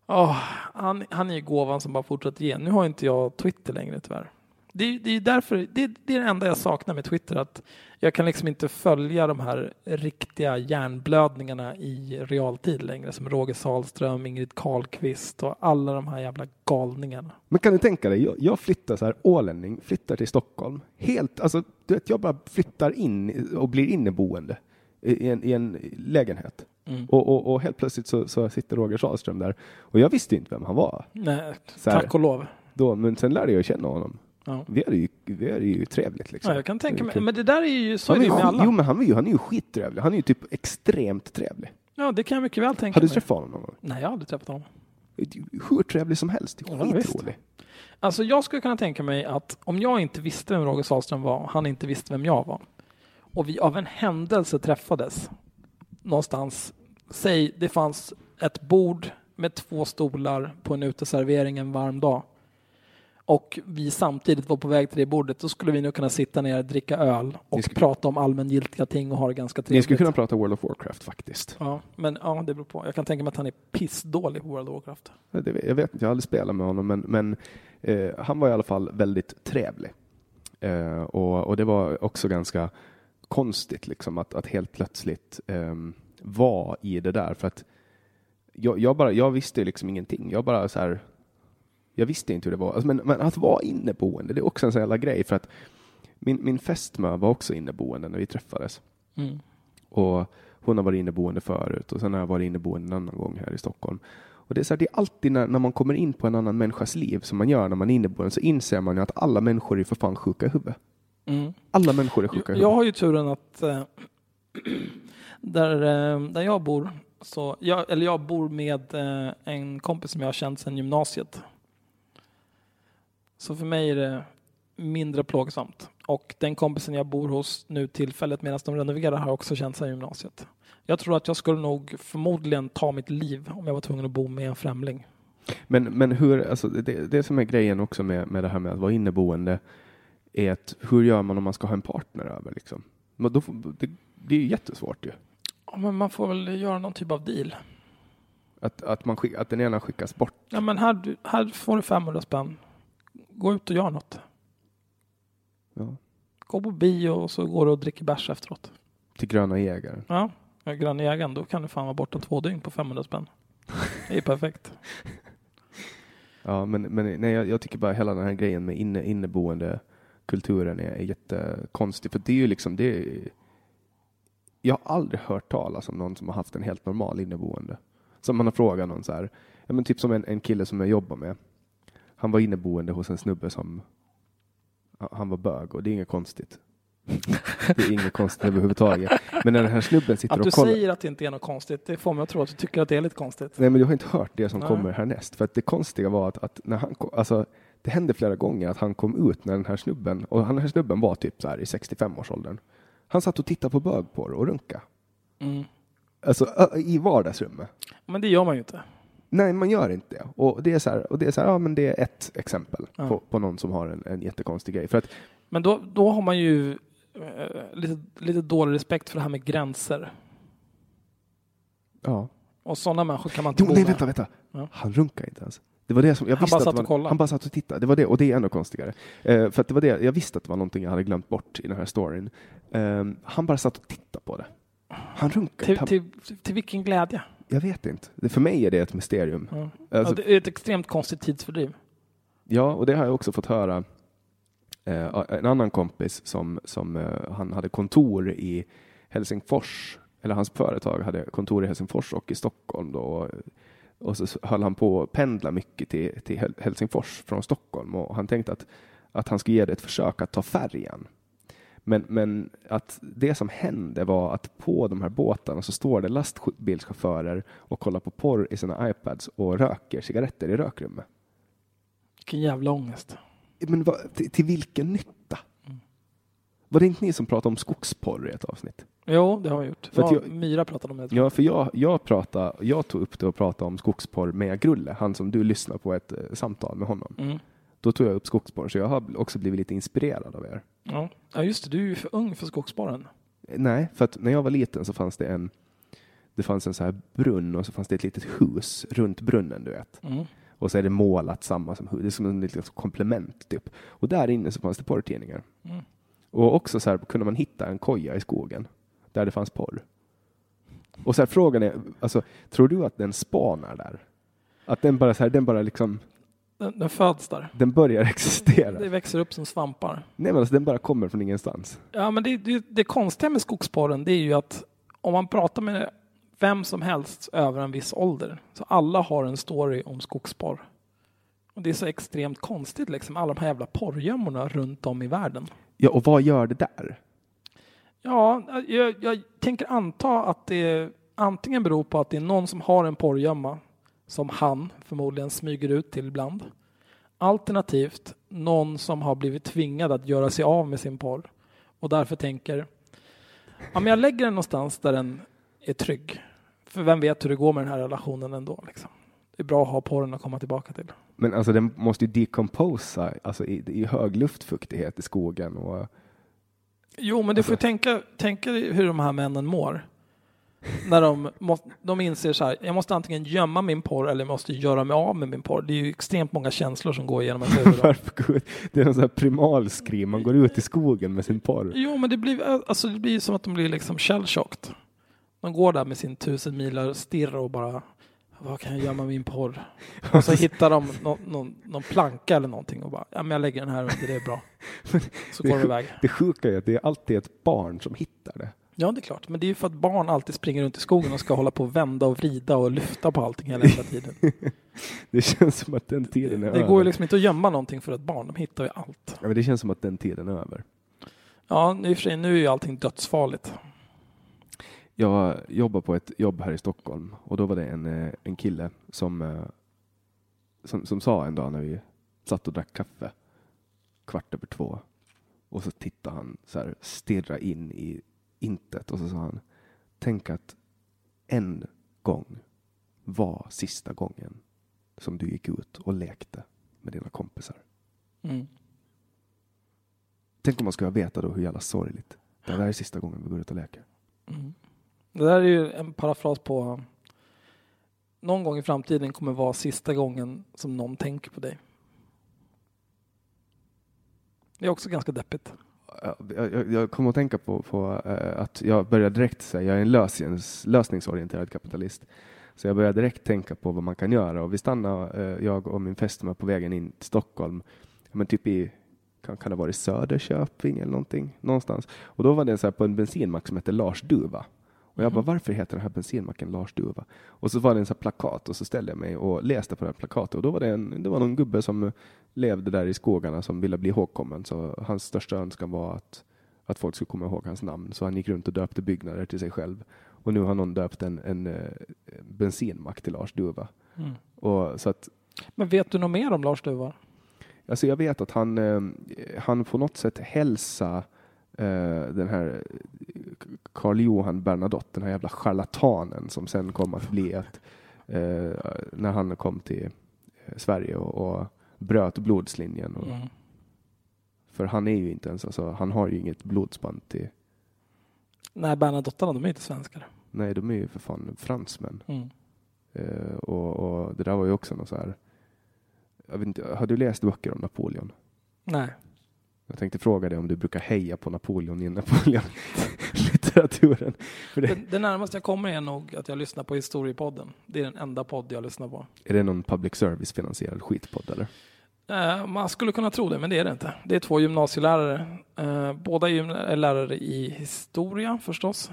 Åh, han, han är gåvan som bara fortsätter ge. Nu har inte jag Twitter längre tyvärr. Det, är- det är därför, det, det är det enda jag saknar med Twitter, att jag kan liksom inte följa de här riktiga hjärnblödningarna i realtid längre, som Roger Sahlström, Ingrid Carlqvist och alla de här jävla galningarna. Men kan du tänka dig, jag, jag flyttar så här, ålänning, flyttar till Stockholm. Helt, alltså, du vet, jag bara flyttar in och blir inneboende i en, i en lägenhet. Mm. Och, och, och helt plötsligt så, så sitter Roger Sahlström där. Och jag visste inte vem han var Nej, tack och lov. då, men sen lärde jag känna honom. Ja. Vi hade ju, vi hade ju trevligt liksom. Ja, jag kan tänka mig, men det där är ju så är Han det är ju ju, med alla. jo, men han är ju, han är ju skittrevlig. Han är ju typ extremt trevlig. Ja, det kan jag mycket väl tänka Har du mig. träffat honom någon gång? Nej, jag har aldrig träffat honom. Hur trevlig som helst. Ja. Skitrolig. Alltså jag skulle kunna tänka mig att om jag inte visste vem Roger Sahlström var, han inte visste vem jag var, och vi av en händelse träffades någonstans, säg det fanns ett bord med två stolar på en uteservering en varm dag, och vi samtidigt var på väg till det bordet, då skulle vi nog kunna sitta ner, dricka öl och Ni skulle- prata om allmängiltiga ting och ha det ganska Ni trevligt. skulle kunna prata World of Warcraft faktiskt. Ja, men ja, det beror på. Jag kan tänka mig att han är pissdålig på World of Warcraft. Ja, det vet- Jag vet inte, jag har aldrig spelat med honom, men, men eh, han var i alla fall väldigt trevlig. Eh, och, och det var också ganska konstigt liksom att, att helt plötsligt eh, vara i det där. För att jag, jag, bara, jag visste liksom ingenting. Jag bara så här, jag visste inte hur det var. Alltså, men, men att vara inneboende, det är också en sån jävla grej. För att min, min fästmö var också inneboende när vi träffades. Mm. Och hon har varit inneboende förut och sen har jag varit inneboende en annan gång här i Stockholm. Och det är, så här, det är alltid när, när man kommer in på en annan människas liv som man gör när man är inneboende så inser man ju att alla människor är för fan sjuka i huvudet. Mm. Alla människor är sjuka i Jag huvudet. har ju turen att eh, där, eh, där jag bor, så jag, eller jag bor med eh, en kompis som jag har känt sedan gymnasiet. Så för mig är det mindre plågsamt. Och den kompisen jag bor hos nu tillfället medan de renoverar har också känt sedan gymnasiet. Jag tror att jag skulle nog förmodligen ta mitt liv om jag var tvungen att bo med en främling. Men, men hur, alltså det, det som är grejen också med, med det här med att vara inneboende är att hur gör man om man ska ha en partner över liksom? Men då, får- det, det är ju jättesvårt ju. Ja, men man får väl göra någon typ av deal. Att, att, man skick, att den ena skickas bort. Ja, men här, här får du 500 spänn. Gå ut och gör något. Ja. Gå på bio och så går du och dricker bärs efteråt. Till gröna jägaren. Ja, med granne jägaren, då kan du fan vara borta två dygn på 500 spänn. Det är perfekt. Ja, men, men nej, jag, jag tycker bara hela den här grejen med inne, inneboende kulturen är, är jättekonstig. För det är ju liksom, det är, jag har aldrig hört talas om någon som har haft en helt normal inneboende. Som man har frågat någon så här, ja, men typ som en, en kille som jag jobbar med. Han var inneboende hos en snubbe som, han var bög och det är inget konstigt. Det är inget konstigt överhuvudtaget. Men när den här snubben sitter Att du och kollar. säger att det inte är något konstigt, det får mig att tro att du tycker att det är lite konstigt. Nej, men du har inte hört det som Nej. kommer härnäst. För att det konstiga var att, att när han kom, alltså, det hände flera gånger att han kom ut när den här snubben, och den här snubben var typ så här i 65-årsåldern. Han satt och tittade på bögporr och runka. Mm. Alltså i vardagsrummet. Men det gör man ju inte. Nej, man gör inte det. Och det är så här, och det är så här, ja men det är ett exempel Ja. på, på någon som har en, en jättekonstig grej. För att, Men då, då har man ju eh, lite, lite dålig respekt för det här med gränser. ja. Och sådana människor kan man inte Jo, bo nej, med. vänta, vänta. Ja. Han runkade inte ens. Det var det som, jag Han visste bara att satt och kollade. Han bara satt och tittade. Det var det, och det är ännu konstigare. Eh, för det var det, jag visste att det var någonting jag hade glömt bort i den här storyn. Eh, han bara satt och tittade på det. Han runkade. Till, till, till vilken glädje? Jag vet inte. Det, för mig är det ett mysterium. Ja. Alltså- ja, det är ett extremt konstigt tidsfördriv. Ja, och det har jag också fått höra. Eh, en annan kompis som, som eh, han hade kontor i Helsingfors, eller hans företag hade kontor i Helsingfors och i Stockholm då. Och, så höll han på att pendla mycket till, till Hel- Helsingfors från Stockholm och han tänkte att, att han skulle ge det ett försök att ta färjan. Men, men att det som hände var att på de här båtarna så står det lastbilschaufförer och kollar på porr i sina iPads och röker cigaretter i rökrummet. Vilken jävla ångest. Men vad, till, till vilken nytta? Var det inte ni som pratade om skogsporr i ett avsnitt? Jo, det har vi gjort. För ja, jag- Myra pratade om det. Ja, för jag, jag, pratade, jag tog upp det och pratade om skogsporr med Grulle, han som du lyssnar på ett eh, samtal med honom. Mm. Då tog jag upp skogsporr, så jag har också blivit lite inspirerad av er. Ja. ja, just det. Du är ju för ung för skogsborren. Eh, Nej, för att när jag var liten så fanns det en det fanns en så här brunn och så fanns det ett litet hus runt brunnen, du vet. Mm. Och så är det målat samma som hus. Det är som en litet komplement typ. Och där inne så fanns det porrtidningar. Mm. Och också så här kunde man hitta en koja i skogen där det fanns porr. Och så här frågan är, alltså, tror du att den spanar där? Att den bara så här, den bara liksom, Den, den föds där. den börjar existera? Det växer upp som svampar. Nej men alltså den bara kommer från ingenstans. Ja, men det, det, det konstiga med skogsporren det är ju att om man pratar med vem som helst över en viss ålder så alla har en story om skogsporr. Och det är så extremt konstigt liksom, alla de här jävla porrgömmorna runt om i världen. Ja, och vad gör det där? Ja, jag, jag tänker anta att det antingen beror på att det är någon som har en porrgömma som han förmodligen smyger ut till ibland. Alternativt någon som har blivit tvingad att göra sig av med sin porr och därför tänker ja, men jag lägger den någonstans där den är trygg. För vem vet hur det går med den här relationen ändå. Liksom. Det är bra att ha porren att komma tillbaka till. Men alltså den måste ju decomposa alltså i, i hög luftfuktighet i skogen och Jo, men du får ju tänka, tänka hur de här männen mår. När de, må, de inser så här, jag måste antingen gömma min porr eller jag måste göra mig av med min porr. Det är ju extremt många känslor som går igenom ens huvud. Det är någon sån här primalskri, man går ut i skogen med sin porr. Jo, men det blir, alltså det blir som att de blir liksom shell-shocked. De går där med sin tusen milar stirr och bara, var kan jag gömma min porr? Och så hittar de någon, någon, någon planka eller någonting och bara, ja men jag lägger den här under, det är bra. Så går de iväg. Det sjuka är att det är alltid ett barn som hittar det. Ja, det är klart. Men det är ju för att barn alltid springer runt i skogen och ska hålla på och vända och vrida och lyfta på allting hela jävla tiden. Det känns som att den tiden är Det över. går ju liksom inte att gömma någonting för ett barn. De hittar ju allt. ja, men det känns som att den tiden är över. Ja, i och för sig, nu är ju allting dödsfarligt. Jag jobbar på ett jobb här i Stockholm och då var det en, eh, en kille som, eh, som, som sa en dag när vi satt och drack kaffe kvart över två och så tittade han så här stirra in i intet och så sa han tänk att en gång var sista gången som du gick ut och lekte med dina kompisar. Mm. Tänk om man skulle veta då hur jävla sorgligt. Det här är sista gången vi går ut och leker. Mm. Det där är ju en parafras på någon gång i framtiden kommer vara sista gången som någon tänker på dig. Det är också ganska deppigt. Jag, jag, kom att tänka på, på eh, att jag började direkt säga, jag är en lösnings, lösningsorienterad kapitalist. Så jag började direkt tänka på vad man kan göra och vi stannade, eh, jag och min fästmö på vägen in till Stockholm, men typ i, kan, kan det ha i Söderköping eller någonting, någonstans. Och då var det så här på en bensinmack som hette Lars Duva. Och jag bara, varför heter den här bensinmacken Lars Duva? Och så var det en sån plakat och så ställde jag mig och läste på det här plakatet och då var det, en, det var någon gubbe som levde där i skogarna som ville bli ihågkommen. Så hans största önskan var att, att folk skulle komma ihåg hans namn. Så han gick runt och döpte byggnader till sig själv. Och nu har någon döpt en, en, eh, bensinmack till Lars Duva. Mm. Och så att, Men vet du något mer om Lars Duvar? alltså jag vet att han, eh, han på något sätt hälsa eh, den här Carl Johan Bernadotte, den här jävla charlatanen som sen kom att bli ett, eh, när han kom till eh, Sverige och, och bröt blodslinjen. Och, Mm. För han är ju inte ens, alltså, han har ju inget blodsband till, Nej, Bernadottarna, de är inte svenskar. nej de är ju för fan fransmän. Mm. Eh, och, och det där var ju också något så här, jag vet inte, har du läst böcker om Napoleon? Nej. Jag tänkte fråga dig om du brukar heja på Napoleon i Napoleon litteraturen. Det, Det, närmaste jag kommer är nog att jag lyssnar på Historiepodden. Det är den enda podd jag lyssnar på. är det någon public service-finansierad skitpodd eller? Eh, man skulle kunna tro det, men det är det inte. Det är två gymnasielärare. Eh, båda är lärare i historia förstås.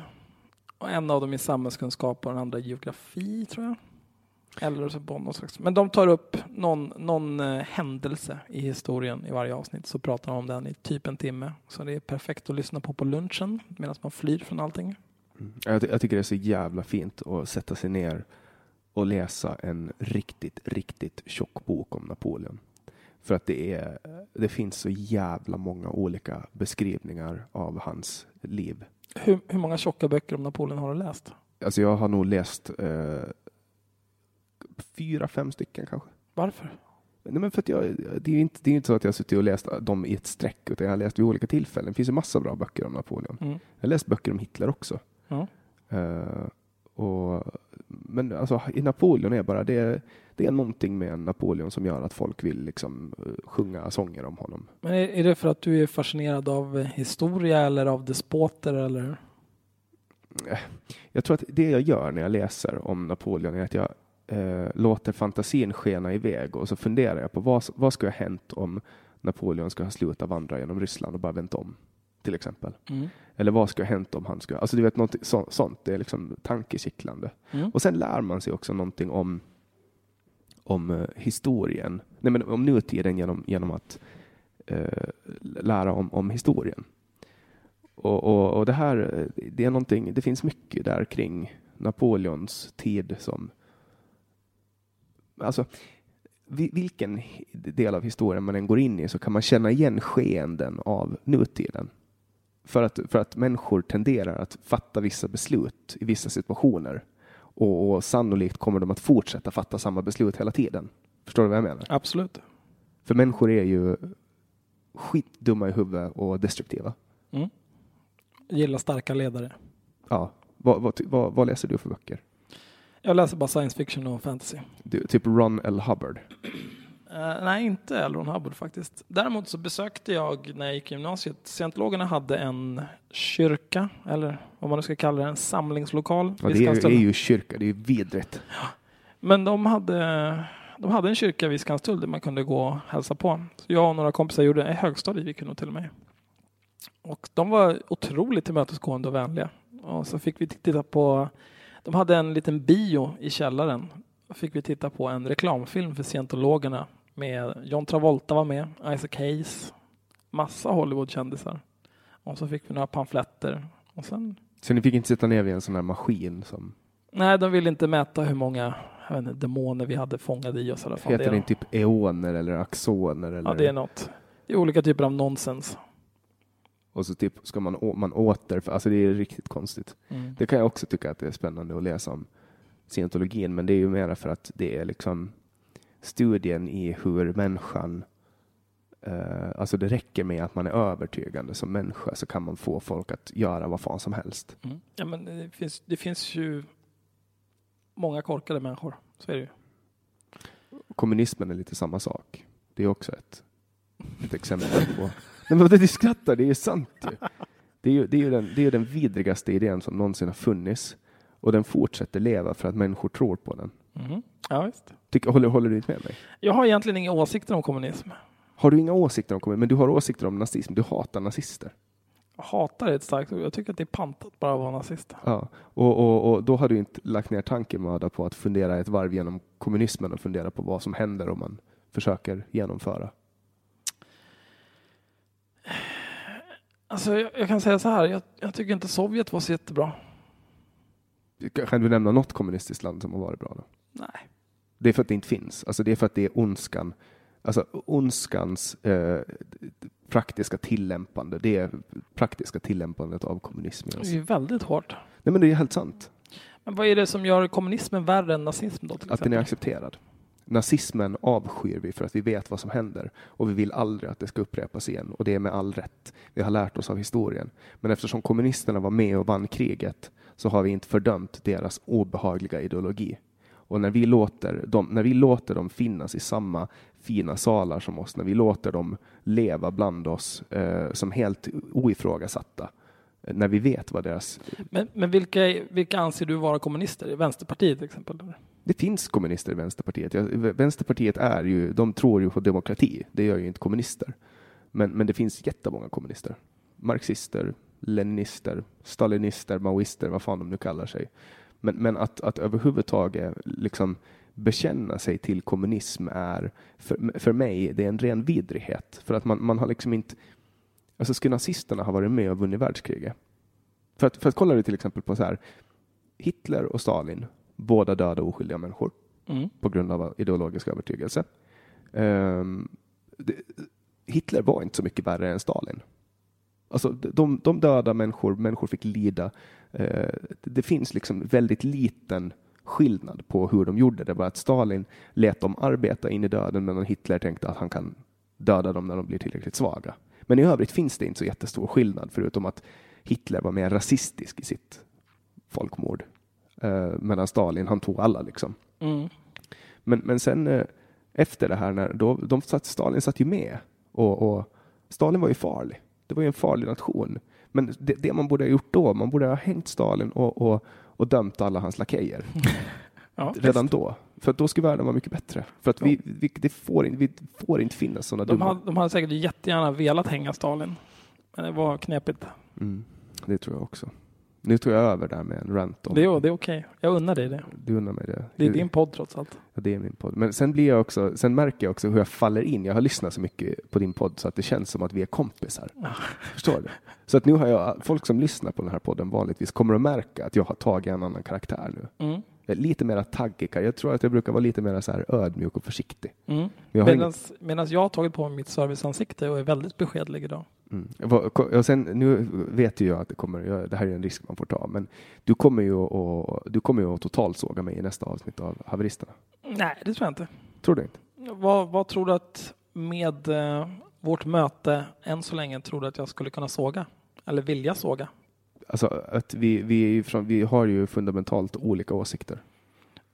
Och en av dem i samhällskunskap och den andra i geografi, tror jag. Eller så något slags. Men de tar upp någon, någon eh, händelse i historien i varje avsnitt. Så pratar de om den i typ en timme. Så det är perfekt att lyssna på på lunchen medan man flyr från allting. Jag, ty- jag tycker det är så jävla fint att sätta sig ner och läsa en riktigt, riktigt tjock bok om Napoleon. För att det, är, det finns så jävla många olika beskrivningar av hans liv. Hur, hur många tjocka böcker om Napoleon har du läst? Alltså jag har nog läst eh, fyra, fem stycken kanske. Varför? Nej, men för att jag, det är inte, det är inte så att jag har suttit och läst dem i ett streck, utan jag har läst vid olika tillfällen. Det finns ju massa bra böcker om Napoleon. Mm. Jag har läst böcker om Hitler också. Ja. Eh, och, men alltså, i Napoleon är bara det, det är någonting med Napoleon som gör att folk vill liksom eh, sjunga sånger om honom. Men är, är det för att du är fascinerad av eh, historia eller av despoter eller? Jag tror att det jag gör när jag läser om Napoleon är att jag eh, låter fantasin skena iväg och så funderar jag på vad, vad skulle ha hänt om Napoleon skulle ha slutat vandra genom Ryssland och bara vänt om, till exempel. Mm. Eller vad skulle ha hänt om han skulle... Alltså du vet, något så, sånt. Det är liksom tankekittlande. Mm. Och sen lär man sig också någonting om, om eh, historien, nej men om nutiden genom, genom att eh, lära om, om historien. Och, och, och det här, eh, det är någonting, det finns mycket där kring Napoleons tid som, alltså vi- vilken del av historien man än går in i så kan man känna igen skeenden av nutiden. För att, för att människor tenderar att fatta vissa beslut i vissa situationer. Och, och sannolikt kommer de att fortsätta fatta samma beslut hela tiden. Förstår du vad jag menar? Absolut. För människor är ju skitdumma i huvudet och destruktiva. Mm. Gillar starka ledare. Ja. Vad, vad, vad, vad läser du för böcker? Jag läser bara science fiction och fantasy. Du, typ Ron L. Hubbard. Eh, nej, inte L. Ron Hubbard faktiskt. Däremot så besökte jag när jag gick i gymnasiet. Scientologerna hade en kyrka, eller vad man nu ska kalla det, en samlingslokal. Ja, det, är, det är ju kyrka, det är ju vidrigt. Men de hade, de hade en kyrka vid Skanstull där man kunde gå och hälsa på. Så jag och några kompisar gjorde en högstadie, vi kunde till och med. Och de var otroligt tillmötesgående och vänliga. Och så fick vi titta på, de hade en liten bio i källaren. Då fick vi titta på en reklamfilm för scientologerna med John Travolta var med, Isaac Hayes, massa Hollywoodkändisar. Och så fick vi några pamfletter. Och sen, Så ni fick inte sitta ner vid en sån här maskin som nej, de ville inte mäta hur många jag inte, demoner vi hade fångade i oss. Heter det det typ eoner eller axoner? Eller, Ja, det är något. Det är olika typer av nonsens. Och så typ ska man, man åter, alltså det är riktigt konstigt. Mm. Det kan jag också tycka att det är spännande att läsa om scientologin, men det är ju mer för att det är liksom studien i hur människan eh, alltså det räcker med att man är övertygande som människa så kan man få folk att göra vad fan som helst. Mm. Ja, men det, finns, det finns ju många korkade människor. Så är det ju. Kommunismen är lite samma sak. Det är också ett, ett exempel på... Nej, men du skrattar, det är ju sant ju. Det är ju, det är ju den, det är den vidrigaste idén som någonsin har funnits. Och den fortsätter leva för att människor tror på den. Mhm. Ja, visst. Tycker, håller, håller du inte med mig? Jag har egentligen inga åsikter om kommunism. Har du inga åsikter om kommunism? Men du har åsikter om nazism. Du hatar nazister. Jag hatar är ett starkt ord. Jag tycker att det är pantat bara att vara nazist. Ja. Och, och, och då har du inte lagt ner tankemöda på att fundera ett varv genom kommunismen och fundera på vad som händer om man försöker genomföra. Alltså, jag, jag kan säga så här. Jag, jag tycker inte Sovjet var så jättebra. Kan du nämna något kommunistiskt land som har varit bra? Då? Nej. Det är för att det inte finns. Alltså det är för att det är ondskan. Alltså ondskans eh, praktiska tillämpande. Det är praktiska tillämpandet av kommunism. Det är Alltså. ju väldigt hårt. Nej men det är helt sant. Men vad är det som gör kommunismen värre än nazism då? Att den är accepterad. Nazismen avskyr vi för att vi vet vad som händer och vi vill aldrig att det ska upprepas igen och det är med all rätt. Vi har lärt oss av historien. Men eftersom kommunisterna var med och vann kriget så har vi inte fördömt deras obehagliga ideologi. Och när vi låter dem, när vi låter dem finnas i samma fina salar som oss, när vi låter dem leva bland oss eh, som helt oifrågasatta, eh, när vi vet vad deras... Men, men vilka, vilka anser du vara kommunister? Vänsterpartiet till exempel? Det finns kommunister i Vänsterpartiet. Ja, Vänsterpartiet är ju, de tror ju på demokrati. Det gör ju inte kommunister. Men, men det finns jättemånga kommunister. Marxister, leninister, stalinister, maoister, vad fan de nu kallar sig. Men, men att, att överhuvudtaget liksom bekänna sig till kommunism är för, för mig det är en ren vidrighet. För att man, man har liksom inte... Alltså skulle nazisterna ha varit med och vunnit världskriget? För att, för att kolla du till exempel på så här, Hitler och Stalin, båda döda oskyldiga människor Mm. på grund av ideologisk övertygelse. Ehm, det, Hitler var inte så mycket värre än Stalin. Alltså, de, de döda människor, människor fick lida. Eh, det, finns liksom väldigt liten skillnad på hur de gjorde det. Bara att Stalin lät dem arbeta in i döden medan Hitler tänkte att han kan döda dem när de blir tillräckligt svaga. Men i övrigt finns det inte så jättestor skillnad förutom att Hitler var mer rasistisk i sitt folkmord. Eh, medan Stalin, han tog alla liksom. Mm. Men, men sen eh, efter det här, när, då, de satt, Stalin satt ju med och, och Stalin var ju farlig. Det var ju en farlig nation. Men det, det man borde ha gjort då, man borde ha hängt Stalin och, och, och dömt alla hans lakejer Ja, redan visst. då. För då skulle världen vara mycket bättre. För att vi, vi, det får, in, vi får inte finnas sådana De, dumma... hade, de hade säkert jättegärna velat hänga Stalin. Men det var knepigt. Mm, det tror jag också. Nu tog jag över där med en rant om... Det är, det är okej. Jag unnar dig det. Du undrar mig det. Det är din podd trots allt. Ja, det är min podd. Men sen blir jag också, sen märker jag också hur jag faller in. Jag har lyssnat så mycket på din podd så att det känns som att vi är kompisar. Förstår du? Så att nu har jag, folk som lyssnar på den här podden vanligtvis kommer att märka att jag har tagit en annan karaktär nu. Mm. Är lite mer taggig. Jag tror att jag brukar vara lite mer så här ödmjuk och försiktig. Mm. Medan, medan jag har tagit på mig mitt serviceansikte och är väldigt beskedlig idag. Mm. Sen, nu vet ju jag att det kommer, det här är en risk man får ta, men du kommer ju att, du kommer ju att totalsåga mig i nästa avsnitt av Haveristerna. Nej, det tror jag inte. Tror du inte? Vad, vad tror du att med eh, vårt möte än så länge tror du att jag skulle kunna såga? Eller vilja såga? Alltså att vi, vi, från, vi har ju fundamentalt olika åsikter.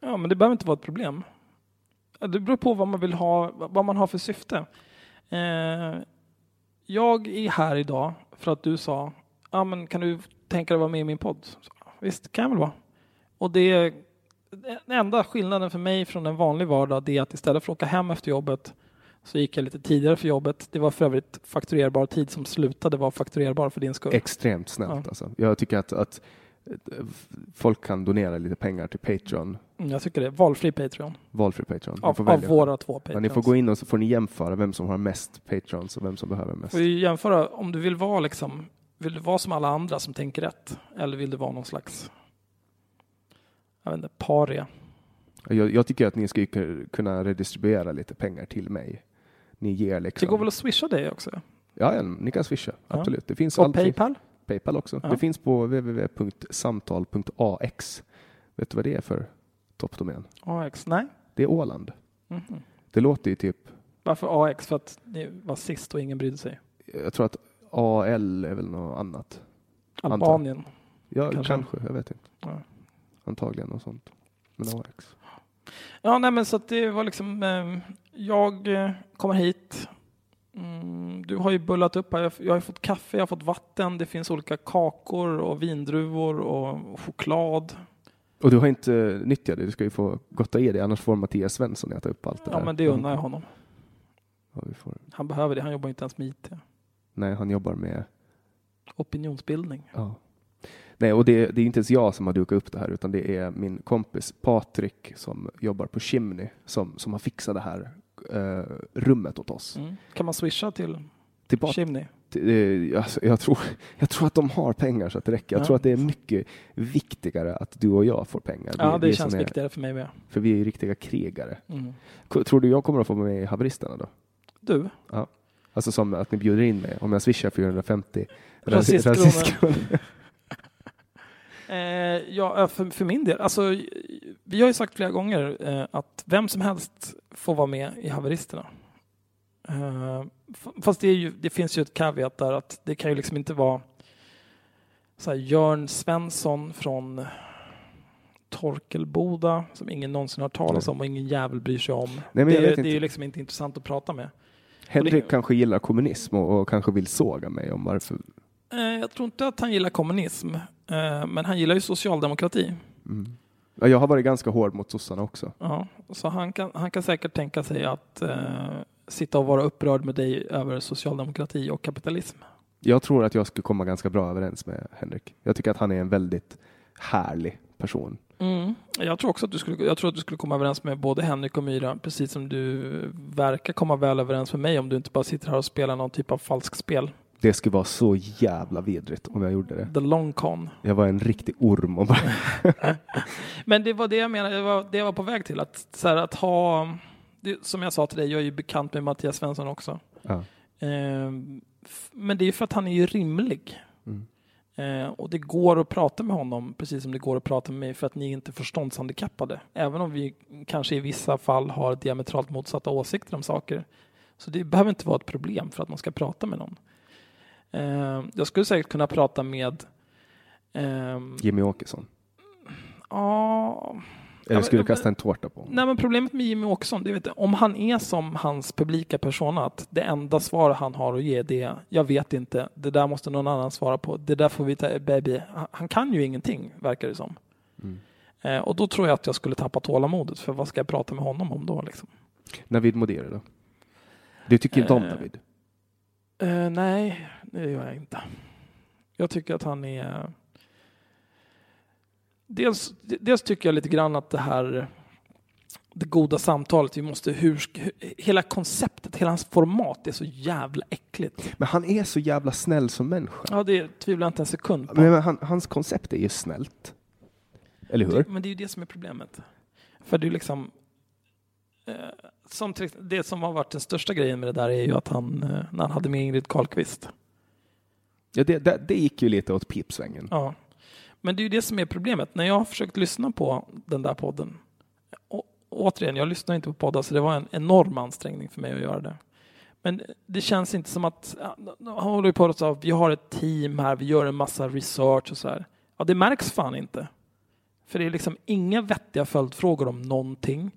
Ja, men det behöver inte vara ett problem. Det beror på vad man vill ha, vad man har för syfte. Eh, jag är här idag för att du sa, ja men kan du tänka dig att vara med i min podd? Så, Visst, kan jag väl vara. Och det den enda skillnaden för mig från en vanlig vardag, det är att istället för att åka hem efter jobbet så gick jag lite tidigare för jobbet. Det var för övrigt fakturerbar tid som slutade vara fakturerbar för din skull. Extremt snällt Ja. alltså. Jag tycker att, att eh, folk kan donera lite pengar till Patreon, Mm, jag tycker det. Valfri Patreon. valfri Patreon. Av, får av våra två Ja, Patreons. ni får gå in och så får ni jämföra vem som har mest Patrons och vem som behöver mest. får jämföra om du vill vara liksom, vill du vara som alla andra som tänker rätt? Eller vill du vara någon slags, jag vet inte, paria? Jag, jag tycker att ni ska kunna redistribuera lite pengar till mig. Ni ger liksom... Det går väl att swisha dig också? Ja, ja, ni kan swisha. Ja. Absolut. Det finns Och alltid- Paypal? Paypal också. Ja. Det finns på www.samtal.ax. Vet du vad det är för toppdomän? AX? Nej? Det är Åland. Mhm. Det låter ju typ, Varför AX? För att det var sist och ingen brydde sig. jag tror att AL är väl något annat. Albanien? Ja, Kanske. kanske. Jag vet inte. Ja. Antagligen något sånt. Men AX. Ja, nej men så det var liksom, eh, jag kommer hit. Mm, du har ju bullat upp här. Jag, har fått kaffe, jag har fått vatten. Det finns olika kakor och vindruvor och choklad. Och du har inte nyttjat det. Du ska ju få gotta i det. Annars får Mattias Svensson äta upp allt det Ja, där. men det unnar jag honom. Ja. Han behöver det. Han jobbar inte ens med IT. Nej, han jobbar med Opinionsbildning. Ja. Nej, och det, det är inte ens jag som har dukat upp det här, utan det är min kompis Patrik som jobbar på Chimney som, som har fixat det här eh, rummet åt oss. Mm. Kan man swisha till Till Pat- Chimney? till, eh, alltså, jag, tror, jag tror att de har pengar så att det räcker. Jag Ja. tror att det är mycket viktigare att du och jag får pengar. Ja, Vi- det vi känns är, viktigare för mig med. För vi är ju riktiga krigare. Mm. Tror du jag kommer att få med i haveristerna då? Du, Alltså som att ni bjuder in mig om jag swishar 450 Rasistkronor. Eh, ja, för, för min del, alltså, vi har ju sagt flera gånger eh, att vem som helst får vara med i haveristerna. Eh, fast det, ju, det finns ju ett caveat där att det kan ju liksom inte vara så här, Jörn Svensson från Torkelboda som ingen någonsin har Nej. om och ingen jävel bryr sig om. men det, det är inte. ju liksom inte intressant att prata med. Henrik kanske gillar kommunism och, och kanske vill såga mig om varför. Eh, jag tror inte att han gillar kommunism, eh, men han gillar ju socialdemokrati. Mm. Ja, jag har varit ganska hård mot sossarna också. Ja, så han kan, han kan säkert tänka sig att eh, sitta och vara upprörd med dig över socialdemokrati och kapitalism. Jag tror att jag skulle komma ganska bra överens med Henrik. Jag tycker att han är en väldigt härlig person. Mm. Jag tror också att du skulle, jag tror att du skulle komma överens med både Henrik och Myra, precis som du verkar komma väl överens med mig om du inte bara sitter här och spelar någon typ av falsk spel. Det skulle vara så jävla vidrigt om jag gjorde det. The long con. Jag var en riktig orm och bara... Men det var det jag menade, det var det jag var på väg till. Att, så här, att ha, det, som jag sa till dig, jag är ju bekant med Mattias Svensson också. Ja. Eh, f- men det är ju för att han är ju rimlig. Mm. Eh, och det går att prata med honom precis som det går att prata med mig för att ni är inte är förståndshandikappade. Även om vi kanske i vissa fall har diametralt motsatta åsikter om saker. Så det behöver inte vara ett problem för att man ska prata med någon. Eh, jag skulle säkert kunna prata med ehm, Jimmy Åkesson. Ja, Eller skulle du kasta en tårta på honom? Nej, men problemet med Jimmy Åkesson, det vet jag, om han är som hans publika persona, att det enda svar han har att ge det är jag vet inte, det där måste någon annan svara på, det där får vi ta, baby. Han, kan ju ingenting, verkar det som. Mm. Eh, och då tror jag att jag skulle tappa tålamodet, för vad ska jag prata med honom om då? Liksom? Navid Modiri då? Du tycker inte om Eh, Navid? Eh, nej, det gör jag inte. Jag tycker att han är... Dels, dels tycker jag lite grann att det här det goda samtalet, vi måste hur, hela konceptet, hela hans format är så jävla äckligt. Men han är så jävla snäll som människa. Ja, det tvivlar jag inte en sekund på. Men, men han, hans koncept är ju snällt. Eller hur? Det, men det är ju det som är problemet. För det är liksom... Eh, som det som har varit den största grejen med det där är ju att han, eh, när han hade med Ingrid Carlqvist, Ja, det, det, det gick ju lite åt pipsvängen. Ja. Men det är ju det som är problemet. När jag har försökt lyssna på den där podden. Och, återigen, jag lyssnar inte på poddar så det var en enorm ansträngning för mig att göra det. Men det känns inte som att, han håller ju på att säga, vi har ett team här, vi gör en massa research och så här. Ja, det märks fan inte. För det är liksom inga vettiga följdfrågor om någonting.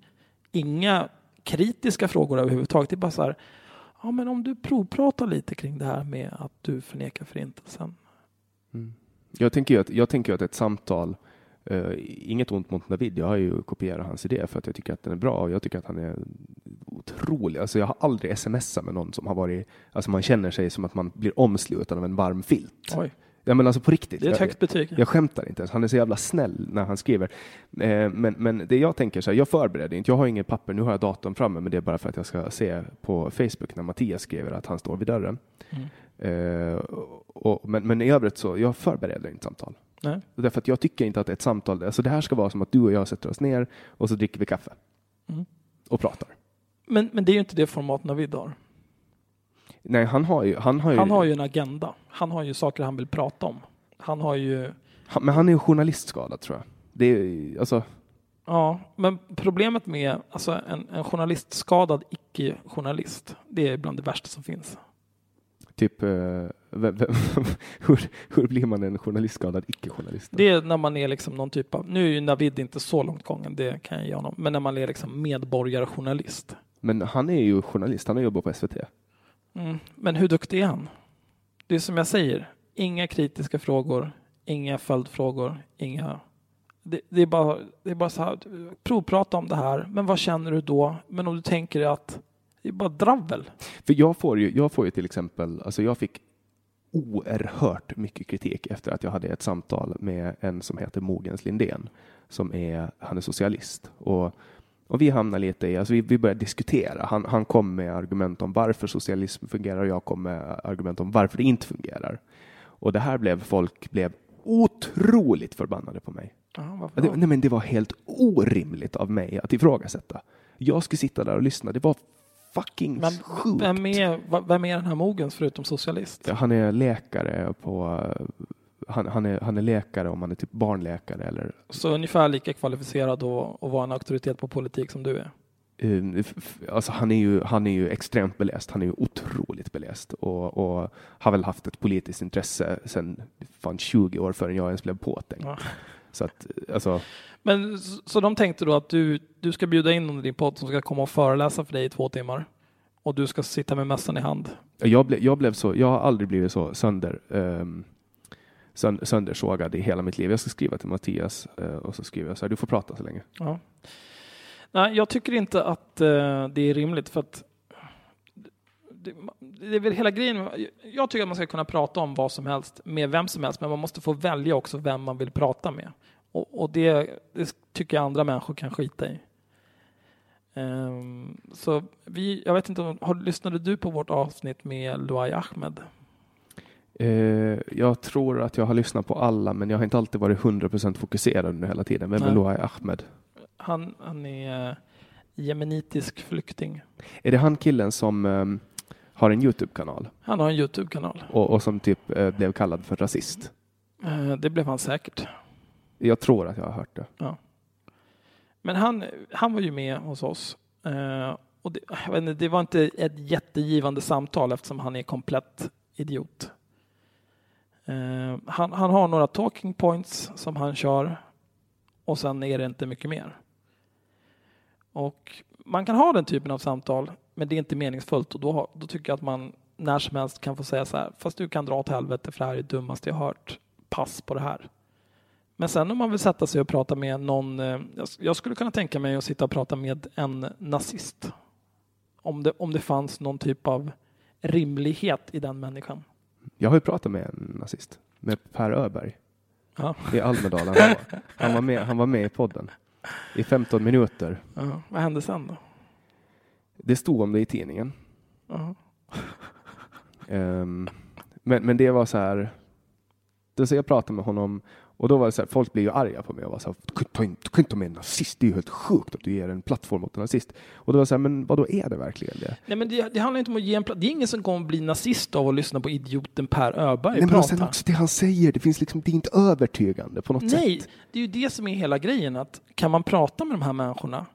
Inga kritiska frågor överhuvudtaget. Det är bara så här, ja men om du provpratar lite kring det här med att du förnekar förintelsen. Mm. Jag tänker att, jag tänker att ett samtal, eh, inget ont mot Navid, jag har ju kopierat hans idé för att jag tycker att den är bra och jag tycker att han är otrolig. Alltså jag har aldrig smsat med någon som har varit, alltså man känner sig som att man blir omsluten av en varm filt. Oj, Ja men alltså på riktigt. det är ett Jag- högt betyg. Jag skämtar inte ens. Han är så jävla snäll när han skriver. Eh, men, men det jag tänker så här, jag förbereder inte. Jag har inget papper. Nu har jag datorn framme, men det är bara för att jag ska se på Facebook när Mattias skriver att han står vid dörren. Mm. Eh, och, men, men i övrigt så, jag förbereder inte samtal. Nej. Därför att jag tycker inte att ett samtal, alltså det här ska vara som att du och jag sätter oss ner och så dricker vi kaffe. Mm. Och pratar. Men, men det är ju inte det format Navid har. Nej, han har ju... Han har ju, Han har ju en agenda. Han har ju saker han vill prata om. Han har ju... han, men han är ju journalistskadad tror jag. Det är, alltså, Ja, men problemet med alltså en, en journalistskadad icke-journalist, det är bland det värsta som finns. Typ, eh, vem, vem, hur, hur blir man en journalistskadad icke-journalist? Det är när man är liksom någon typ av, nu är ju Navid inte så långt gången, det kan jag ge honom, men när man är liksom medborgarjournalist. Men han är ju journalist, han har jobbat på SVT. Mm. Men hur duktig är han? Det är som jag säger, inga kritiska frågor, inga följdfrågor, inga... Det, det, är bara, det är bara så här, provprata om det här, men vad känner du då? Men om du tänker att det är bara dravel. För jag får ju, jag får ju till exempel, alltså jag fick oerhört mycket kritik efter att jag hade ett samtal med en som heter Mogens Lindén, som är, han är socialist. Och, och vi hamnar lite i, alltså vi, vi började diskutera. Han, han kom med argument om varför socialism fungerar och jag kom med argument om varför det inte fungerar. Och det här blev, folk blev otroligt förbannade på mig. Ja, Det, nej, men det var helt orimligt av mig att ifrågasätta. Jag skulle sitta där och lyssna. Det var fucking Men sjukt. vem är, vem är den här Mogens förutom socialist? Ja, Han är läkare på... Han, han, är, han är läkare om han är typ barnläkare eller... Så ungefär lika kvalificerad att att vara en auktoritet på politik som du är. eh, Alltså han, är ju, han är ju extremt beläst. Han är ju otroligt beläst och, och har väl haft ett politiskt intresse sedan fan 20 år förrän jag ens blev påtänkt. Ja. Så att, alltså, Men så, så de tänkte då att du, du ska bjuda in någon i din podd som ska komma och föreläsa för dig i två timmar. och du ska sitta med mössan i hand. Jag, ble, jag blev så, jag har aldrig blivit så sönder, um, söndersågad i hela mitt liv. Jag ska skriva till Mattias eh, och så skriver jag så här, du får prata så länge. Ja. Nej, jag tycker inte att eh, det är rimligt för att det, det, är väl hela grejen. Jag tycker att man ska kunna prata om vad som helst med vem som helst, men man måste få välja också vem man vill prata med. Och, och det, det, tycker jag andra människor kan skita i. Um, så vi, jag vet inte, har, lyssnade du på vårt avsnitt med Luai Ahmed? Uh, jag tror att jag har lyssnat på alla, men jag har inte alltid varit 100% fokuserad under hela tiden. Vem är Luai Ahmed? Han, han är uh, jemenitisk flykting. Är det han killen som um, har en Youtube-kanal? Han har en Youtube-kanal. Och, och som typ uh, blev kallad för rasist? det blev han säkert. Jag tror att jag har hört det. Ja. Men han, han var ju med hos oss. Eh, och det, inte, det, var inte ett jättegivande samtal eftersom han är komplett idiot. Eh, han, han, har några talking points som han kör och sen är det inte mycket mer. Och man kan ha den typen av samtal, men det är inte meningsfullt och då, då tycker jag att man när som helst kan få säga så här, fast du kan dra åt helvete för det här är det dummaste jag hört. Pass på det här. Men sen om man vill sätta sig och prata med någon, eh, jag skulle kunna tänka mig att sitta och prata med en nazist. Om det, om det fanns någon typ av rimlighet i den människan. Jag har ju pratat med en nazist, med Per Öberg ja. i Almedalen. Han var, han, var med, han var med i podden i 15 minuter. Ja. Vad hände sen då? Det stod om det i tidningen. Ja. Um, men, men det var så här, så jag pratade med honom och då var det så här, folk blev ju arga på mig och var så här, du kan, inte, inte ta med en nazist, det är ju helt sjukt att du ger en plattform åt en nazist. Och då var det så här, men vad då är det verkligen det? Nej men det, det handlar inte om att ge en plattform, det är ingen som kommer bli nazist av att lyssna på idioten Per Öberg Nej, men sen också det han säger, det finns liksom, det är inte övertygande på något Nej, sätt. Nej, det är ju det som är hela grejen, att kan man prata med de här människorna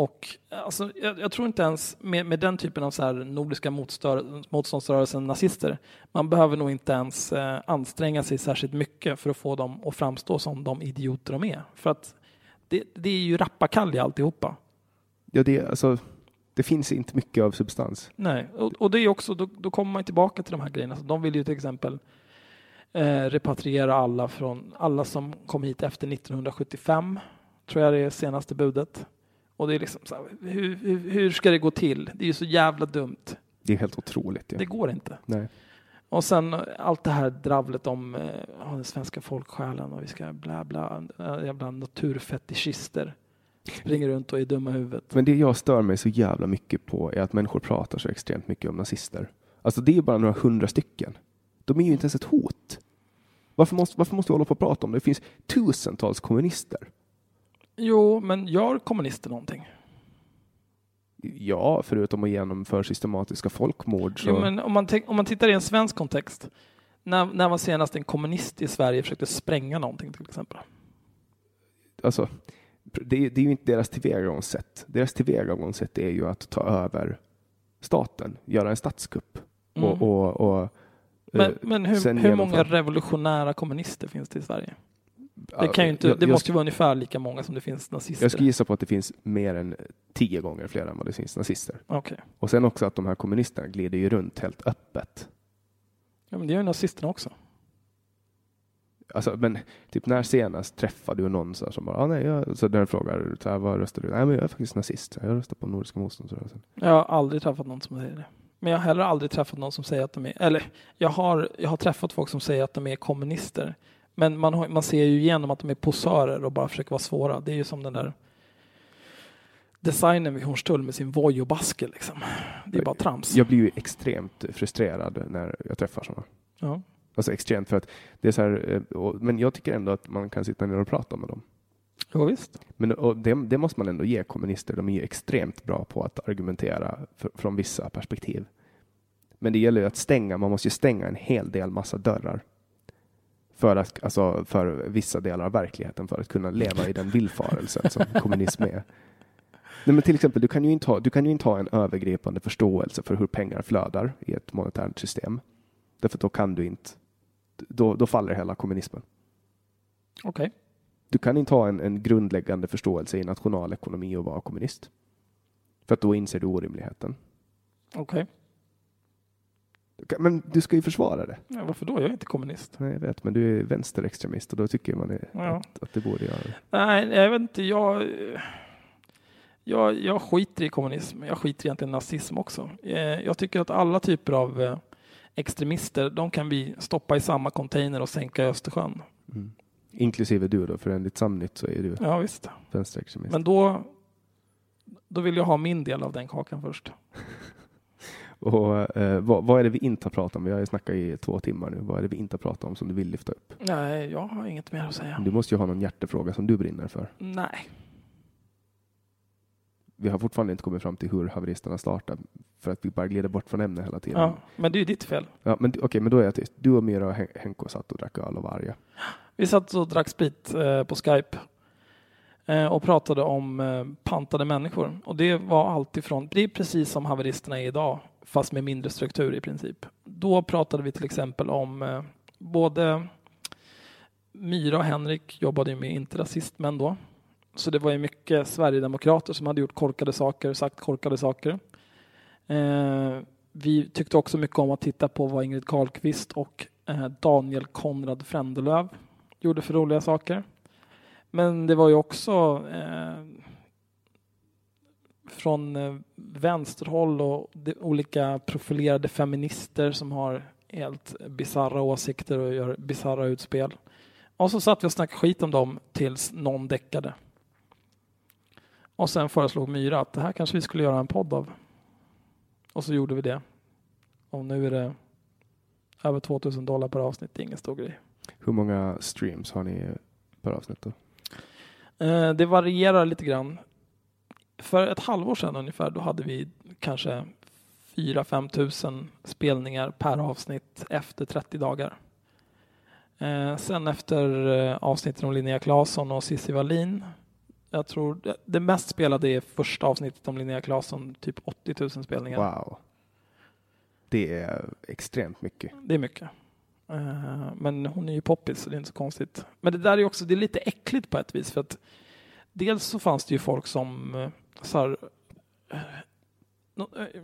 och alltså, jag, jag, tror inte ens med, med den typen av så här nordiska motståndsrörelsen, nazister, man behöver nog inte ens eh, anstränga sig särskilt mycket för att få dem att framstå som de idioter de är. För att det, det är ju rappakalja alltihopa. Ja, det, alltså, det finns inte mycket av substans. Nej, och, och det är också, då, då, kommer man tillbaka till de här grejerna. Så de vill ju till exempel eh, repatriera alla, från, alla som kom hit efter 1975, tror jag det är senaste budet. Och det är liksom så här, hur, hur, hur, ska det gå till? Det är ju så jävla dumt. Det är helt otroligt. Ja. Det går inte. Nej. Och sen allt det här dravlet om eh, den svenska folksjälen och vi ska bla bla, äh, jävla naturfetischister. Springer runt och är dumma i huvudet. Men det jag stör mig så jävla mycket på är att människor pratar så extremt mycket om nazister. Alltså det är bara några hundra stycken. De är ju inte ens ett hot. Varför måste, varför måste vi hålla på och prata om det? Det finns tusentals kommunister. Jo, men gör kommunister någonting? Ja, förutom att genomföra systematiska folkmord. Så... Jo, men om man, om man tittar i en svensk kontext. När, när var senast en kommunist i Sverige försökte spränga någonting till exempel? Alltså, det, det är ju inte deras tillvägagångssätt. Deras tillvägagångssätt är ju att ta över staten, göra en statskupp. Mm. Och, och, och, men, men hur, hur många revolutionära kommunister finns det i Sverige? Det, kan ju inte, jag, det måste ju vara ungefär lika många som det finns nazister. Jag skulle gissa på att det finns mer än tio gånger fler än vad det finns nazister. Okay. Och sen också att de här kommunisterna glider ju runt helt öppet. Ja, men det gör ju nazisterna också. Alltså, men typ när senast träffade du någon så som bara, ah, nej, jag, så den frågar, så här, vad röstar du? Nej, men jag är faktiskt nazist. Jag röstar på Nordiska motståndsrörelsen. Jag har aldrig träffat någon som säger det. Men jag har heller aldrig träffat någon som säger att de är, eller jag har, jag har träffat folk som säger att de är kommunister. Men man, har, man ser ju igenom att de är posörer och bara försöker vara svåra. Det är ju som den där designen vid Hornstull med sin voj och baske. Liksom. Det är bara trams. Jag blir ju extremt frustrerad när jag träffar sådana. Ja. Alltså extremt för att det är så här, eh, men jag tycker ändå att man kan sitta ner och prata med dem. Ja, visst. Men det, det, måste man ändå ge kommunister. De är ju extremt bra på att argumentera för, från vissa perspektiv. Men det gäller ju att stänga, man måste ju stänga en hel del massa dörrar för, att, alltså, för vissa delar av verkligheten för att kunna leva i den villfarelsen som kommunism är. Nej, men till exempel, du kan, ju inte ha, du kan ju inte ha en övergripande förståelse för hur pengar flödar i ett monetärt system. Därför då kan du inte, då, då faller hela kommunismen. Okej. Okay. Du kan inte ha en, en grundläggande förståelse i nationalekonomi och vara kommunist. För att då inser du orimligheten. Okej. Men du ska ju försvara det. Ja, varför då? Jag är inte kommunist. Nej, jag vet, men du är vänsterextremist och då tycker man är, Ja. att, att det borde göra. Nej, jag vet inte. Jag, jag, jag skiter i kommunism. Jag skiter egentligen i nazism också. Eh, Jag tycker att alla typer av eh, extremister, de kan vi stoppa i samma container och sänka i Östersjön. Mm. Inklusive du då, för enligt Samnytt så är du Ja, visst. vänsterextremist. Men då, då vill jag ha min del av den kakan först. Och, eh, vad, vad är det vi inte har pratat om? Vi har ju snackat i två timmar nu. Vad är det vi inte har pratat om som du vill lyfta upp? Nej, jag har inget mer att säga. Du måste ju ha någon hjärtefråga som du brinner för. Nej. Vi har fortfarande inte kommit fram till hur haveristerna startar för att vi bara glider bort från ämnet hela tiden. Ja, men det är ju ditt fel. Ja, men okej, men då är jag tyst. Du och Myra och Hen- Henko satt och drack öl och var arga. Vi satt och drack sprit eh, på Skype eh, och pratade om eh, pantade människor. Och det var alltifrån, det är precis som haveristerna är idag, fast med mindre struktur i princip. Då pratade vi till exempel om eh, både Myra och Henrik jobbade ju med Inte rasistmän då. Så det var ju mycket Sverigedemokrater som hade gjort korkade saker, sagt korkade saker. Eh, vi tyckte också mycket om att titta på vad Ingrid Carlqvist och eh, Daniel Konrad Frändelöv gjorde för roliga saker. Men det var ju också eh, från eh, vänsterhåll och de olika profilerade feminister som har helt bisarra åsikter och gör bisarra utspel. Och så satt vi och snackade skit om dem tills någon däckade. Och sen föreslog Myra att det här kanske vi skulle göra en podd av. Och så gjorde vi det. Och nu är det över 2000 dollar per avsnitt. Det är ingen stor grej. Hur många streams har ni per avsnitt då? Eh, Det varierar lite grann. För ett halvår sedan ungefär, då hade vi kanske 4-5 tusen spelningar per avsnitt efter 30 dagar. Eh, Sen efter eh, avsnitten om Linnea Claesson och Cissi Wallin, jag tror det- det mest spelade är första avsnittet om Linnea Claesson, typ 80 000 spelningar. Wow. Det är extremt mycket. Det är mycket. Eh, Men hon är ju poppis så det är inte så konstigt. Men det där är också, det är lite äckligt på ett vis för att dels så fanns det ju folk som eh, så här, eh, eh,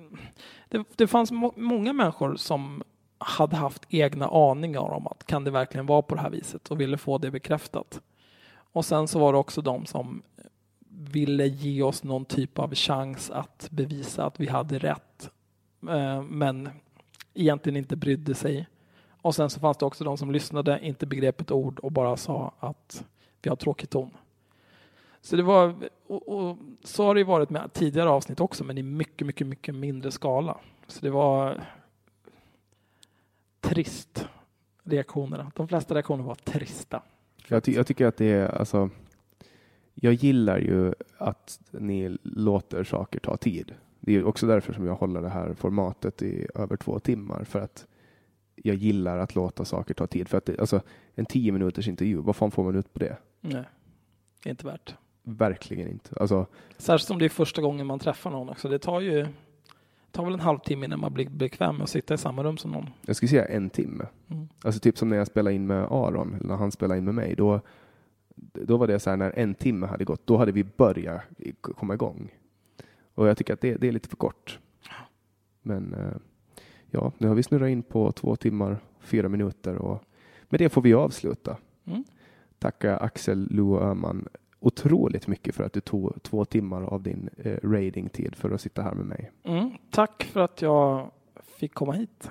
det, det fanns må, många människor som hade haft egna aningar om att kan det verkligen vara på det här viset och ville få det bekräftat. Och sen så var det också de som ville ge oss någon typ av chans att bevisa att vi hade rätt. Eh, men egentligen inte brydde sig. Och sen så fanns det också de som lyssnade, inte begrep ett ord och bara sa att vi har tråkig ton. Så det var, och, och så har det ju varit med tidigare avsnitt också, men i mycket, mycket, mycket mindre skala. Så det var trist, reaktionerna. De flesta reaktioner var trista. Jag, ty- jag tycker att det är, alltså, jag gillar ju att ni låter saker ta tid. Det är också därför som jag håller det här formatet i över två timmar, för att jag gillar att låta saker ta tid. För att det, alltså, en tio minuters intervju, vad fan får man ut på det? Nej, det är inte värt. Verkligen inte. Alltså, Särskilt som det är första gången man träffar någon också. Det tar ju tar väl en halvtimme innan man blir bekväm med att sitta i samma rum som någon. jag skulle säga en timme. Mm. Alltså typ som när jag spelade in med Aron, eller när han spelade in med mig. Då, då var det så här, när en timme hade gått, då hade vi börjat komma igång. Och jag tycker att det, det är lite för kort. Men eh, ja, nu har vi snurrat in på två timmar, fyra minuter och med det får vi avsluta. Mm. Tacka Axel Luo Öhman otroligt mycket för att du tog två timmar av din eh, ratingtid för att sitta här med mig. Mm. Tack för att jag fick komma hit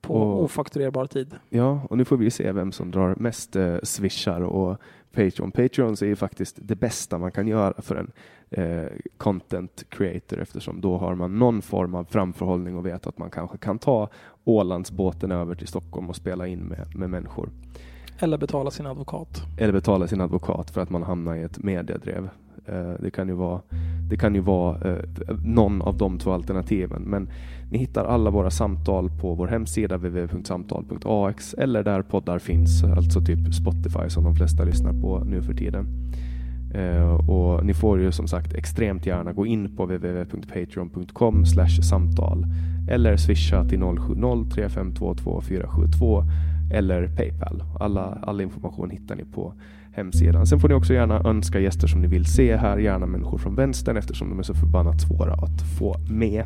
på Och- ofakturerbar tid. Ja, och nu får vi se vem som drar mest eh, swishar och Patreon. Patreons är ju faktiskt det bästa man kan göra för en eh, content creator eftersom då har man någon form av framförhållning och vet att man kanske kan ta Ålandsbåten över till Stockholm och spela in med, med människor. Eller betala sin advokat. Eller betala sin advokat för att man hamnar i ett mediedrev. Eh, det kan ju vara, det kan ju vara eh, någon av de två alternativen. Men ni hittar alla våra samtal på vår hemsida www.samtal.ax eller där poddar finns, alltså typ Spotify som de flesta lyssnar på nu för tiden. Eh, och ni får ju som sagt extremt gärna gå in på www.patreon.com samtal eller swisha till 070 3522 472 eller Paypal. Alla, all information hittar ni på hemsidan. Sen får ni också gärna önska gäster som ni vill se här, gärna människor från vänstern eftersom de är så förbannat svåra att få med.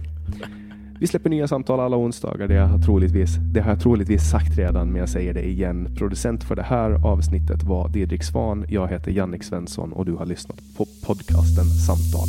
Vi släpper nya samtal alla onsdagar. Det har, jag troligtvis, det har jag troligtvis sagt redan, men jag säger det igen. Producent för det här avsnittet var Didrik Svan. Jag heter Jannik Svensson och du har lyssnat på podcasten Samtal.